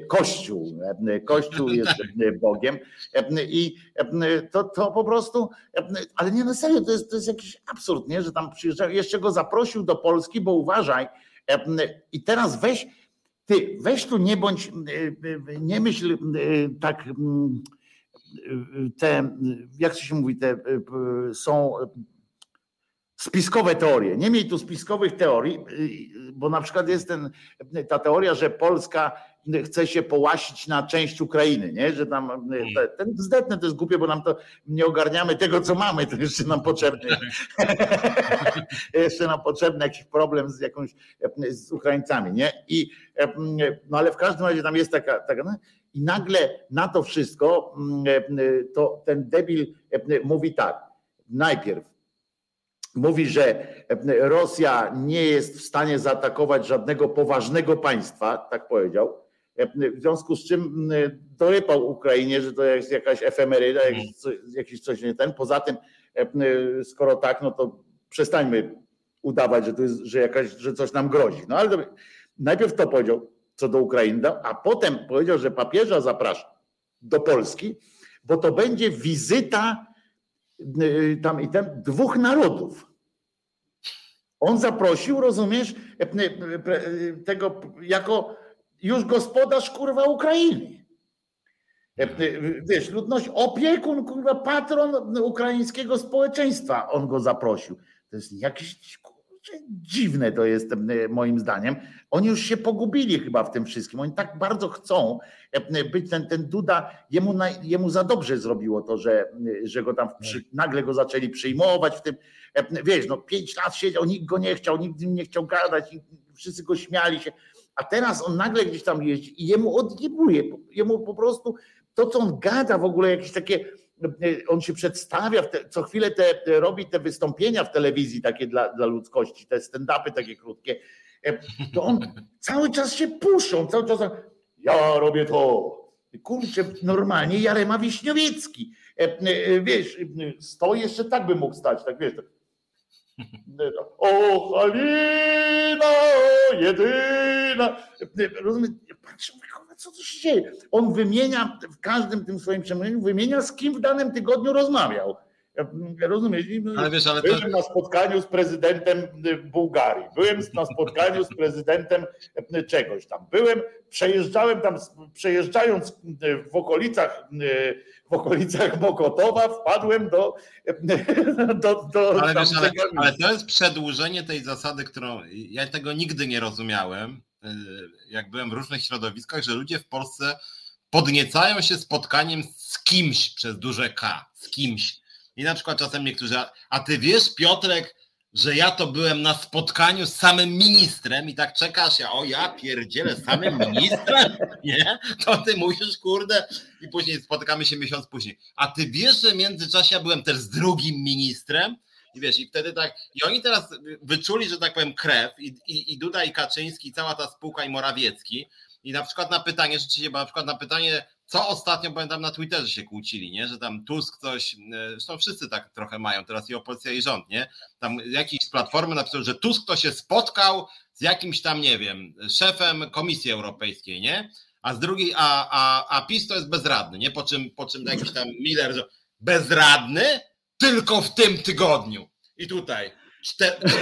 Kościół. Kościół jest tak. Bogiem i to, to po prostu, ale nie na serio, to jest, to jest jakiś absurd, nie? że tam przyjeżdżał, jeszcze go zaprosił do Polski, bo uważaj, i teraz weź, ty weź tu nie bądź, nie myśl tak te, jak się mówi, te są spiskowe teorie. Nie miej tu spiskowych teorii, bo na przykład jest ten, ta teoria, że Polska chce się połasić na część Ukrainy, nie? że tam hmm. ten zdetne to jest głupie, bo nam to nie ogarniamy tego, co mamy, to jeszcze nam potrzebny. [LAUGHS] jeszcze nam potrzebny jakiś problem z jakąś z Ukraińcami, nie? I no ale w każdym razie tam jest taka, taka no, i nagle na to wszystko to ten debil mówi tak. Najpierw mówi, że Rosja nie jest w stanie zaatakować żadnego poważnego państwa, tak powiedział. W związku z czym dorypał Ukrainie, że to jest jakaś efemeryda, jakiś coś nie ten. Poza tym, skoro tak, no to przestańmy udawać, że to jest, że jakaś, że coś nam grozi. No ale to, najpierw to powiedział co do Ukrainy, a potem powiedział, że papieża zaprasza do Polski, bo to będzie wizyta tam i tam dwóch narodów. On zaprosił, rozumiesz, e, e, e, tego jako już gospodarz kurwa Ukrainy. Wiesz, ludność, opiekun, kurwa, patron ukraińskiego społeczeństwa, on go zaprosił. To jest jakiś dziwne to jest moim zdaniem. Oni już się pogubili chyba w tym wszystkim. Oni tak bardzo chcą e, być ten, ten Duda, jemu, na, jemu za dobrze zrobiło to, że, że go tam przy, nagle go zaczęli przyjmować w tym. E, wiesz, no pięć lat siedział, nikt go nie chciał, nikt nie chciał gadać, wszyscy go śmiali się. A teraz on nagle gdzieś tam jeździ i jemu odjebuje, jemu po prostu to, co on gada w ogóle, jakieś takie on się przedstawia, te, co chwilę te, robi te wystąpienia w telewizji takie dla, dla ludzkości, te stand-upy takie krótkie, e, to on cały czas się puszczą, cały czas ja robię to. Kurczę, normalnie Jarema Wiśniowiecki. E, e, wiesz, stoi jeszcze tak by mógł stać, tak wiesz. O, Halina, jedyna. Rozumiem, patrzę, co tu się dzieje? On wymienia w każdym tym swoim przemówieniu, wymienia z kim w danym tygodniu rozmawiał. Rozumiesz? Ale wiesz, ale Byłem to... na spotkaniu z prezydentem Bułgarii, byłem na spotkaniu z prezydentem czegoś tam. Byłem, przejeżdżałem tam, przejeżdżając w okolicach, w okolicach Mokotowa, wpadłem do. do, do ale, wiesz, ale, ale to jest przedłużenie tej zasady, którą ja tego nigdy nie rozumiałem Y, jak byłem w różnych środowiskach, że ludzie w Polsce podniecają się spotkaniem z kimś przez duże K, z kimś. I na przykład czasem niektórzy, a ty wiesz, Piotrek, że ja to byłem na spotkaniu z samym ministrem i tak czekasz, ja o ja pierdzielę samym ministrem, [LAUGHS] nie? To ty musisz, kurde, i później spotykamy się miesiąc później. A ty wiesz, że w międzyczasie ja byłem też z drugim ministrem i wiesz, i wtedy tak, i oni teraz wyczuli, że tak powiem, krew i, i, i Duda i Kaczyński, i cała ta spółka i Morawiecki. I na przykład na pytanie, rzeczywiście, bo na przykład na pytanie, co ostatnio pamiętam na Twitterze się kłócili, nie? Że tam Tusk coś, e, zresztą wszyscy tak trochę mają, teraz i opozycja i rząd, nie? Tam jakiś z platformy napisał, że Tusk to się spotkał z jakimś tam, nie wiem, szefem Komisji Europejskiej, nie? A z drugiej, a, a, a PiS to jest bezradny, nie? Po czym, po czym jakiś tam Miller, że bezradny? tylko w tym tygodniu. I tutaj 14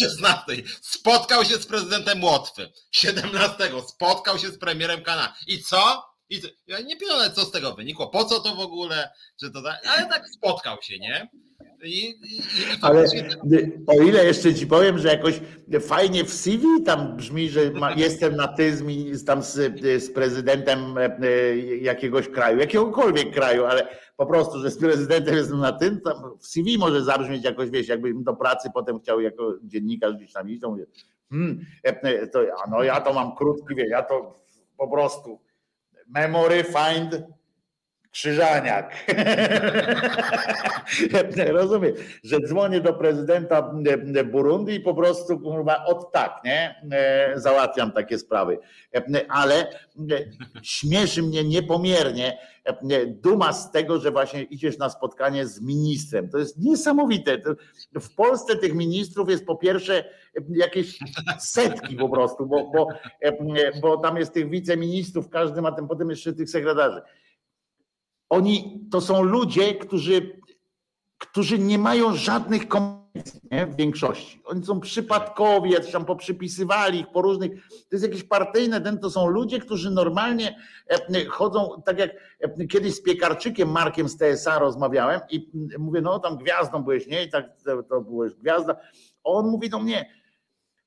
16 spotkał się z prezydentem Łotwy. 17 spotkał się z premierem Kanady. I co? I ja nie wiem, co z tego wynikło. Po co to w ogóle? Czy to tak? Ale tak spotkał się, nie? I, i, i Ale o ile jeszcze ci powiem, że jakoś fajnie w CV tam brzmi, że ma, [LAUGHS] jestem na ty z, tam z, z prezydentem e, jakiegoś kraju, jakiegokolwiek kraju, ale po prostu, że z prezydentem jestem na tym, tam w CV może zabrzmieć jakoś, wiesz, jakbym do pracy potem chciał jako dziennikarz gdzieś tam iść, to mówię, hmm, e, to, no ja to mam krótki, wie, ja to po prostu. Memory find Krzyżaniak. [LAUGHS] Rozumiem, że dzwonię do prezydenta Burundi i po prostu kurwa od tak, nie? E, załatwiam takie sprawy. Ale śmieszy mnie niepomiernie duma z tego, że właśnie idziesz na spotkanie z ministrem. To jest niesamowite. W Polsce tych ministrów jest po pierwsze jakieś setki po prostu, bo, bo, bo tam jest tych wiceministrów, każdy ma ten potem jeszcze tych sekretarzy oni to są ludzie, którzy, którzy nie mają żadnych kompetencji w większości. Oni są przypadkowi, jacyś tam poprzypisywali ich po różnych. To jest jakieś partyjne, ten to są ludzie, którzy normalnie e, chodzą, tak jak e, kiedyś z piekarczykiem Markiem z TSA rozmawiałem i mówię, no tam gwiazdą byłeś, nie? I tak to byłeś gwiazda. On mówi do mnie,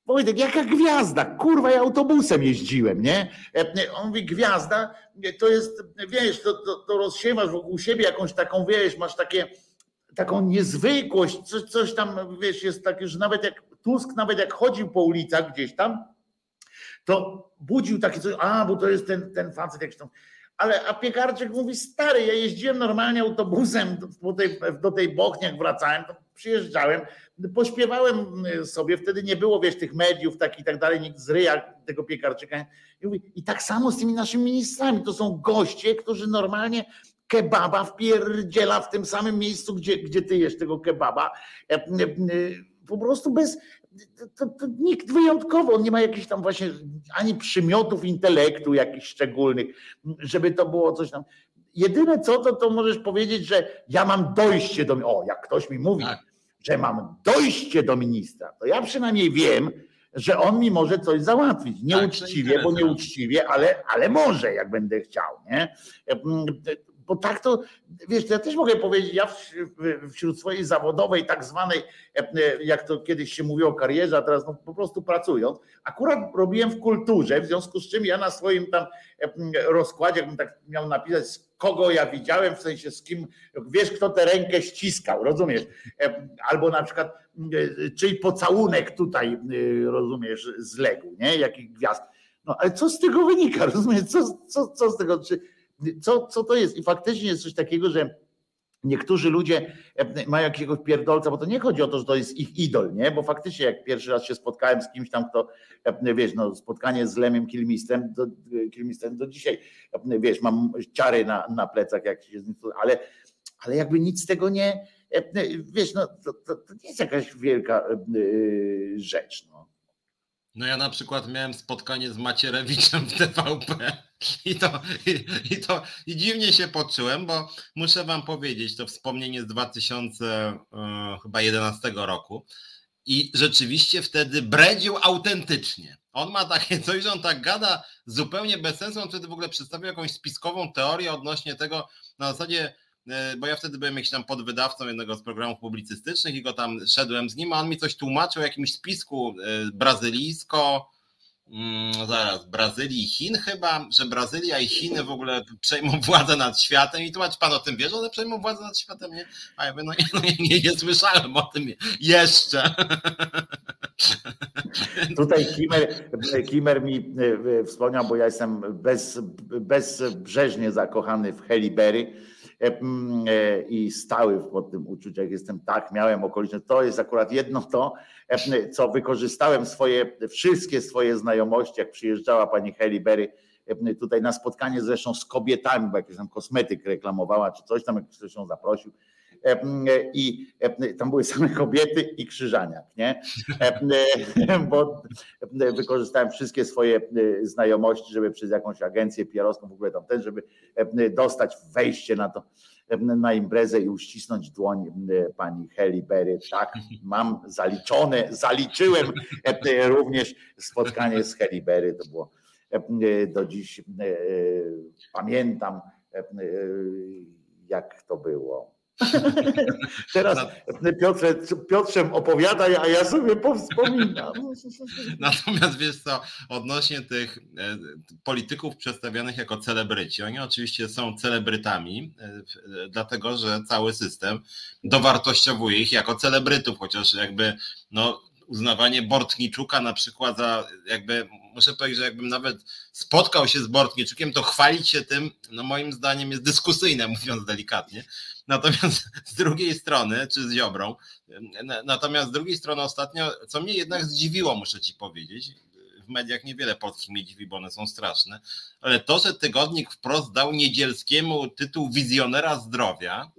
Wojtek, jaka gwiazda? Kurwa, ja autobusem jeździłem, nie? E, on mówi, gwiazda to jest, wiesz, to, to, to rozsiewasz wokół siebie jakąś taką, wiesz, masz takie, taką niezwykłość, coś, coś tam, wiesz, jest takie, że nawet jak Tusk, nawet jak chodził po ulicach gdzieś tam, to budził takie coś, a, bo to jest ten, ten facet jakiś tam, ale a piekarczyk mówi, stary, ja jeździłem normalnie autobusem do tej, do tej Bochni, jak wracałem, to przyjeżdżałem, pośpiewałem sobie, wtedy nie było, wiesz, tych mediów tak i tak dalej, nikt z ryja tego piekarczyka. I, I tak samo z tymi naszymi ministrami, to są goście, którzy normalnie kebaba wpierdziela w tym samym miejscu, gdzie, gdzie ty jesz tego kebaba, e, e, po prostu bez, to, to, nikt wyjątkowo, on nie ma jakichś tam właśnie ani przymiotów intelektu jakichś szczególnych, żeby to było coś tam. Jedyne co, to, to możesz powiedzieć, że ja mam dojście do. O, jak ktoś mi mówi, tak. Że mam dojście do ministra, to ja przynajmniej wiem, że on mi może coś załatwić. Nieuczciwie, tak, bo nieuczciwie, ale, ale może, jak będę chciał. Nie? Bo tak to, wiesz, ja też mogę powiedzieć, ja wśród swojej zawodowej, tak zwanej, e, jak to kiedyś się mówiło karierze, a teraz no, po prostu pracując, akurat robiłem w kulturze, w związku z czym ja na swoim tam e, rozkładzie, jakbym tak miał napisać, kogo ja widziałem, w sensie z kim, wiesz, kto tę rękę ściskał, rozumiesz? E, albo na przykład, czyj pocałunek tutaj, rozumiesz, zległ, nie? Jakich gwiazd. No ale co z tego wynika, rozumiesz? Co, co, co z tego, czy co, co to jest? I faktycznie jest coś takiego, że niektórzy ludzie e, mają jakiegoś pierdolca, bo to nie chodzi o to, że to jest ich idol, nie? Bo faktycznie jak pierwszy raz się spotkałem z kimś tam, kto, e, wiesz, no spotkanie z Lemem Kilmistrem, do, Kilmistrem do dzisiaj, e, wiesz, mam ciary na, na plecach, jak się, ale, ale jakby nic z tego nie, wiesz, no to, to, to nie jest jakaś wielka rzecz, no. No ja na przykład miałem spotkanie z Macierewiczem w TVP i to, i, i, to i dziwnie się poczułem, bo muszę wam powiedzieć, to wspomnienie z 2011 e, roku i rzeczywiście wtedy bredził autentycznie. On ma takie coś, że on tak gada zupełnie bez sensu, on wtedy w ogóle przedstawił jakąś spiskową teorię odnośnie tego, na zasadzie E, bo ja wtedy byłem jakiś tam podwydawcą jednego z programów publicystycznych i go tam szedłem z nim, a on mi coś tłumaczył o jakimś spisku e, brazylijsko, mm, zaraz, Brazylii i Chin chyba, że Brazylia i Chiny w ogóle przejmą [LAUGHS] władzę nad światem i tłumacz pan o tym wie, że one przejmą władzę nad światem, nie? A ja mówię, no no nie, nie, nie słyszałem o tym jeszcze. [LAUGHS] Tutaj Kimer, Kimer mi e, wspomniał, bo ja jestem bez, bezbrzeżnie zakochany w Heliberry E, e, i stały pod tym uczuciach. Jestem tak, miałem okoliczność. To jest akurat jedno to, e, co wykorzystałem swoje, wszystkie swoje znajomości, jak przyjeżdżała pani Heli Berry tutaj na spotkanie zresztą z kobietami, bo jakiś tam kosmetyk reklamowała, czy coś tam, jak ktoś ją zaprosił i tam były same kobiety i krzyżaniak, nie? [LAUGHS] Bo wykorzystałem wszystkie swoje znajomości, żeby przez jakąś agencję pierowską w ogóle tam też, żeby dostać wejście na to na imprezę i uścisnąć dłoń pani Heli Berry. Tak, mam zaliczone, zaliczyłem również spotkanie z Heli Berry. To było do dziś pamiętam, jak to było. [LAUGHS] Teraz Piotrze, Piotrzem opowiadaj, a ja sobie powspominam. [LAUGHS] Natomiast wiesz co, odnośnie tych e, polityków przedstawionych jako celebryci, oni oczywiście są celebrytami, e, dlatego że cały system dowartościowuje ich jako celebrytów, chociaż jakby no, uznawanie Bortniczuka na przykład za jakby, muszę powiedzieć, że jakbym nawet spotkał się z Bortniczukiem, to chwalić się tym, no moim zdaniem jest dyskusyjne, [LAUGHS] mówiąc delikatnie. Natomiast z drugiej strony, czy z Ziobrą, natomiast z drugiej strony ostatnio, co mnie jednak zdziwiło, muszę ci powiedzieć, w mediach niewiele polskich mnie dziwi, bo one są straszne, ale to, że tygodnik wprost dał Niedzielskiemu tytuł wizjonera zdrowia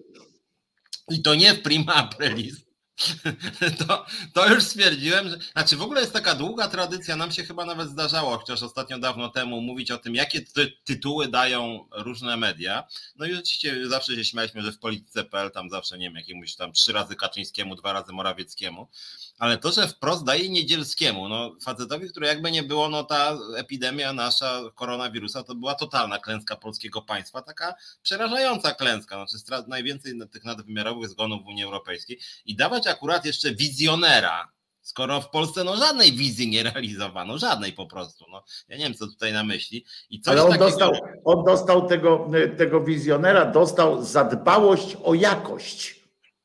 i to nie w prima aprilis, [LAUGHS] to, to już stwierdziłem, że. Znaczy, w ogóle jest taka długa tradycja, nam się chyba nawet zdarzało, chociaż ostatnio dawno temu, mówić o tym, jakie ty, tytuły dają różne media. No i oczywiście zawsze się śmialiśmy, że w polityce.pl tam zawsze nie wiem, jakiemuś tam trzy razy Kaczyńskiemu, dwa razy Morawieckiemu ale to, że wprost daje Niedzielskiemu, no facetowi, który jakby nie było, no ta epidemia nasza koronawirusa to była totalna klęska polskiego państwa, taka przerażająca klęska, znaczy najwięcej tych nadwymiarowych zgonów w Unii Europejskiej i dawać akurat jeszcze wizjonera, skoro w Polsce no żadnej wizji nie realizowano, żadnej po prostu. No, ja nie wiem, co tutaj na myśli. I coś Ale on, takiego... dostał, on dostał tego, tego wizjonera, dostał zadbałość o jakość.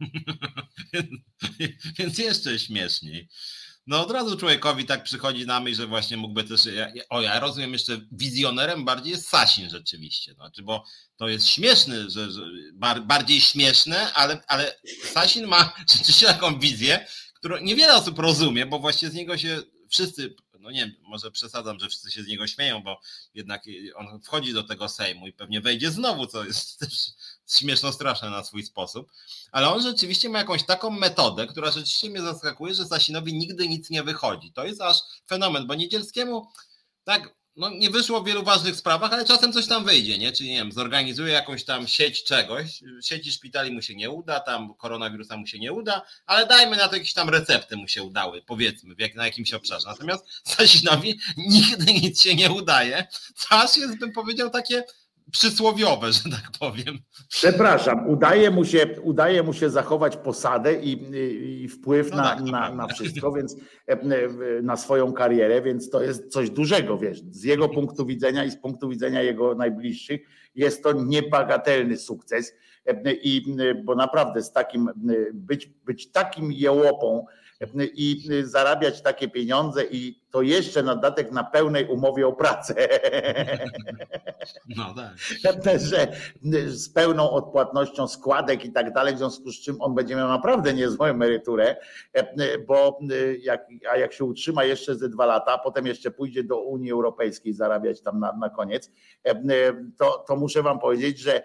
[LAUGHS] Więc jeszcze śmieszniej. No od razu człowiekowi tak przychodzi na myśl, że właśnie mógłby też, o ja rozumiem jeszcze wizjonerem bardziej jest Sasin rzeczywiście, znaczy, bo to jest śmieszny, że, że bardziej śmieszne, ale, ale Sasin ma [LAUGHS] rzeczywiście taką wizję, którą niewiele osób rozumie, bo właśnie z niego się wszyscy, no nie wiem, może przesadzam, że wszyscy się z niego śmieją, bo jednak on wchodzi do tego Sejmu i pewnie wejdzie znowu, co jest [LAUGHS] też śmieszno straszne na swój sposób, ale on rzeczywiście ma jakąś taką metodę, która rzeczywiście mnie zaskakuje, że Sasinowi nigdy nic nie wychodzi. To jest aż fenomen, bo Niedzielskiemu tak no, nie wyszło w wielu ważnych sprawach, ale czasem coś tam wyjdzie, nie? Czyli nie wiem, zorganizuje jakąś tam sieć czegoś, sieci szpitali mu się nie uda, tam koronawirusa mu się nie uda, ale dajmy na to jakieś tam recepty mu się udały, powiedzmy, jak, na jakimś obszarze. Natomiast Sasinowi [LAUGHS] nigdy nic się nie udaje, co aż jest, bym powiedział, takie przysłowiowe, że tak powiem. Przepraszam, udaje mu się, udaje mu się zachować posadę i, i wpływ no na, tak, na, na wszystko, więc e, na swoją karierę, więc to jest coś dużego, wiesz. Z jego punktu widzenia i z punktu widzenia jego najbliższych jest to niebagatelny sukces. E, I bo naprawdę z takim być, być takim jełopą, i zarabiać takie pieniądze i to jeszcze na dodatek na pełnej umowie o pracę. No tak. Że z pełną odpłatnością składek i tak dalej, w związku z czym on będzie miał naprawdę niezłą emeryturę, bo jak, a jak się utrzyma jeszcze ze dwa lata, a potem jeszcze pójdzie do Unii Europejskiej zarabiać tam na, na koniec, to, to muszę wam powiedzieć, że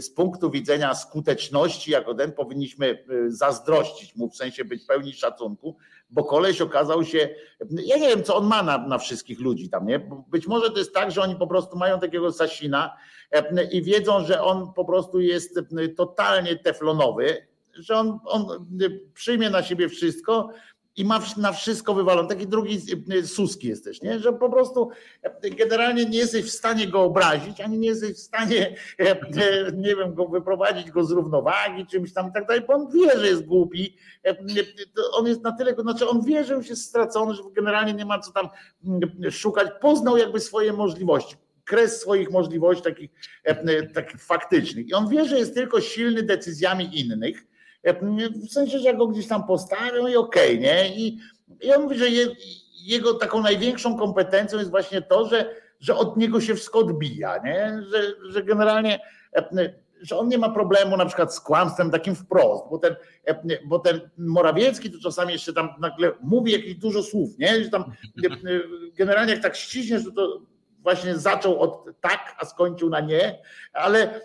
z punktu widzenia skuteczności, jako ten powinniśmy y, zazdrościć mu, w sensie być pełni szacunku, bo koleś okazał się, ja nie wiem, co on ma na, na wszystkich ludzi tam, nie? Być może to jest tak, że oni po prostu mają takiego Sasina e, i wiedzą, że on po prostu jest e, totalnie teflonowy, że on, on przyjmie na siebie wszystko, i ma na wszystko wywalone. Taki drugi y, Suski jesteś, nie? że po prostu e, generalnie nie jesteś w stanie go obrazić, ani nie jesteś w stanie, nie wiem, go wyprowadzić go z równowagi, czymś tam i tak dalej, bo on wie, że jest głupi. On jest na tyle, znaczy on wie, że już jest stracony, że generalnie nie ma co tam mm, szukać. Poznał jakby swoje możliwości kres swoich możliwości takich, takich faktycznych. I on wie, że jest tylko silny decyzjami innych, w sensie, że go gdzieś tam postawią i okej, okay, nie? I, I on mówi, że je, jego taką największą kompetencją jest właśnie to, że, że od niego się wszystko odbija, nie? Że, że generalnie że on nie ma problemu na przykład z kłamstwem takim wprost, bo ten, bo ten Morawiecki to czasami jeszcze tam nagle mówi jakieś dużo słów, nie? Że tam generalnie jak tak ściśniesz, to, to właśnie zaczął od tak, a skończył na nie, ale,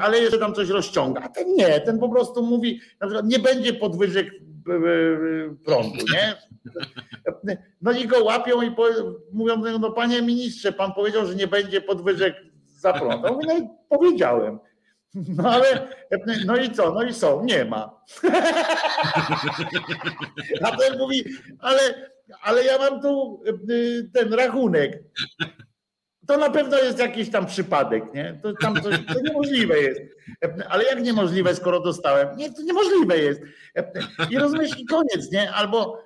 ale jeszcze tam coś rozciąga. A ten nie, ten po prostu mówi, na przykład nie będzie podwyżek e, e, prądu, nie? No i go łapią i mówią, no panie ministrze, pan powiedział, że nie będzie podwyżek za prąd. No i powiedziałem. No ale, no i co? No i są, nie ma. A ten mówi, ale, ale ja mam tu e, ten rachunek to na pewno jest jakiś tam przypadek, nie? To, tam coś, to niemożliwe jest. Ale jak niemożliwe, skoro dostałem? Nie, to niemożliwe jest. I rozumiesz, i koniec, nie? Albo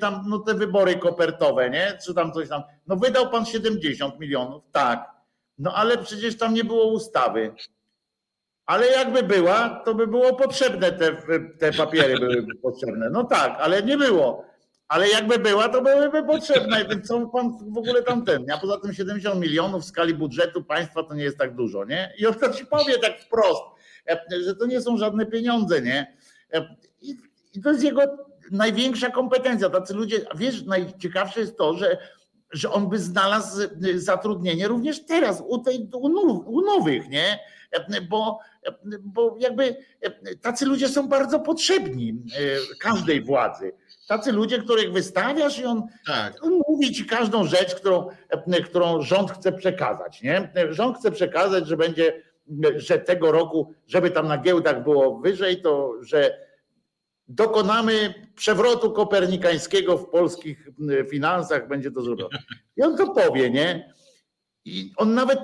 tam no, te wybory kopertowe, nie? Czy tam coś tam. No wydał pan 70 milionów, tak. No ale przecież tam nie było ustawy. Ale jakby była, to by było potrzebne, te, te papiery były potrzebne. No tak, ale nie było. Ale jakby była, to byłyby potrzebne, więc co pan w ogóle tam ten, a poza tym 70 milionów w skali budżetu państwa to nie jest tak dużo, nie? I on to ci powie tak wprost, że to nie są żadne pieniądze, nie? I, i to jest jego największa kompetencja. Tacy ludzie, wiesz, najciekawsze jest to, że, że on by znalazł zatrudnienie również teraz, u, tej, u nowych, nie? Bo, bo jakby tacy ludzie są bardzo potrzebni każdej władzy. Tacy ludzie, których wystawiasz i on, tak. on, mówi ci każdą rzecz, którą, którą rząd chce przekazać. Nie? Rząd chce przekazać, że będzie, że tego roku, żeby tam na giełdach było wyżej, to że dokonamy przewrotu kopernikańskiego w polskich finansach, będzie to zrobione. I on to powie, nie? I on nawet,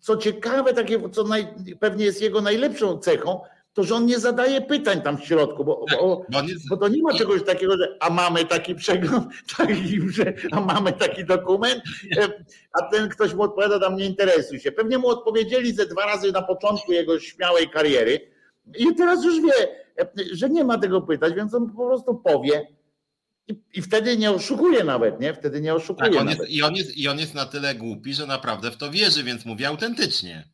co ciekawe, takie, co naj, pewnie jest jego najlepszą cechą, to że on nie zadaje pytań tam w środku, bo, tak, bo, bo to nie ma czegoś takiego, że a mamy taki przegląd, [LAUGHS] taki, że, a mamy taki dokument, e, a ten ktoś mu odpowiada, tam nie interesuje się. Pewnie mu odpowiedzieli ze dwa razy na początku jego śmiałej kariery i teraz już wie, e, że nie ma tego pytać, więc on po prostu powie, i, I, wtedy nie oszukuje nawet, nie? Wtedy nie oszukuje. Tak, on jest, i, on jest, I on jest na tyle głupi, że naprawdę w to wierzy, więc mówi autentycznie.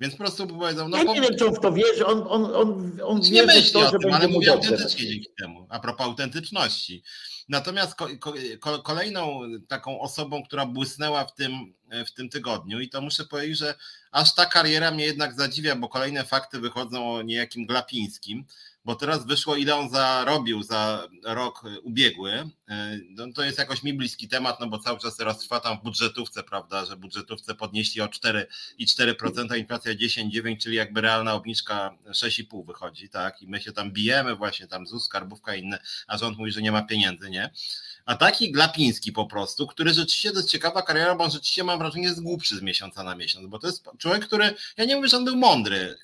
Więc po prostu powiedzą, no. Ja nie wiem, czy on w to wierzy, on, on, on, on nie myśli to, że tym, ale mówi autentycznie dzięki temu, a propos autentyczności. Natomiast ko, ko, kolejną taką osobą, która błysnęła w tym, w tym tygodniu, i to muszę powiedzieć, że aż ta kariera mnie jednak zadziwia, bo kolejne fakty wychodzą o niejakim Glapińskim, bo teraz wyszło, ile on zarobił za rok ubiegły. No to jest jakoś mi bliski temat, no bo cały czas teraz trwa tam w budżetówce, prawda, że budżetówce podnieśli o 4,4%, inflacja 10,9%, czyli jakby realna obniżka 6,5% wychodzi, tak? I my się tam bijemy właśnie, tam ZUS, skarbówka i inne, a rząd mówi, że nie ma pieniędzy, nie? A taki Glapiński po prostu, który rzeczywiście to jest ciekawa kariera, bo on rzeczywiście mam wrażenie jest głupszy z miesiąca na miesiąc, bo to jest człowiek, który, ja nie mówię, że on był mądry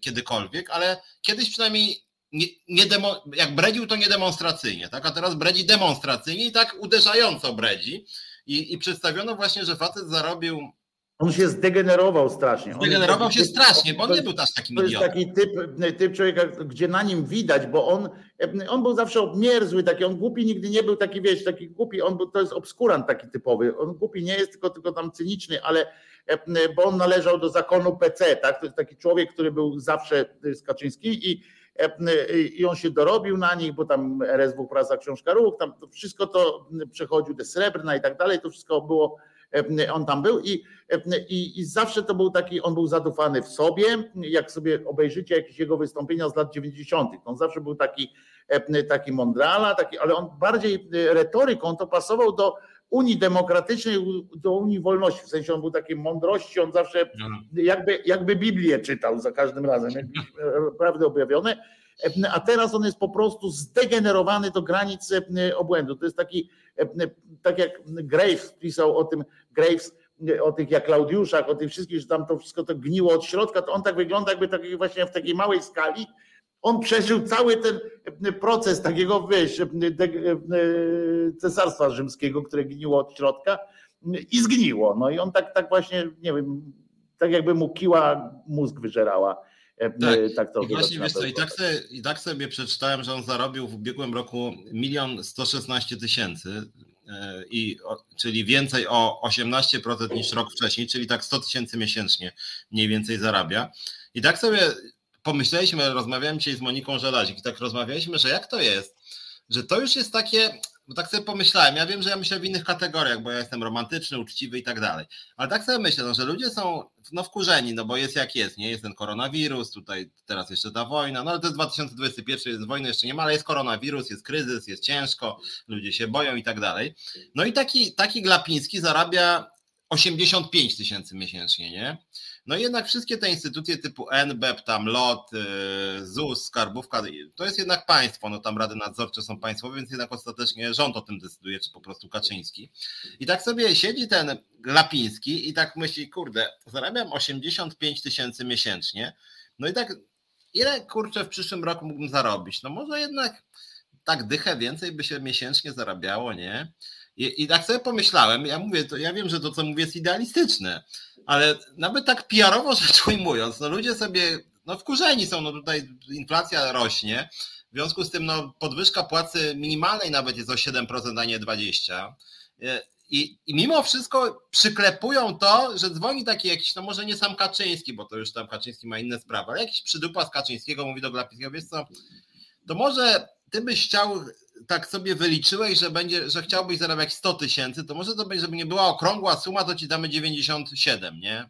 kiedykolwiek, ale kiedyś przynajmniej nie, nie demo, jak bredził, to nie demonstracyjnie, tak? A teraz bredzi demonstracyjnie i tak uderzająco bredzi. I, I przedstawiono właśnie, że facet zarobił on się zdegenerował strasznie. Zdegenerował się typ, strasznie, bo on nie był też takim To jest taki typ, typ człowieka, gdzie na nim widać, bo on, on był zawsze obmierzły, taki, on głupi nigdy nie był taki, wiesz, taki głupi, on był, to jest obskurant taki typowy. On głupi nie jest, tylko, tylko tam cyniczny, ale bo on należał do zakonu PC, tak? To jest taki człowiek, który był zawsze z Kaczyńskim i i on się dorobił na nich, bo tam RSW Praza Książka Ruch, tam to wszystko to przechodził do Srebrna i tak dalej, to wszystko było, on tam był i, i, i zawsze to był taki, on był zadufany w sobie, jak sobie obejrzycie jakieś jego wystąpienia z lat 90., on zawsze był taki, taki mądrala, taki, ale on bardziej retoryką to pasował do Unii Demokratycznej, do Unii Wolności, w sensie on był takiej mądrości, on zawsze mhm. jakby, jakby Biblię czytał za każdym razem, jakby [LAUGHS] prawdy objawione, a teraz on jest po prostu zdegenerowany do granic obłędu. To jest taki, tak jak Graves pisał o tym, Graves o tych jak Klaudiuszach, o tych wszystkich, że tam to wszystko to gniło od środka, to on tak wygląda jakby taki właśnie w takiej małej skali, on przeżył cały ten proces takiego, wiesz, cesarstwa rzymskiego, które gniło od środka i zgniło. No i on tak, tak właśnie, nie wiem, tak jakby mu kiła mózg wyżerała. Tak, tak to I właśnie wiesz co, i tak, sobie, i tak sobie przeczytałem, że on zarobił w ubiegłym roku milion 116 tysięcy, e, i, czyli więcej o 18% niż rok wcześniej, czyli tak 100 tysięcy miesięcznie mniej więcej zarabia. I tak sobie pomyśleliśmy, rozmawiałem dzisiaj z Moniką Żelazik i tak rozmawialiśmy, że jak to jest, że to już jest takie, bo tak sobie pomyślałem, ja wiem, że ja myślę w innych kategoriach, bo ja jestem romantyczny, uczciwy i tak dalej, ale tak sobie myślę, no, że ludzie są no, wkurzeni, no bo jest jak jest, nie? Jest ten koronawirus, tutaj teraz jeszcze ta wojna, no ale to jest 2021, jest wojna, jeszcze nie ma, ale jest koronawirus, jest kryzys, jest ciężko, ludzie się boją i tak dalej. No i taki, taki Glapiński zarabia 85 tysięcy miesięcznie, nie? No i jednak wszystkie te instytucje typu NBEP, tam LOT, y, ZUS, Skarbówka, to jest jednak państwo, no tam rady nadzorcze są państwowe, więc jednak ostatecznie rząd o tym decyduje, czy po prostu Kaczyński. I tak sobie siedzi ten Glapiński i tak myśli, kurde, zarabiam 85 tysięcy miesięcznie, no i tak ile kurczę w przyszłym roku mógłbym zarobić? No może jednak tak dychę więcej by się miesięcznie zarabiało, nie? I, I, tak sobie pomyślałem, ja mówię, to ja wiem, że to, co mówię, jest idealistyczne, ale nawet tak PR-owo rzecz ujmując, no ludzie sobie, no wkurzeni są, no tutaj inflacja rośnie, W związku z tym no, podwyżka płacy minimalnej nawet jest o 7%, a nie 20%. I, I mimo wszystko przyklepują to, że dzwoni taki jakiś, no może nie sam Kaczyński, bo to już tam Kaczyński ma inne sprawy, ale jakiś przydupa z Kaczyńskiego mówi do Glapińskiego, wiesz co, to może ty byś chciał, tak sobie wyliczyłeś, że będzie, że chciałbyś zarabiać 100 tysięcy, to może to będzie, żeby nie była okrągła suma, to ci damy 97, nie?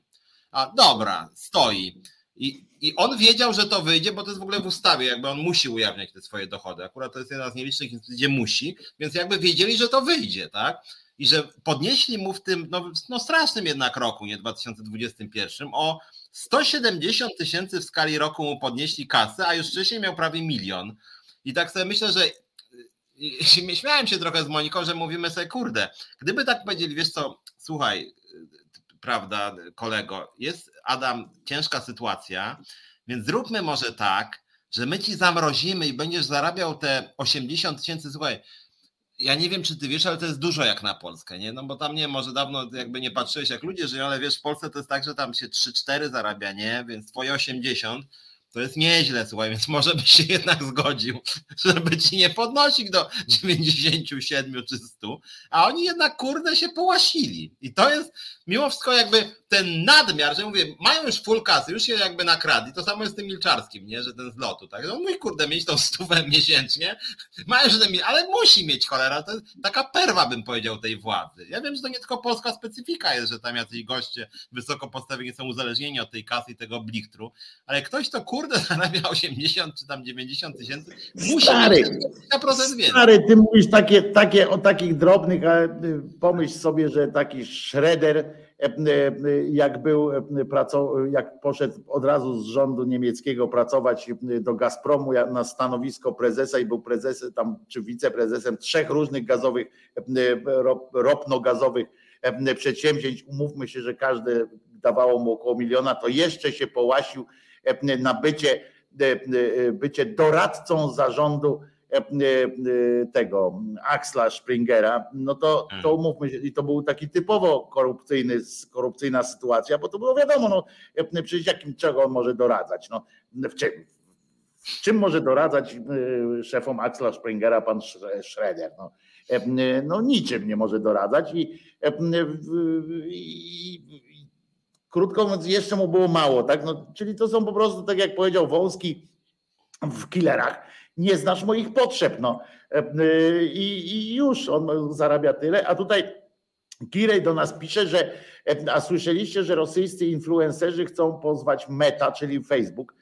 A dobra, stoi. I, I on wiedział, że to wyjdzie, bo to jest w ogóle w ustawie, jakby on musi ujawniać te swoje dochody. Akurat to jest jedna z nielicznych instytucji, gdzie musi, więc jakby wiedzieli, że to wyjdzie, tak? I że podnieśli mu w tym, no, no strasznym jednak roku, nie 2021, o 170 tysięcy w skali roku mu podnieśli kasę, a już wcześniej miał prawie milion. I tak sobie myślę, że [LAUGHS] śmiałem się trochę z Moniką, że mówimy sobie, kurde, gdyby tak powiedzieli, wiesz co, słuchaj, prawda, kolego, jest Adam, ciężka sytuacja, więc zróbmy może tak, że my ci zamrozimy i będziesz zarabiał te 80 tysięcy, słuchaj, ja nie wiem, czy ty wiesz, ale to jest dużo jak na Polskę, nie? No bo tam nie, może dawno jakby nie patrzyłeś, jak ludzie żyją, ale wiesz, w Polsce to jest tak, że tam się 3-4 zarabia, nie? Więc twoje 80 to jest nieźle, słuchaj, więc może byś się jednak zgodził, [LAUGHS] żeby ci nie podnosić do [LAUGHS] 97 czy 100, a oni jednak kurde się połasili. I to jest mimo wszystko jakby ten nadmiar, że mówię, mają już full kasy, już się jakby nakradli, to samo jest z tym Milczarskim, nie, że ten z lotu, tak, no mój kurde, mieć tą stówę [LAUGHS] miesięcznie, mają, że ten, ale musi mieć cholera, to jest taka perwa, bym powiedział, tej władzy. Ja wiem, że to nie tylko polska specyfika jest, że tam jacyś goście wysoko postawieni są uzależnieni od tej kasy i tego blichtru, ale ktoś to kurde zarabia [LAUGHS] 80 czy tam 90 tysięcy, musi stary, mieć 20% więcej. Stary, ty mówisz takie, takie o takich drobnych, a y, pomyśl sobie, że taki Schroeder E, e, jak był, e, jak poszedł od razu z rządu niemieckiego pracować do Gazpromu na stanowisko prezesa i był prezesem tam, czy wiceprezesem trzech różnych gazowych, ropno-gazowych przedsięwzięć. Umówmy się, że każde dawało mu około miliona, to jeszcze się połasił na bycie, bycie doradcą zarządu E, e, tego Axla Springera, no to, to mhm. umówmy się, i to był taki typowo korupcyjny, korupcyjna sytuacja, bo to było wiadomo, no e, przecież jakim czego on może doradzać, no w czym, w czym może doradzać szefom Axla Springera pan Schroeder, no, no niczym nie może doradzać i, i, i krótko mówiąc jeszcze mu było mało, tak, no, czyli to są po prostu, tak jak powiedział Wąski w killerach, nie znasz moich potrzeb. No. E, e, I, I, już on zarabia tyle, a tutaj Kirej do nas pisze, że e, a słyszeliście, że rosyjscy influencerzy chcą pozwać Meta, czyli Facebook,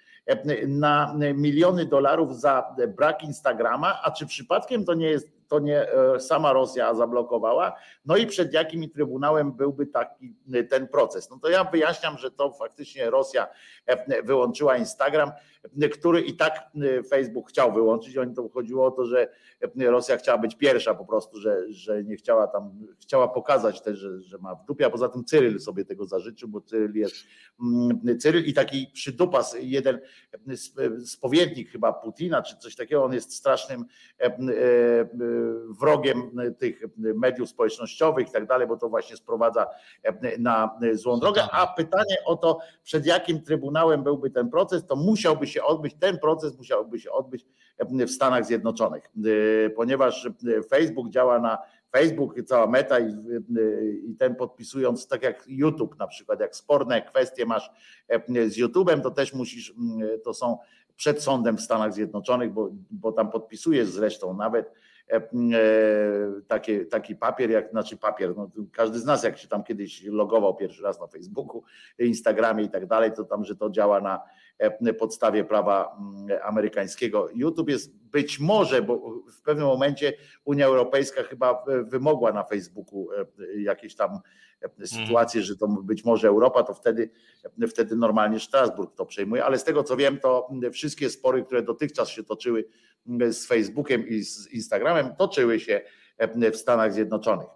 na miliony dolarów za brak Instagrama, a czy przypadkiem to nie jest to nie sama Rosja zablokowała. No i przed jakim trybunałem byłby taki ten proces? No to ja wyjaśniam, że to faktycznie Rosja wyłączyła Instagram który i tak Facebook chciał wyłączyć. Oni to chodziło o to, że Rosja chciała być pierwsza po prostu, że, że nie chciała tam, chciała pokazać też, że, że ma w dupie, a poza tym Cyryl sobie tego zażyczył, bo Cyryl jest mm, Cyryl i taki przydupas, jeden spowiednik chyba Putina, czy coś takiego, on jest strasznym wrogiem tych mediów społecznościowych i tak dalej, bo to właśnie sprowadza na złą drogę. A pytanie o to, przed jakim trybunałem byłby ten proces, to musiałby się odbyć, ten proces musiałby się odbyć w Stanach Zjednoczonych, e, ponieważ e, Facebook działa na Facebook, cała meta i, e, i, ten podpisując, tak jak YouTube na przykład, jak sporne kwestie masz z YouTube'em, to też musisz, to są przed sądem w Stanach Zjednoczonych, bo, bo tam podpisujesz zresztą nawet taki, taki papier, jak znaczy papier, no, każdy z nas jak się tam kiedyś logował pierwszy raz na Facebooku, Instagramie i tak dalej, to tam, że to działa na E, podstawie prawa mm, amerykańskiego. YouTube jest być może, bo w pewnym momencie Unia Europejska chyba e, wymogła na Facebooku e, jakieś tam sytuacje, że to być może Europa, to wtedy, wtedy normalnie Strasburg to przejmuje, ale z tego co wiem, to wszystkie spory, które dotychczas się toczyły z Facebookiem i z Instagramem, toczyły się w Stanach Zjednoczonych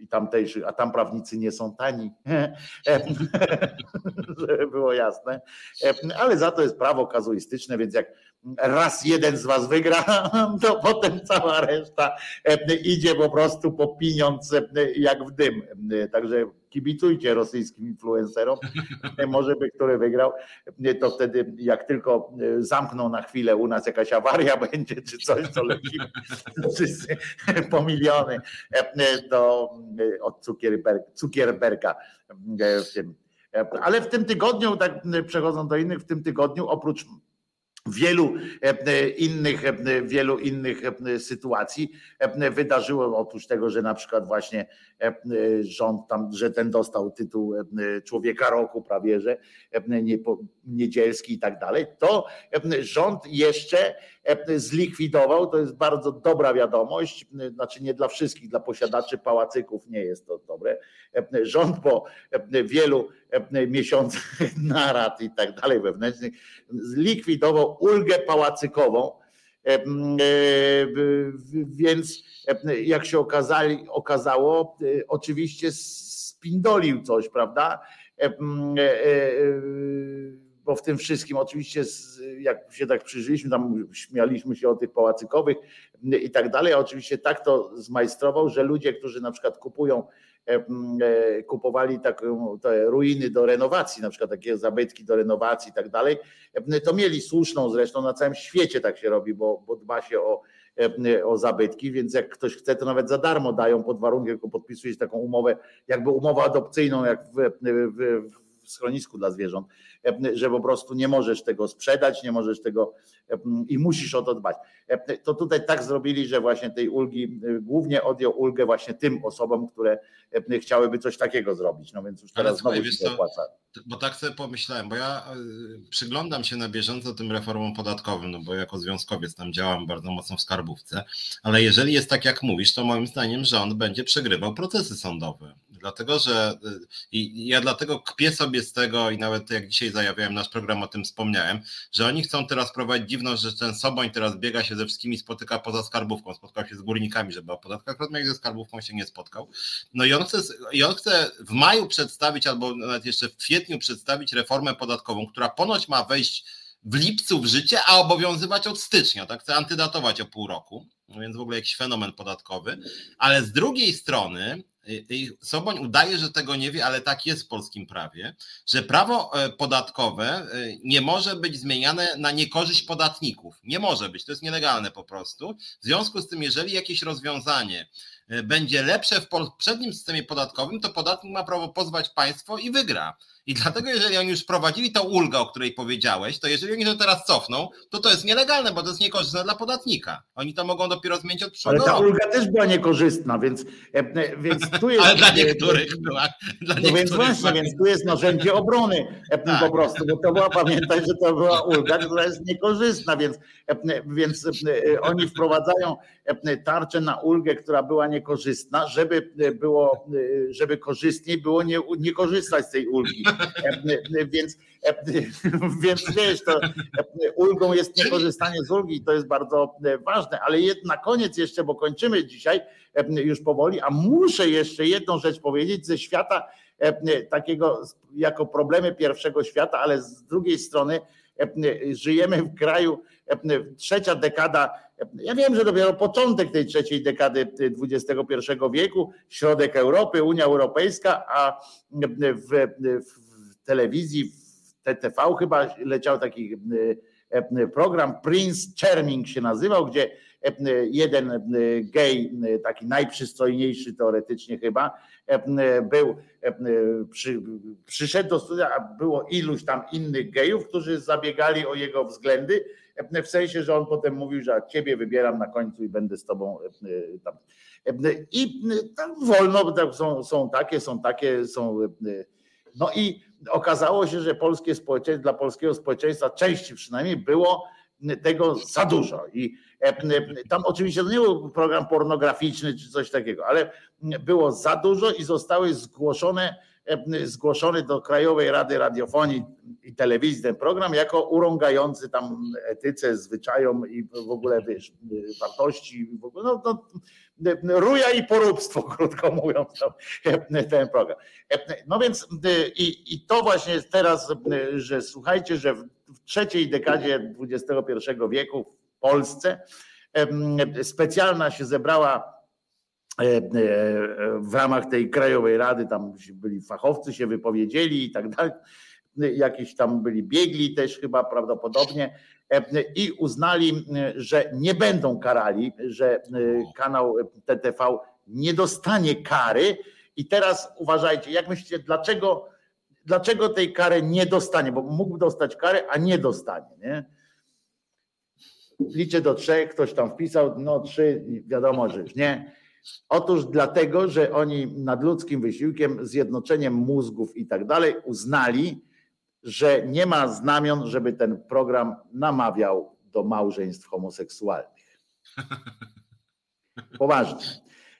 i tamtejszych, a tam prawnicy nie są tani, [LAUGHS] [LAUGHS] żeby było jasne, ale za to jest prawo kazuistyczne, więc jak raz jeden z was wygra, [LAUGHS] to potem cała reszta idzie po prostu po pieniądz jak w dym. Także kibicujcie rosyjskim influencerom, może by który wygrał, to wtedy jak tylko zamkną na chwilę u nas jakaś awaria [LAUGHS] będzie, czy coś, to lecimy [LAUGHS] wszyscy po miliony do, od cukierberka w tym. Ale w tym tygodniu, tak przechodząc do innych, w tym tygodniu oprócz wielu e, e, innych, e, wielu innych sytuacji wydarzyło oprócz tego, że na przykład właśnie rząd tam, że ten dostał tytuł człowieka roku prawie, że niedzielski i tak dalej, to rząd jeszcze zlikwidował, to jest bardzo dobra wiadomość, znaczy nie dla wszystkich, dla posiadaczy pałacyków nie jest to dobre. Rząd po wielu miesiącach [LAUGHS] narad i tak dalej wewnętrznych zlikwidował ulgę pałacykową, więc jak się okazali, okazało, oczywiście spindolił coś, prawda? Bo w tym wszystkim oczywiście, jak się tak przyjrzeliśmy, tam śmialiśmy się o tych pałacykowych i tak dalej, a oczywiście tak to zmajstrował, że ludzie, którzy na przykład kupują, e, e, kupowali taką, te ruiny do renowacji, na przykład takie zabytki do renowacji i tak dalej, to mieli słuszną zresztą, na całym świecie tak się robi, bo, bo dba się o, o zabytki, więc jak ktoś chce, to nawet za darmo dają pod warunkiem, tylko podpisujesz taką umowę, jakby umowę adopcyjną, jak w, w, w schronisku dla zwierząt że po prostu nie możesz tego sprzedać, nie możesz tego i musisz o to dbać. To tutaj tak zrobili, że właśnie tej ulgi, głównie odjął ulgę właśnie tym osobom, które chciałyby coś takiego zrobić. No więc już teraz Ale znowu się opłaca. Bo tak sobie pomyślałem, bo ja e, przyglądam się na bieżąco tym reformom podatkowym, no bo jako związkowiec tam działam bardzo mocno w skarbówce, ale jeżeli jest tak jak mówisz, to moim zdaniem rząd będzie przegrywał procesy sądowe Dlatego, że y, i ja dlatego kpię sobie z tego i nawet jak dzisiaj zajawiałem nasz program, o tym wspomniałem, że oni chcą teraz prowadzić dziwność, że ten Soboń teraz biega się ze wszystkimi, spotyka poza skarbówką, spotkał się z górnikami, żeby o podatkach rozmawiać, ze skarbówką się nie spotkał. No i on chce, i on chce w maju przedstawić, albo nawet jeszcze w kwietniu przedstawić reformę podatkową, która ponoć ma wejść w lipcu w życie, a obowiązywać od stycznia, tak? Chce antydatować o pół roku, no więc w ogóle jakiś fenomen podatkowy, ale z drugiej strony Soboń udaje, że tego nie wie, ale tak jest w polskim prawie, że prawo e, podatkowe e, nie może być zmieniane na niekorzyść podatników. Nie może być, to jest nielegalne po prostu. W związku z tym, jeżeli jakieś rozwiązanie e, będzie lepsze w poprzednim systemie podatkowym, to podatnik ma prawo pozwać państwo i wygra. I dlatego, jeżeli oni już wprowadzili tą ulgę, o której powiedziałeś, to jeżeli oni to teraz cofną, to to jest nielegalne, bo to jest niekorzystne dla podatnika. Oni to mogą dopiero zmienić od przyszłego Ale ta ulga też była niekorzystna, więc, e, e, więc tu [LAUGHS] jest... Ale dla niektórych była. Dla no więc właśnie, więc tu jest narzędzie obrony e, [LAUGHS] tak. po prostu, bo to była, pamiętaj, że to była ulga, która jest niekorzystna, więc, więc oni wprowadzają tarczę na ulgę, która była niekorzystna, żeby było, żeby korzystniej było nie, nie korzystać z tej ulgi. Więc, [LAUGHS] więc wiesz, to ulgą jest niekorzystanie z ulgi, to jest bardzo ważne, ale na koniec jeszcze, bo kończymy dzisiaj już powoli, a muszę jeszcze jedną rzecz powiedzieć ze świata takiego jako problemy pierwszego świata, ale z drugiej strony żyjemy w kraju, trzecia dekada, ja wiem, że dopiero początek tej trzeciej dekady XXI wieku, środek Europy, Unia Europejska, a w, w telewizji, w TTV chyba leciał taki program, Prince Charming się nazywał, gdzie jeden gej, taki najprzystojniejszy teoretycznie chyba, był, przy, przyszedł do studia, a było iluś tam innych gejów, którzy zabiegali o jego względy, w sensie, że on potem mówił, że ciebie wybieram na końcu i będę z tobą tam. I tam wolno, są, są takie, są takie, są. No i okazało się, że polskie społeczeństwo, dla polskiego społeczeństwa, części przynajmniej, było tego za dużo. I tam oczywiście to nie był program pornograficzny czy coś takiego, ale było za dużo i zostały zgłoszone zgłoszony do Krajowej Rady Radiofonii i Telewizji ten program jako urągający tam etyce, zwyczajom i w ogóle wiesz, wartości, w ogóle, no, no, ruja i poróbstwo, [LAUGHS] krótko mówiąc, to, ten program. No więc i, i to właśnie jest teraz, że słuchajcie, że w trzeciej dekadzie XXI wieku w Polsce specjalna się zebrała w ramach tej Krajowej Rady, tam byli fachowcy, się wypowiedzieli i tak dalej. Jakieś tam byli biegli też chyba prawdopodobnie i uznali, że nie będą karali, że kanał TTV nie dostanie kary. I teraz uważajcie, jak myślicie, dlaczego, dlaczego tej kary nie dostanie? Bo mógł dostać karę, a nie dostanie. Nie? Liczę do trzech, ktoś tam wpisał, no trzy, wiadomo, że nie. Otóż dlatego, że oni nadludzkim wysiłkiem, zjednoczeniem mózgów i tak dalej uznali, że nie ma znamion, żeby ten program namawiał do małżeństw homoseksualnych. [LAUGHS] Poważnie.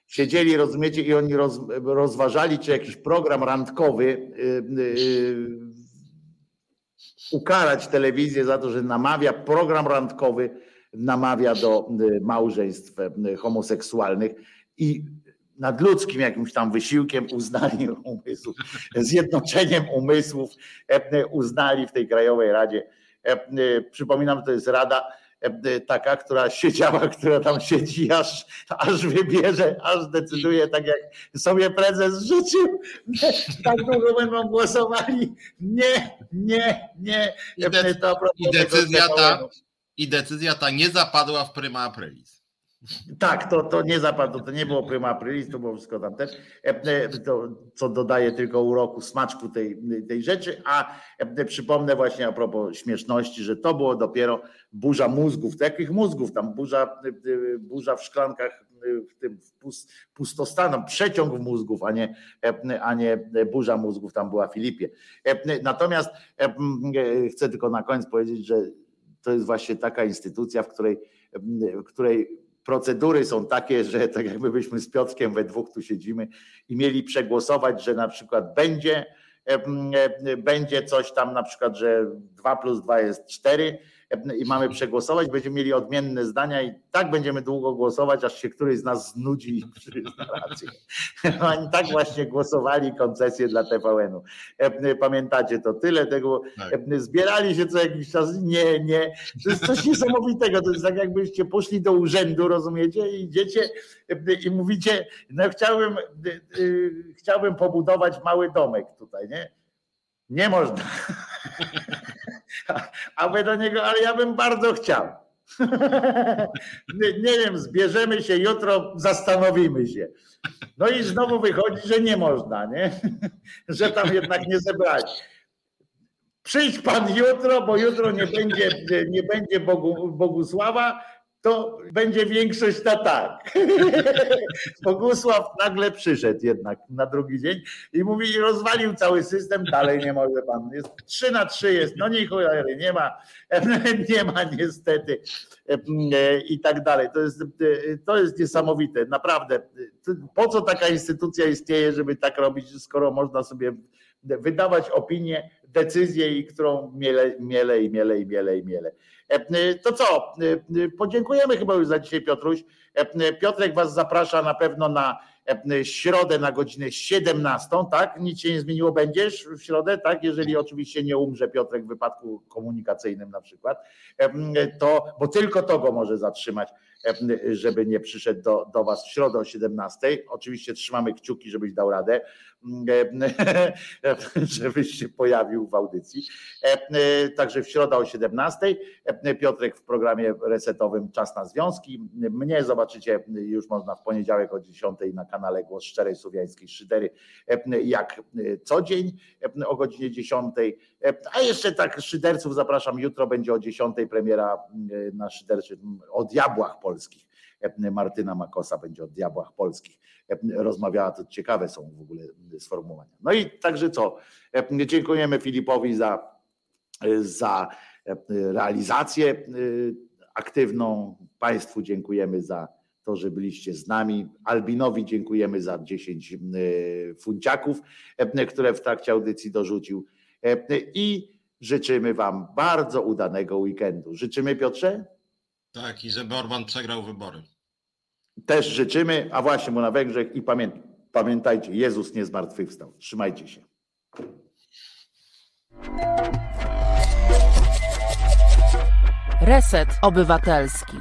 Siedzieli, rozumiecie, i oni roz, rozważali, czy jakiś program randkowy yy, yy, ukarać telewizję za to, że namawia, program randkowy namawia do y, małżeństw y, homoseksualnych i nadludzkim jakimś tam wysiłkiem uznali [LAUGHS] umysłów, zjednoczeniem umysłów e, uznali w tej Krajowej Radzie. E, przypominam, to jest Rada e, taka, która siedziała, [LAUGHS] która tam siedzi, aż, aż wybierze, aż decyduje tak jak sobie prezes życzył. [LAUGHS] Tak długo będą głosowali. Nie, nie, nie. I, decyzja, i decyzja ta, i decyzja ta nie zapadła w prima aprilis. Tak, to, to nie zapadło, to nie było prima aprilis, to było wszystko tamte, to, co dodaje tylko uroku, smaczku tej, tej rzeczy, a przypomnę właśnie a propos śmieszności, że to było dopiero burza mózgów, takich mózgów, tam burza, burza w szklankach, w tym pustostanem, przeciąg mózgów, a nie, a nie burza mózgów, tam była Filipie. Natomiast chcę tylko na koniec powiedzieć, że to jest właśnie taka instytucja, w której, w której procedury są takie, że tak jakby byśmy z Piotrkiem we dwóch tu siedzimy i mieli przegłosować, że na przykład będzie, będzie coś tam na przykład, że 2 plus 2 jest 4 i mamy przegłosować, będziemy mieli odmienne zdania i tak będziemy długo głosować, aż się któryś z nas znudzi i przyzna rację. [LAUGHS] Oni tak właśnie głosowali koncesję dla TVN-u. Pamiętacie to? Tyle tego. Tak. Zbierali się co jakiś czas. Nie, nie. To jest coś niesamowitego. To jest tak jakbyście poszli do urzędu, rozumiecie? I idziecie i mówicie, no chciałbym, chciałbym pobudować mały domek tutaj, nie? Nie można. [LAUGHS] A do niego, ale ja bym bardzo chciał. [LAUGHS] nie, nie wiem, zbierzemy się jutro, zastanowimy się. No i znowu wychodzi, że nie można, nie? [LAUGHS] że tam jednak nie zebrać. Przyjdź pan jutro, bo jutro nie będzie, nie będzie Bogu, Bogusława, to będzie większość na tak. [LAUGHS] Bogusław nagle przyszedł jednak na drugi dzień i mówi, rozwalił cały system, dalej nie może pan. Jest 3 na 3 jest, no nie cholery, nie ma, [LAUGHS] nie ma niestety i tak dalej. To jest, to jest niesamowite, naprawdę. Po co taka instytucja istnieje, żeby tak robić, skoro można sobie wydawać opinię, decyzję i którą miele, miele i miele i miele i miele. E, to co? E, podziękujemy chyba już za dzisiaj, Piotruś. E, Piotrek Was zaprasza na pewno na środę na godzinę 17, tak? Nic się nie zmieniło, będziesz w środę, tak? Jeżeli oczywiście nie umrze Piotrek w wypadku komunikacyjnym na przykład, to, bo tylko to go może zatrzymać, żeby nie przyszedł do, do Was w środę o 17. Oczywiście trzymamy kciuki, żebyś dał radę. [LAUGHS] żebyś się pojawił w audycji. Także w środę o 17. Piotrek w programie resetowym Czas na Związki. Mnie zobaczycie już można w poniedziałek o 10 na kanale Głos Szczerej Słowiańskiej Szydery, jak co dzień o godzinie 10. A jeszcze tak szyderców zapraszam, jutro będzie o 10 premiera na szyderczy o diabłach polskich. Martyna Makosa będzie o diabłach polskich rozmawiała, to ciekawe są w ogóle sformułowania. No i także co? Dziękujemy Filipowi za, za realizację aktywną. Państwu dziękujemy za to, że byliście z nami. Albinowi dziękujemy za 10 funciaków, które w trakcie audycji dorzucił. I życzymy Wam bardzo udanego weekendu. Życzymy Piotrze? Tak, i żeby Orban przegrał wybory. Też życzymy, a właśnie mu na Węgrzech i pamiętajcie, Jezus nie zmartwychwstał. Trzymajcie się. Reset Obywatelski.